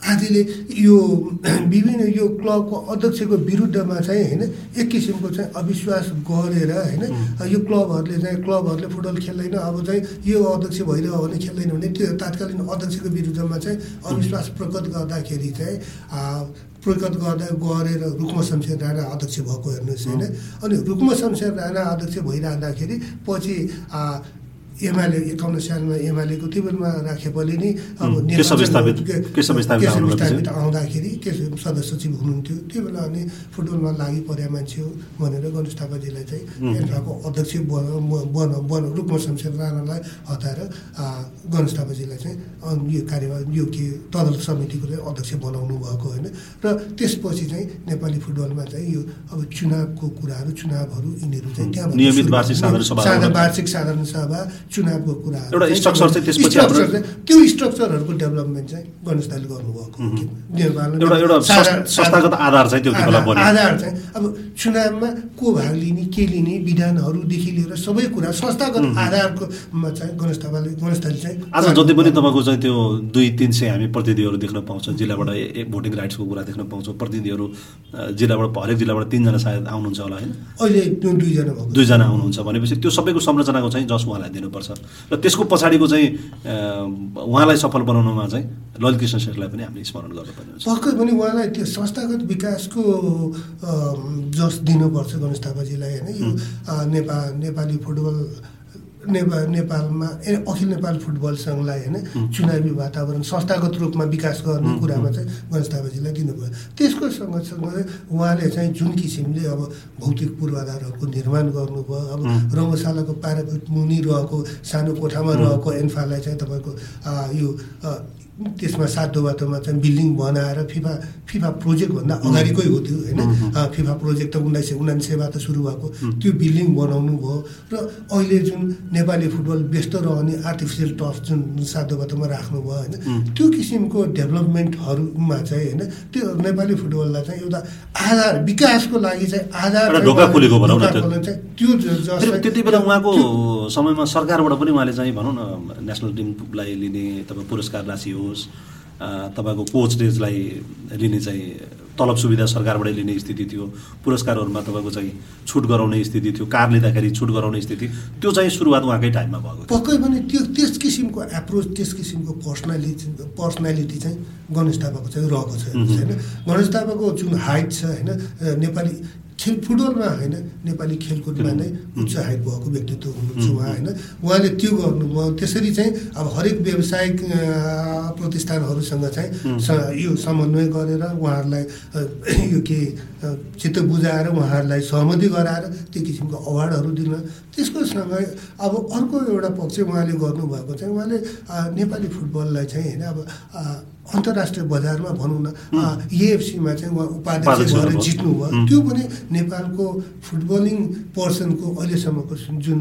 आदिले यो विभिन्न यो क्लबको अध्यक्षको विरुद्धमा चाहिँ होइन एक किसिमको चाहिँ अविश्वास गरेर होइन यो क्लबहरूले चाहिँ क्लबहरूले फुटबल खेल्दैन अब चाहिँ यो अध्यक्ष भइरह्यो भने खेल्दैन भने त्यो तात्कालीन अध्यक्षको विरुद्धमा चाहिँ अविश्वास प्रकट गर्दाखेरि चाहिँ प्रकट गर्दा गरेर रुक्म शमशेर राणा अध्यक्ष भएको हेर्नुहोस् होइन। अनि रुक्म शमशेर राणा अध्यक्ष भइरहँदाखेरि पछि एमाले एकाउन्न सालमा एमालेको त्यो बेलामा राखेपले नै अब केशव? स्थापित आउँदाखेरि केशव सदस्य सचिव हुनुहुन्थ्यो? त्यो बेला अनि फुटबलमा लागि परेका मान्छे हो भनेर गणेश थापाजीलाई चाहिँ एन्फाको अध्यक्ष बन बन बन रुक्म शमशेर राणालाई हटाएर गणेश थापाजीलाई चाहिँ यो कार्यभार यो के तदर्थ समितिको चाहिँ अध्यक्ष बनाउनु भएको होइन। र त्यसपछि चाहिँ नेपाली फुटबलमा चाहिँ यो अब चुनावको कुराहरू चुनावहरू यिनीहरू चाहिँ वार्षिक साधारण। वार्षिक साधारण सभा चुनावको कुराहरू त्यो स्ट्रक्चरहरूको डेभलपमेन्ट चाहिँ गणेश दाइले गर्नुभएको एउटा एउटा साधारण- संस- संस्थागत आधार चाहिँ त्यो बेला आधार बन्यो आधार चाहिँ। अब चुनावमा को भाग लिने के लिने विधानहरूदेखि लिएर सबै कुरा संस्थागत आधारको चाहिँ चाहिँ आज जति पनि तपाईँको चाहिँ त्यो दुई तिन सय हामी प्रतिनिधिहरू देख्न पाउँछौँ जिल्लाबाट भोटिङ राइट्सको कुरा देख्न पाउँछौँ प्रतिनिधिहरू जिल्लाबाट हरेक जिल्लाबाट तिनजना सायद आउनुहुन्छ होला होइन? अहिले दुईजना दुईजना आउनुहुन्छ भनेपछि त्यो सबैको संरचनाको चाहिँ जस उहाँलाई दिनुपर्छ। र त्यसको पछाडिको चाहिँ उहाँलाई सफल बनाउनुमा चाहिँ ललित कृष्ण शेखरलाई पनि हामीले स्मरण गर्नुपर्ने हुन्छ। पनि उहाँलाई त्यो संस्थागत विकासको जस दिनुपर्छ गणेश थापाजीलाई होइन? यो नेपाल नेपाली फुटबल नेपाल नेपालमा ए अखिल नेपाल फुटबल सङ्घलाई होइन? चुनावी वातावरण संस्थागत रूपमा विकास गर्ने कुरामा चाहिँ गणेश थापाजीलाई दिनुभयो। त्यसको सँगसँगै उहाँले चाहिँ जुन किसिमले अब भौतिक पूर्वाधारहरूको निर्माण गर्नुभयो अब रङ्गशालाको पारापिट मुनि रहेको सानो कोठामा रहेको एन्फालाई चाहिँ तपाईँको यो त्यसमा सातो बाटोमा चाहिँ बिल्डिङ बनाएर फिफा फिफा प्रोजेक्टभन्दा अगाडिकै हो त्यो होइन? फिफा प्रोजेक्ट त उन्नाइस सय उनान्सयबाट सुरु भएको। त्यो बिल्डिङ बनाउनु भयो र अहिले जुन नेपाली फुटबल व्यस्त रहने आर्टिफिसियल टफ जुन सातो बाटोमा राख्नुभयो होइन? त्यो किसिमको डेभलपमेन्टहरूमा चाहिँ होइन त्यो नेपाली फुटबललाई चाहिँ एउटा आधार विकासको लागि चाहिँ आधार चाहिँ त्यो। त्यति बेला उहाँको समयमा सरकारबाट पनि उहाँले चाहिँ भनौँ न नेसनल टिमलाई लिने तपाईँ पुरस्कार राशि होस् तपाईँको कोच डेजलाई लिने चाहिँ तलब सुविधा सरकारबाटै लिने स्थिति थियो पुरस्कारहरूमा तपाईँको चाहिँ छुट गराउने स्थिति थियो कार लिँदाखेरि छुट गराउने स्थिति त्यो चाहिँ सुरुवात उहाँकै टाइममा भएको पक्कै पनि त्यो त्यस किसिमको एप्रोच त्यस किसिमको पर्सनालिटी पर्सनालिटी चाहिँ गणेश थापाको चाहिँ रहेको छ होइन? गणेश थापाको जुन हाइट छ होइन? नेपाली खेल फुटबलमा होइन नेपाली खेलकुदमा नै उच्च हाइट भएको व्यक्तित्व हुनुहुन्छ उहाँ होइन उहाँले त्यो गर्नुभयो। त्यसरी चाहिँ अब हरेक व्यावसायिक प्रतिष्ठानहरूसँग चाहिँ यो समन्वय गरेर उहाँहरूलाई यो के चित्त बुझाएर उहाँहरूलाई सहमति गराएर त्यो किसिमको अवार्डहरू दिन। त्यसको सँगै अब अर्को एउटा पक्ष उहाँले गर्नुभएको चाहिँ उहाँले नेपाली फुटबललाई चाहिँ होइन अब अन्तर्राष्ट्रिय बजारमा भनौँ न एएफसीमा चाहिँ उहाँ उपाध्यक्ष भएर। जित्नुभयो. त्यो पनि नेपालको फुटबलिङ पर्सनको अहिलेसम्मको जुन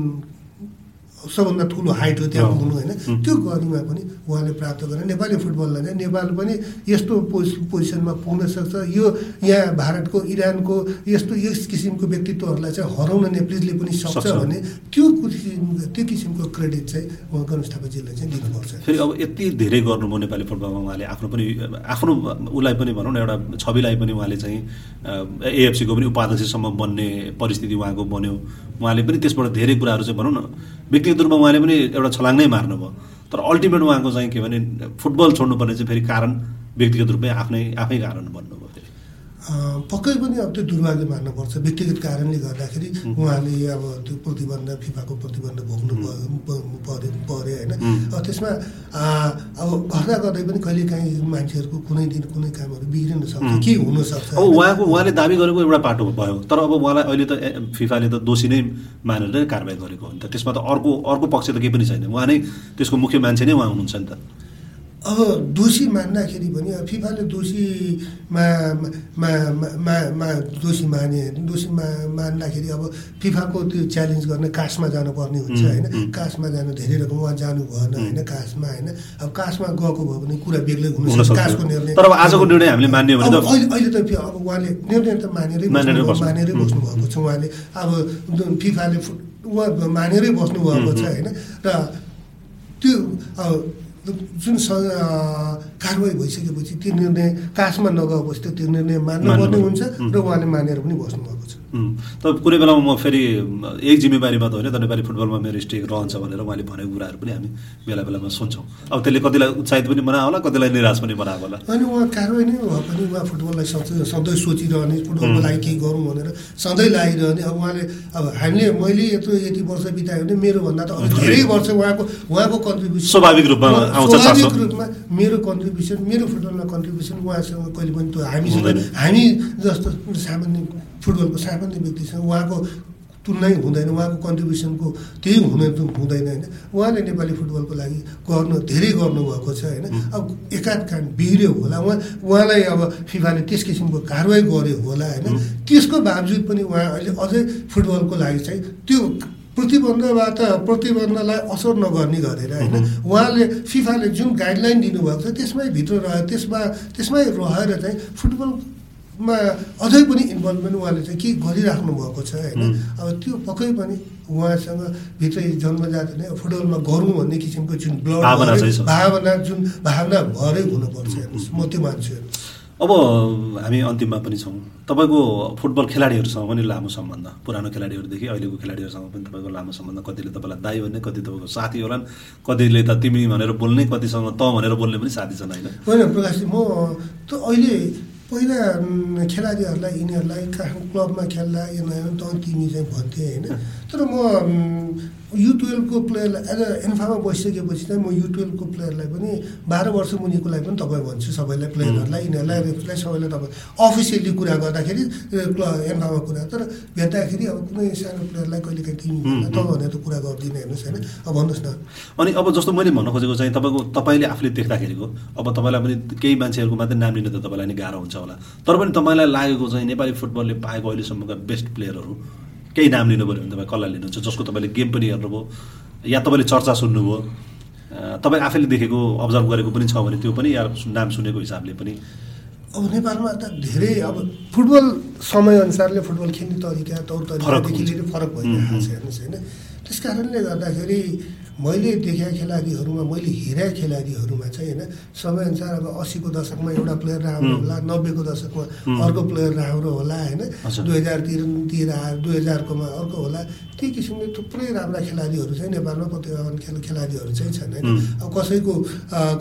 सबभन्दा ठुलो हाइट हो त्यहाँ। पुग्नु होइन त्यो गरिमा पनि उहाँले प्राप्त गरेर नेपाली फुटबललाई चाहिँ नेपाल पनि यस्तो पोज पोजिसनमा पुग्न सक्छ। यो यहाँ भारतको इरानको यस्तो यस किसिमको व्यक्तित्वहरूलाई चाहिँ हराउन नेप्लिजले पनि सक्छ। भने त्यो त्यो किसिमको क्रेडिट चाहिँ उहाँ गणेश थापाजीलाई चाहिँ दिनुपर्छ। फेरि अब यति धेरै गर्नुभयो नेपाली फुटबलमा उहाँले। आफ्नो पनि आफ्नो उसलाई पनि भनौँ न एउटा छविलाई पनि उहाँले चाहिँ एएफसीको पनि उपाध्यक्षसम्म बन्ने परिस्थिति उहाँको बन्यो। उहाँले पनि त्यसबाट धेरै कुराहरू चाहिँ भनौँ न व्यक्तिगत रूपमा उहाँले पनि एउटा छलाङ नै मार्नुभयो। तर अल्टिमेट उहाँको चाहिँ के भने फुटबल छोड्नुपर्ने चाहिँ फेरि कारण व्यक्तिगत रूपमै आफ्नै आफै कारण अ, पक्कै पनि अब त्यो दुर्भाग्य मान्नुपर्छ। व्यक्तिगत कारणले गर्दाखेरि उहाँले अब त्यो प्रतिबन्ध फिफाको प्रतिबन्ध भोग्नु पऱ्यो पऱ्यो होइन। अब त्यसमा अब गर्दा गर्दै पनि कहिलेकाहीँ मान्छेहरूको कुनै दिन कुनै कामहरू बिग्रिन सक्छ के हुनसक्छ? अब उहाँको उहाँले दाबी गरेको एउटा पाटो भयो। तर अब उहाँलाई अहिले त फिफाले त दोषी नै मानेर कारवाही गरेको हो नि त। त्यसमा त अर्को अर्को पक्ष त केही पनि छैन। उहाँ नै त्यसको मुख्य मान्छे नै उहाँ हुनुहुन्छ नि त। अब दोषी मान्दाखेरि पनि अब फिफाले दोषीमा मा मा- मा मा दोषी माने दोषी मा मान्दाखेरि अब फिफाको त्यो च्यालेन्ज गर्ने कासमा जानुपर्ने हुन्छ होइन। कासमा जानु धेरै रकम उहाँ जानु भएन होइन कासमा होइन। अब कासमा गएको भयो भने कुरा बेग्लै हुन। कासको निर्णय तर आजको निर्णय हामीले भने त- अहिले अहिले त अब उहाँले निर्णय त मानेरै मानेरै बस्नु- भएको छ उहाँले। अब फिफाले उहाँ मानेरै बस्नु भएको छ होइन। र त्यो अब जुन कारवाही भइसकेपछि त्यो निर्णय कासमा नगएपछि त त्यो निर्णय मान्नुपर्ने हुन्छ र उहाँले मानेर पनि बस्नुभएको छ। त कुनै बेलामा म फेरि यही जिम्मेवारीमा त होइन तर नेपाली फुटबलमा मेरो स्टेक रहन्छ भनेर उहाँले भनेको कुराहरू पनि हामी बेला बेलामा सुन्छौँ। अब त्यसले कतिलाई उत्साहित पनि बनायो होला कतिलाई निराश पनि बनायो होला। अनि उहाँ कारवाही नै भए पनि उहाँ फुटबललाई सधैँ सधैँ सोचिरहने फुटबलको लागि केही गरौँ भनेर सधैँ लागिरहने। अब उहाँले अब हामीले मैले यत्रो यति वर्ष बितायो भने मेरोभन्दा त अझ धेरै वर्ष उहाँको उहाँको कन्ट्रिब्युसन स्वाभाविक रूपमा स्वाभाविक रूपमा मेरो कन्ट्रिब्युसन मेरो फुटबलमा कन्ट्रिब्युसन उहाँसँग कहिले पनि त्यो हामीसँग। हामी जस्तो सामान्य फुटबलको सामान्य व्यक्तिसँग उहाँको तुलनै हुँदैन उहाँको कन्ट्रिब्युसनको त्यही हुन हुँदैन होइन? उहाँले नेपाली फुटबलको लागि गर्नु धेरै गर्नुभएको छ होइन? अब एकाध कान बिग्रियो होला उहाँ उहाँलाई अब फिफाले त्यस किसिमको कारवाही गर्यो होला होइन? त्यसको बावजुद पनि उहाँ अहिले अझै फुटबलको लागि चाहिँ त्यो प्रतिबन्धबाट प्रतिबन्धलाई असर नगर्ने गरेर होइन? उहाँले फिफाले जुन गाइडलाइन दिनुभएको छ त्यसमै भित्र रह्यो त्यसमा त्यसमै रहेर चाहिँ फुटबलमा अझै पनि इन्भल्भमेन्ट उहाँले चाहिँ के गरिराख्नु भएको छ होइन? अब त्यो पक्कै पनि उहाँसँग भित्रै जन्मजात नै फुटबलमा गरौँ भन्ने किसिमको जुन ब्लड भावना जुन भावना भरै हुनुपर्छ हेर्नुहोस्। म त्यो मान्छु हेर्नुहोस्। अब हामी अन्तिममा पनि छौँ। तपाईँको फुटबल खेलाडीहरूसँग पनि लामो सम्बन्ध पुरानो खेलाडीहरूदेखि अहिलेको खेलाडीहरूसँग पनि तपाईँको लामो सम्बन्ध कतिले तपाईँलाई दाई भन्ने कति तपाईँको साथी होलान् कतिले त तिमी भनेर बोल्ने कतिसँग त भनेर बोल्ने पनि साथी छन् होइन? होइन प्रकाशजी म त अहिले पहिला खेलाडीहरूलाई यिनीहरूलाई कहाँ क्लबमा खेल्दा यिनीहरू त तिमी चाहिँ भन्थे होइन। तर म यु टुवेल्भको प्लेयरलाई एज अ एन्फामा बसिसकेपछि चाहिँ म यु टुवेल्भको प्लेयरलाई पनि बाह्र वर्ष मुनिकोलाई पनि तपाईँ भन्छु सबैलाई प्लेयरहरूलाई यिनीहरूलाई रेफ्रीलाई सबैलाई तपाईँ अफिसियली कुरा गर्दाखेरि एन्फामा कुरा। तर भेट्दाखेरि अब कुनै सानो प्लेयरलाई कहिले काहीँ भन्दा त भनेर त कुरा गर्दिनँ हेर्नुहोस् होइन। अब भन्नुहोस् न। अनि अब जस्तो मैले भन्न खोजेको चाहिँ तपाईँको तपाईँले आफूले देख्दाखेरिको अब तपाईँलाई पनि केही मान्छेहरूको मात्रै नाम लिन त तपाईँलाई नि गाह्रो हुन्छ होला। तर पनि तपाईँलाई लागेको चाहिँ नेपाली फुटबलले पाएको अहिलेसम्मका बेस्ट प्लेयरहरू केही नाम लिनु पऱ्यो भने तपाईँ कसलाई लिनुहुन्छ जसको तपाईँले गेम पनि हेर्नुभयो या तपाईँले चर्चा सुन्नुभयो तपाईँ आफैले देखेको अब्जर्भ गरेको पनि छ भने त्यो पनि या नाम सुनेको हिसाबले पनि। अब नेपालमा त धेरै अब फुटबल समयअनुसारले फुटबल खेल्ने तरिका तौर तरिकादेखि फरक भइरहेको छ हेर्नुहोस् होइन? त्यस कारणले गर्दाखेरि मैले देखेका खेलाडीहरूमा मैले हेरेका खेलाडीहरूमा चाहिँ होइन समयअनुसार अब अस्सीको दशकमा एउटा प्लेयर राम्रो होला नब्बेको दशकमा अर्को प्लेयर राम्रो होला होइन हजुर। दुई हजारतिर आएर दुई हजारकोमा अर्को होला त्यही किसिमले थुप्रै राम्रा खेलाडीहरू चाहिँ नेपालमा प्रतिभावान खेल खेलाडीहरू चाहिँ छन् होइन. अब कसैको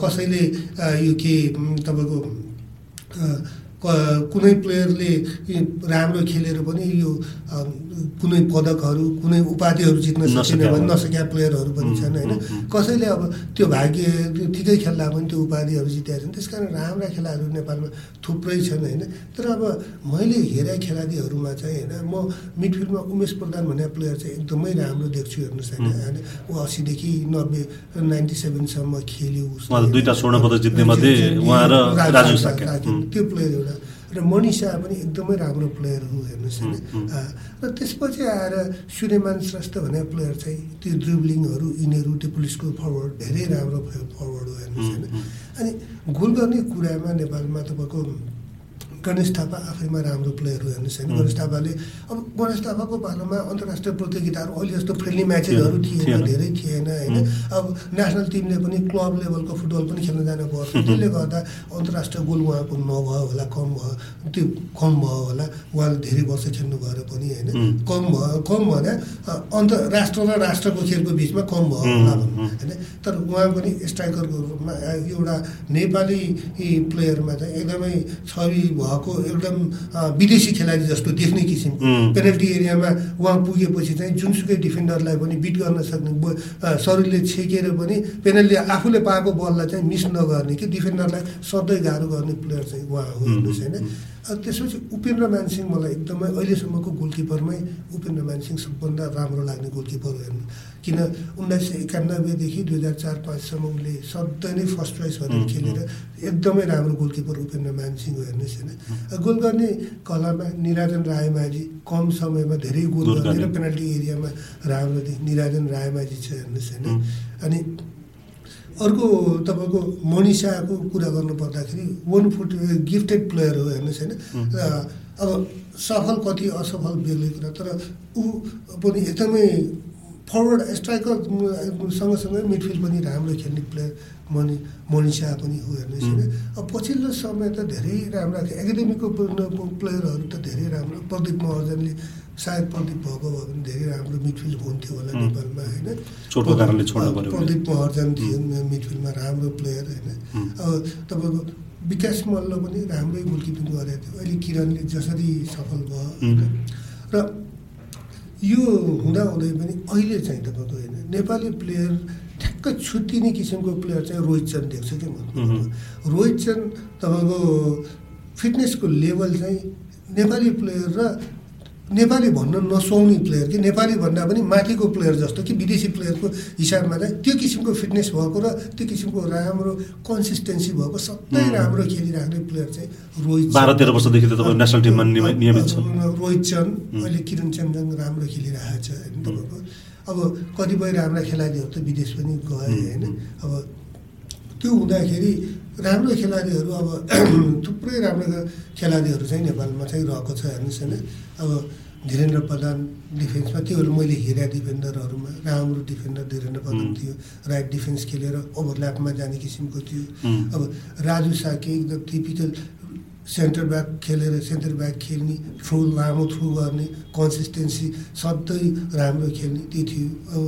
कसैले यो के तपाईँको कुनै प्लेयरले राम्रो खेलेर पनि यो कुनै पदकहरू कुनै उपाधिहरू जित्न सकेन भने। नसकेका प्लेयरहरू पनि छन् होइन। कसैले अब त्यो भाग्य त्यो ठिकै खेल्दा पनि त्यो उपाधिहरू जितेका छन् त्यस कारण राम्रा खेलाडीहरू नेपालमा थुप्रै छन् होइन तर अब मैले हेरेका खेलाडीहरूमा चाहिँ होइन म मिडफिल्डमा उमेश प्रधान भन्ने प्लेयर चाहिँ एकदमै राम्रो देख्छु हेर्नुहोस् होइन होइन ऊ असीदेखि नब्बे नाइन्टी सेभेनसम्म खेल्यो होइन? स्वर्ण पदक जित्ने मध्ये उहाँ र राजु. त्यो प्लेयर एउटा र मनिषा पनि एकदमै राम्रो प्लेयर हो हेर्नुहोस् होइन। र त्यसपछि आएर सूर्यमान श्रेष्ठ भन्ने प्लेयर चाहिँ त्यो ड्रिब्लिङहरू यिनीहरू त्यो पुलिसको फरवर्ड धेरै राम्रो फरवर्ड हो हेर्नुहोस् होइन। अनि गोल गर्ने कुरामा नेपालमा तपाईँको गणेश थापा आफैमा राम्रो प्लेयर हो हेर्नुहोस् होइन. गणेश थापाले अब गणेश थापाको पालामा अन्तर्राष्ट्रिय प्रतियोगिताहरू अहिले जस्तो फ्रेन्डली म्याचेसहरू थिएन। धेरै थिएन होइन. अब नेसनल टिमले पनि क्लब लेभलको फुटबल पनि खेल्न जानु पर्थ्यो त्यसले गर्दा अन्तर्राष्ट्रिय गोल उहाँको नभयो होला कम भयो त्यो कम भयो होला उहाँले धेरै वर्ष खेल्नु भएर पनि होइन. कम भयो कम भने अ, अन्त राष्ट्र र राष्ट्रको खेलको बिचमा कम भयो होला उम्, भनौँ होइन तर उहाँ पनि स्ट्राइकरको रूपमा एउटा नेपाली प्लेयरमा चाहिँ एकदमै छवि भएको एकदम विदेशी खेलाडी जस्तो देख्ने किसिमको. पेनल्टी एरियामा उहाँ पुगेपछि चाहिँ जुनसुकै डिफेन्डरलाई पनि बिट गर्न सक्ने शरीरले छेकेर पनि पेनल्टी आफूले पाएको बललाई चाहिँ मिस नगर्ने कि डिफेन्डरलाई सधैँ गाह्रो गर्ने प्लेयर चाहिँ उहाँ हो हेर्नुहोस् होइन? त्यसपछि उपेन्द्र मानसिंह मलाई एकदमै अहिलेसम्मको गोलकिपरमै उपेन्द्र मानसिंह सबभन्दा राम्रो लाग्ने गोलकिपर हो हेर्नु। किन उन्नाइस सय एकानब्बेदेखि दुई हजार चार पाँचसम्म उसले सधैँ नै फर्स्ट चोइस भनेर खेलेर एकदमै राम्रो गोलकिपर उपेन्द्र मानसिंह हेर्नुहोस् होइन। गोल गर्ने कलामा निराजन रायमाझी कम समयमा धेरै गोल गोल गर्ने र गर्ने। पेनल्टी एरियामा राम्रो निराजन रायमाझी छ हेर्नुहोस् होइन. अनि अर्को तपाईँको मनिषाको कुरा गर्नु पर्दाखेरि वान फुट गिफ्टेड प्लेयर हो हेर्नुहोस् होइन। र अब सफल कति असफल बेग्लै कुरा तर ऊ पनि एकदमै फरवर्ड स्ट्राइकर सँगसँगै मिडफिल्ड पनि राम्रो खेल्ने प्लेयर मनि मनिषा पनि हो। हेर्नुहोस् होइन अब पछिल्लो समय त धेरै राम्रा एकाडेमीको प्लेयरहरू त धेरै राम्रो। प्रदीप महर्जनले सायद प्रदीप भएको भयो भने धेरै राम्रो मिडफिल्ड हुन्थ्यो होला नेपालमा होइन? प्रदीप महर्जन थियो मिडफिल्डमा राम्रो प्लेयर होइन? अब तपाईँको विकास मल्ल पनि राम्रै गोलकिपिङ गरेको थियो। अहिले किरणले जसरी सफल भयो र यो हुँदाहुँदै पनि अहिले चाहिँ तपाईँको होइन नेपाली प्लेयर ठ्याक्कै छुट्टिने किसिमको प्लेयर चाहिँ रोहित चन्द देख्छु कि म रोहित चन्द तपाईँको फिटनेसको लेभल चाहिँ नेपाली प्लेयर र नेपाली भन्न नसुहाउने प्लेयर कि नेपाली भन्दा पनि माथिको प्लेयर जस्तो कि विदेशी प्लेयरको हिसाबमा चाहिँ त्यो किसिमको फिटनेस भएको र त्यो किसिमको राम्रो कन्सिस्टेन्सी भएको सबै राम्रो खेलिराख्ने प्लेयर चाहिँ रोहित बाह्र तेह्र वर्षदेखि त तपाईँ नेसनल टिममा नियमित छ रोहित चन्द अहिले किरण चन्दन राम्रो खेलिरहेको छ होइन तपाईँको। अब कतिपय राम्रा खेलाडीहरू त विदेश पनि गए होइन। अब त्यो हुँदाखेरि राम्रो खेलाडीहरू अब थुप्रै राम्रो खेलाडीहरू चाहिँ नेपालमा चाहिँ रहेको छ हेर्नुहोस् होइन। अब धीरेन्द्र प्रधान डिफेन्समा त्योहरू मैले हेरेँ डिफेन्डरहरूमा राम्रो डिफेन्डर धीरेन्द्र प्रधान थियो। राइट डिफेन्स खेलेर ओभरल्यापमा जाने किसिमको थियो। अब राजु साके एकदम टिपिकल सेन्टर ब्याक खेलेर सेन्टर ब्याक खेल्ने थ्रु लामो थ्रु गर्ने कन्सिस्टेन्सी सधैँ राम्रो खेल्ने त्यो थियो। अब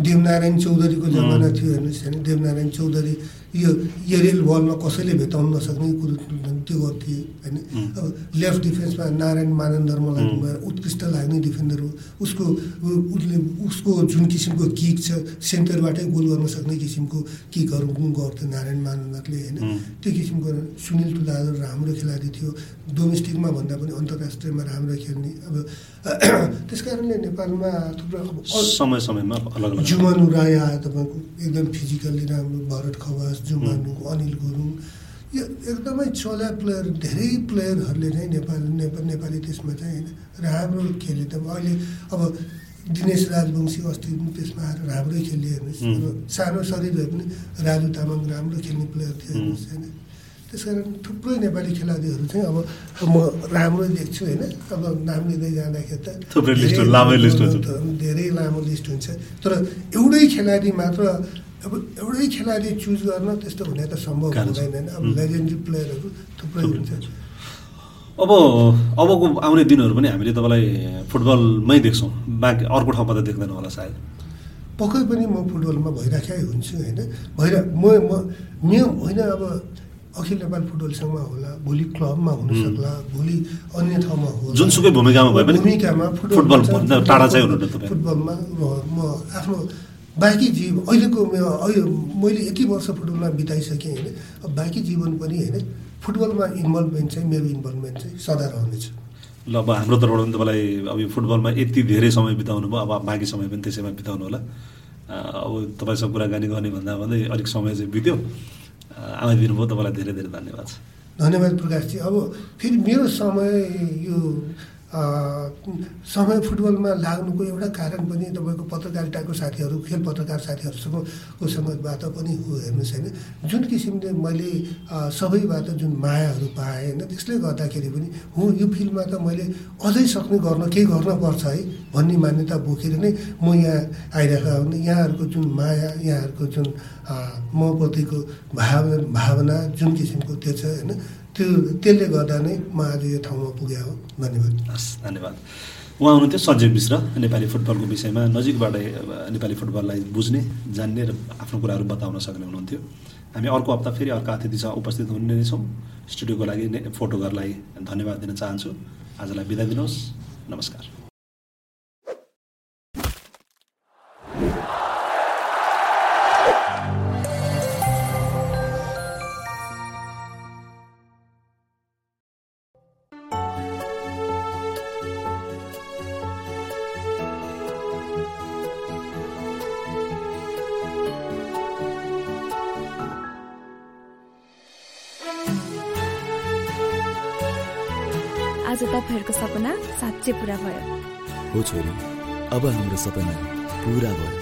देवनारायण चौधरीको जमाना थियो हेर्नुहोस् होइन। देवनारायण चौधरी यो एरियल बलमा कसैले भेटाउन नसक्ने कुरो त्यो गर्थे होइन। अब लेफ्ट डिफेन्समा नारायण मानन्दर मलाई उत्कृष्ट लाग्ने डिफेन्डर हो। उसको उसले उसको जुन किसिमको किक छ सेन्टरबाटै गोल गर्न सक्ने किसिमको किकहरू गर्थ्यो नारायण मानन्दरले होइन। त्यो किसिमको सुनिल तुलादर राम्रो खेलाडी थियो। डोमेस्टिकमा भन्दा पनि अन्तर्राष्ट्रियमा राम्रो खेल्ने अब त्यस कारणले नेपालमा थुप्रो समय समयमा अलग अलग जुमानु राई आयो तपाईँको एकदम फिजिकल्ली राम्रो भरत खवास जुमानु अनिल गुरुङ यो एकदमै चला प्लेयर धेरै प्लेयरहरूले चाहिँ नेपाल नेपाल नेपाली त्यसमा चाहिँ राम्रो खेले। त अहिले अब दिनेश राजवंशी अस्ति त्यसमा आएर राम्रै खेल्यो हेर्नुहोस्। सानो शरीर भए पनि राजु तामाङ राम्रो खेल्ने प्लेयर थियो हेर्नुहोस्। होइन त्यस कारण थुप्रै नेपाली खेलाडीहरू चाहिँ अब म राम्रो देख्छु होइन। अब नाम लिँदै जाँदाखेरि त धेरै लामो लिस्ट हुन्छ। तर एउटै खेलाडी मात्र अब एउटै खेलाडी चुज गर्न त्यस्तो हुने त सम्भव हुँदैन अब लेजेन्डरी प्लेयरहरू थुप्रै हुन्छ। अब अबको आउने दिनहरू पनि हामीले तपाईँलाई फुटबलमै देख्छौँ। बाँकी अर्को ठाउँमा त देख्दैन होला सायद। पक्कै पनि म फुटबलमा भइराखेकै हुन्छु होइन। भइरा म म नियम होइन। अब अखिल नेपाल फुटबल सङ्घमा होला भोलि क्लबमा हुनसक्ला भोलि अन्य ठाउँमा होला। जुनसुकै भूमिकामा भए पनि भूमिकामा फुटबल टाढा चाहिँ फुटबलमा म आफ्नो बाँकी जीव अहिलेको अहिले मैले यति वर्ष फुटबलमा बिताइसकेँ होइन बाँकी जीवन पनि होइन फुटबलमा इन्भल्भमेन्ट चाहिँ मेरो इन्भल्भमेन्ट चाहिँ सदा रहनेछ। ल अब हाम्रो तर्फबाट पनि तपाईँलाई अब यो फुटबलमा यति धेरै समय बिताउनु भयो अब बाँकी समय पनि त्यसैमा बिताउनु होला। अब तपाईँसँग कुराकानी गर्ने भन्दा भन्दै अलिक समय चाहिँ बित्यो। आइदिनु भयो तपाईँलाई धेरै धेरै धन्यवाद छ। धन्यवाद प्रकाशजी अब फेरि मेरो समय यो समय फुटबलमा लाग्नुको एउटा कारण पनि तपाईँको पत्रकारिताको साथीहरू खेल पत्रकार साथीहरूसँगको सँगबाट पनि हो हेर्नुहोस् होइन। जुन किसिमले मैले सबैबाट जुन मायाहरू पाएँ होइन त्यसले गर्दाखेरि पनि हो यो फिल्डमा त मैले अझै सक्ने गर्न केही गर्न पर्छ है भन्ने मान्यता बोकेर नै म यहाँ आइरहेको भने यहाँहरूको जुन माया यहाँहरूको जुन मप्रतिको भावना भावना जुन किसिमको त्यो छ होइन त्यो त्यसले गर्दा नै म आज यो ठाउँमा पुगे हो। धन्यवाद। हस् धन्यवाद। उहाँ हुनुहुन्थ्यो सञ्जय मिश्र नेपाली फुटबलको विषयमा नजिकबाट नेपाली फुटबललाई बुझ्ने जान्ने र आफ्नो कुराहरू बताउन सक्ने हुनुहुन्थ्यो। हामी अर्को हप्ता फेरि अर्को अतिथिसँग उपस्थित हुने नै छौँ। स्टुडियोको लागि फोटोघरलाई धन्यवाद दिन चाहन्छु। आजलाई बिदा दिनुहोस्। नमस्कार। साँच्चै पुरा भयो। हो छोरी अब हाम्रो सपना पुरा भयो।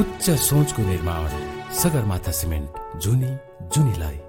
उच्च सोचको निर्माण सगरमाथा सिमेन्ट जुनी जुनीलाई।